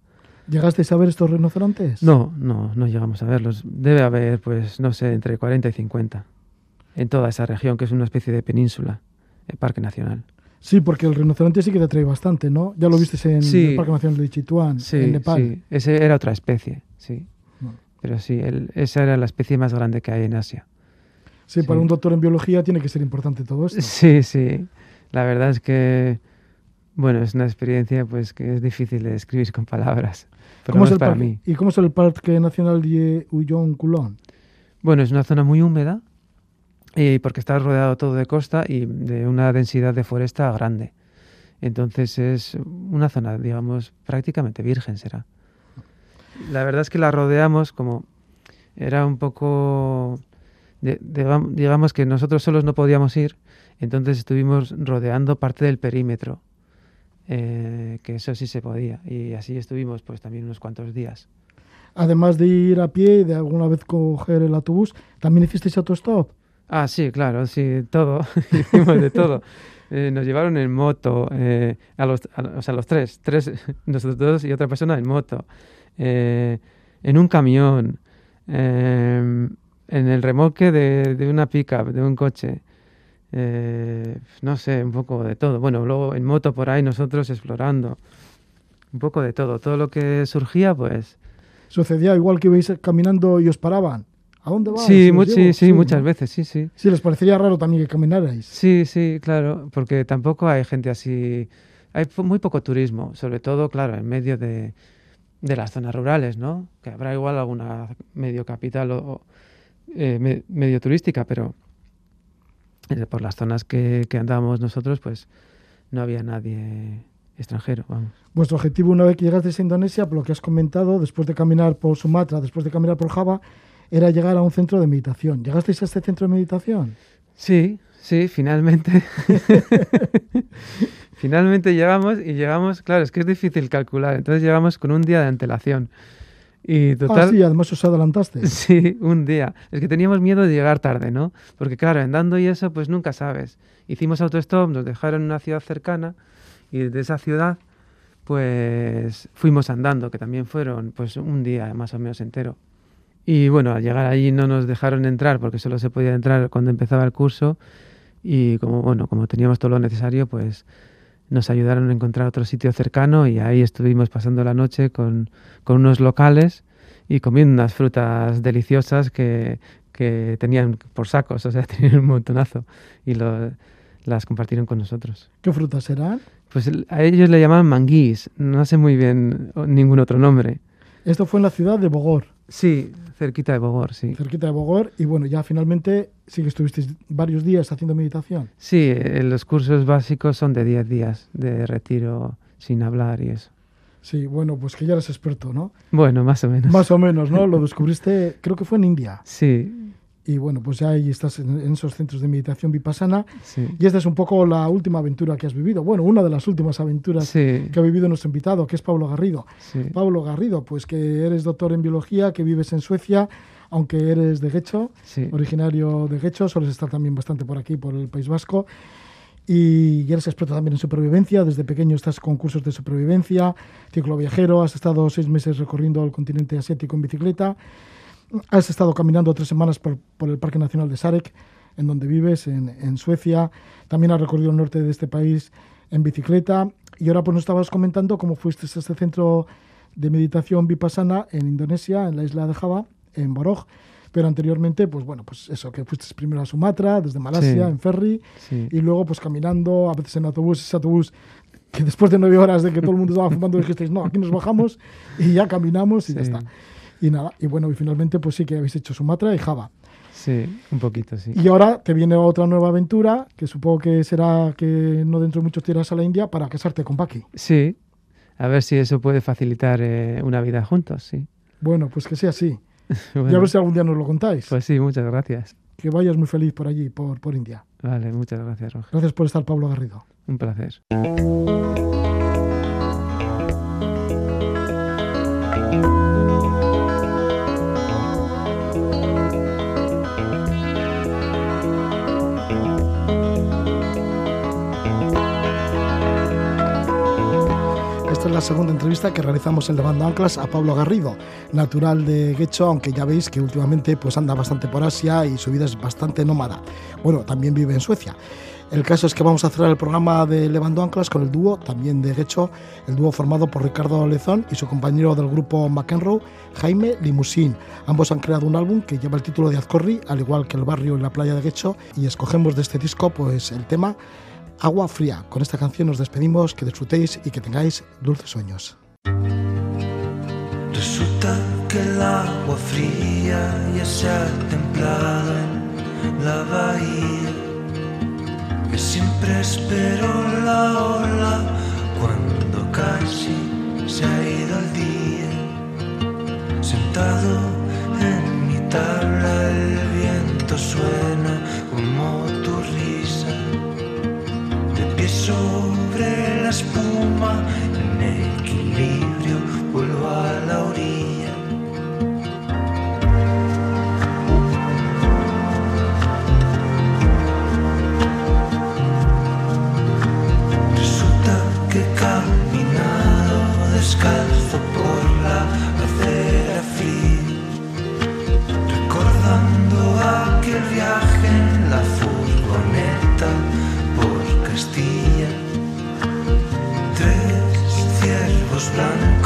¿Llegasteis a ver estos rinocerontes? No, no, no llegamos a verlos. Debe haber, pues, no sé, entre 40 y 50 en toda esa región, que es una especie de península, el Parque Nacional. Sí, porque el rinoceronte sí que te atrae bastante, ¿no? Ya lo visteis en Sí. el Parque Nacional de Chituán, Sí, en Nepal. sí, ese era otra especie, sí. No. Pero sí, el- esa era la especie más grande que hay en Asia. Sí, para un doctor en biología tiene que ser importante todo esto. Sí, sí. La verdad es que, bueno, es una experiencia pues que es difícil de describir con palabras. ¿Cómo es el para parque? mí. ¿Y cómo es el Parque Nacional de Uyón Culón? Bueno, es una zona muy húmeda y porque está rodeado todo de costa y de una densidad de foresta grande. Entonces es una zona, digamos, prácticamente virgen será. La verdad es que la rodeamos como era un poco, digamos que nosotros solos no podíamos ir, entonces estuvimos rodeando parte del perímetro, eh, que eso sí se podía, y así estuvimos pues también unos cuantos días. Además de ir a pie y de alguna vez coger el autobús, ¿también hicisteis autostop? Ah, sí, claro, sí, todo, [LAUGHS] hicimos de todo. [LAUGHS] Eh, nos llevaron en moto, eh, a los, a- o sea, los tres, tres, [LAUGHS] nosotros dos y otra persona en moto, eh, en un camión, en el remolque de, de una pickup, de un coche, no sé, un poco de todo. Bueno, luego en moto por ahí nosotros explorando, un poco de todo, todo lo que surgía, pues ¿Sucedía igual que ibais caminando y os paraban? ¿A dónde vais? sí, Os mu- llevo. sí, sí, muchas veces, sí, sí. Sí, les parecería raro también que caminarais. Sí, sí, claro, porque tampoco hay gente así, hay muy poco turismo, sobre todo, claro, en medio de, de las zonas rurales, ¿no? Que habrá igual alguna medio capital o, eh, me- medio turística, pero eh, por las zonas que, que andábamos nosotros, pues no había nadie extranjero, vamos. Vuestro objetivo una vez que llegasteis a Indonesia, por lo que has comentado, después de caminar por Sumatra, después de caminar por Java, era llegar a un centro de meditación. ¿Llegasteis a este centro de meditación? Sí, sí, finalmente. [LAUGHS] finalmente llegamos y llegamos, claro, es que es difícil calcular, entonces llegamos con un día de antelación. Y total, Ah, sí, además os adelantaste. [LAUGHS] Sí, un día. Es que teníamos miedo de llegar tarde, ¿no? Porque claro, andando y eso, pues nunca sabes. Hicimos autostop, nos dejaron en una ciudad cercana y desde esa ciudad, pues fuimos andando, que también fueron pues un día más o menos entero. Y bueno, al llegar allí no nos dejaron entrar porque solo se podía entrar cuando empezaba el curso y como bueno, como teníamos todo lo necesario, pues nos ayudaron a encontrar otro sitio cercano y ahí estuvimos pasando la noche con, con unos locales y comiendo unas frutas deliciosas que, que tenían por sacos, [LAUGHS] o sea, tenían un montonazo y lo- las compartieron con nosotros. ¿Qué frutas serán? Pues a ellos le llamaban manguís, no sé muy bien ningún otro nombre. Esto fue en la ciudad de Bogor, Sí, cerquita de Bogor, sí. cerquita de Bogor, y bueno, ya finalmente sí que estuvisteis varios días haciendo meditación. Sí, eh, los cursos básicos son de 10 días de retiro sin hablar y eso. Sí, bueno, pues que ya eres experto, ¿no? Bueno, más o menos. Más o menos, ¿no? [LAUGHS] Lo descubriste, creo que fue en India. Sí, Y bueno, pues ya ahí estás en, en esos centros de meditación vipassana. sí. Y esta es un poco la última aventura que has vivido. Bueno, una de las últimas aventuras Sí, que ha vivido nuestro invitado, que es Pablo Garrido. sí. Pablo Garrido, pues que eres doctor en biología, que vives en Suecia, aunque eres de Guecho, originario de Guecho, sueles estar también bastante por aquí, por el País Vasco. Y eres experto también en supervivencia, desde pequeño estás con cursos de supervivencia, ciclo viajero, has estado seis meses recorriendo el continente asiático en bicicleta, has estado caminando tres semanas por, por el Parque Nacional de Sarek, en donde vives, en, en Suecia, también has recorrido el norte de este país en bicicleta, y ahora pues nos estabas comentando cómo fuiste a este centro de meditación vipassana en Indonesia, en la isla de Java, en Borog, pero anteriormente, pues bueno, pues eso, que fuiste primero a Sumatra, desde Malasia, Sí. en ferry, sí. y luego pues caminando, a veces en autobús, ese autobús que después de nueve horas de que todo el mundo estaba fumando dijisteis, no, aquí nos bajamos y ya caminamos y ya Sí. está. Y nada, y bueno, y finalmente pues sí que habéis hecho Sumatra y Java. Sí, un poquito, sí. Y ahora te viene otra nueva aventura, que supongo que será que no dentro de mucho te irás a la India para casarte con Paqui. Sí, a ver si eso puede facilitar eh, una vida juntos, sí. Bueno, pues que sea así. [LAUGHS] Y a ver si algún día nos lo contáis. Pues sí, muchas gracias. Que vayas muy feliz por allí, por, por India. Vale, muchas gracias, Roger. Gracias por estar, Pablo Garrido. Un placer. La segunda entrevista que realizamos en Levando Anclas a Pablo Garrido, natural de Guecho, aunque ya veis que últimamente pues anda bastante por Asia y su vida es bastante nómada. Bueno, también vive en Suecia. El caso es que vamos a cerrar el programa de Levando Anclas con el dúo, también de Guecho, el dúo formado por Ricardo Lezón y su compañero del grupo McEnroe, Jaime Limusín. Ambos han creado un álbum que lleva el título de Azcorri, al igual que el barrio y la playa de Guecho, y escogemos de este disco pues el tema Agua Fría. Con esta canción nos despedimos, que disfrutéis y que tengáis dulces sueños. Resulta que el agua fría ya se ha templado en la bahía. Es siempre espero la ola cuando casi se ha ido el día. Sentado en mi tabla el viento suena como tu risa. Sobre la espuma, en equilibrio vuelvo a la orilla. Resulta que caminado descalzo por la acera fría, recordando aquel viaje los planes.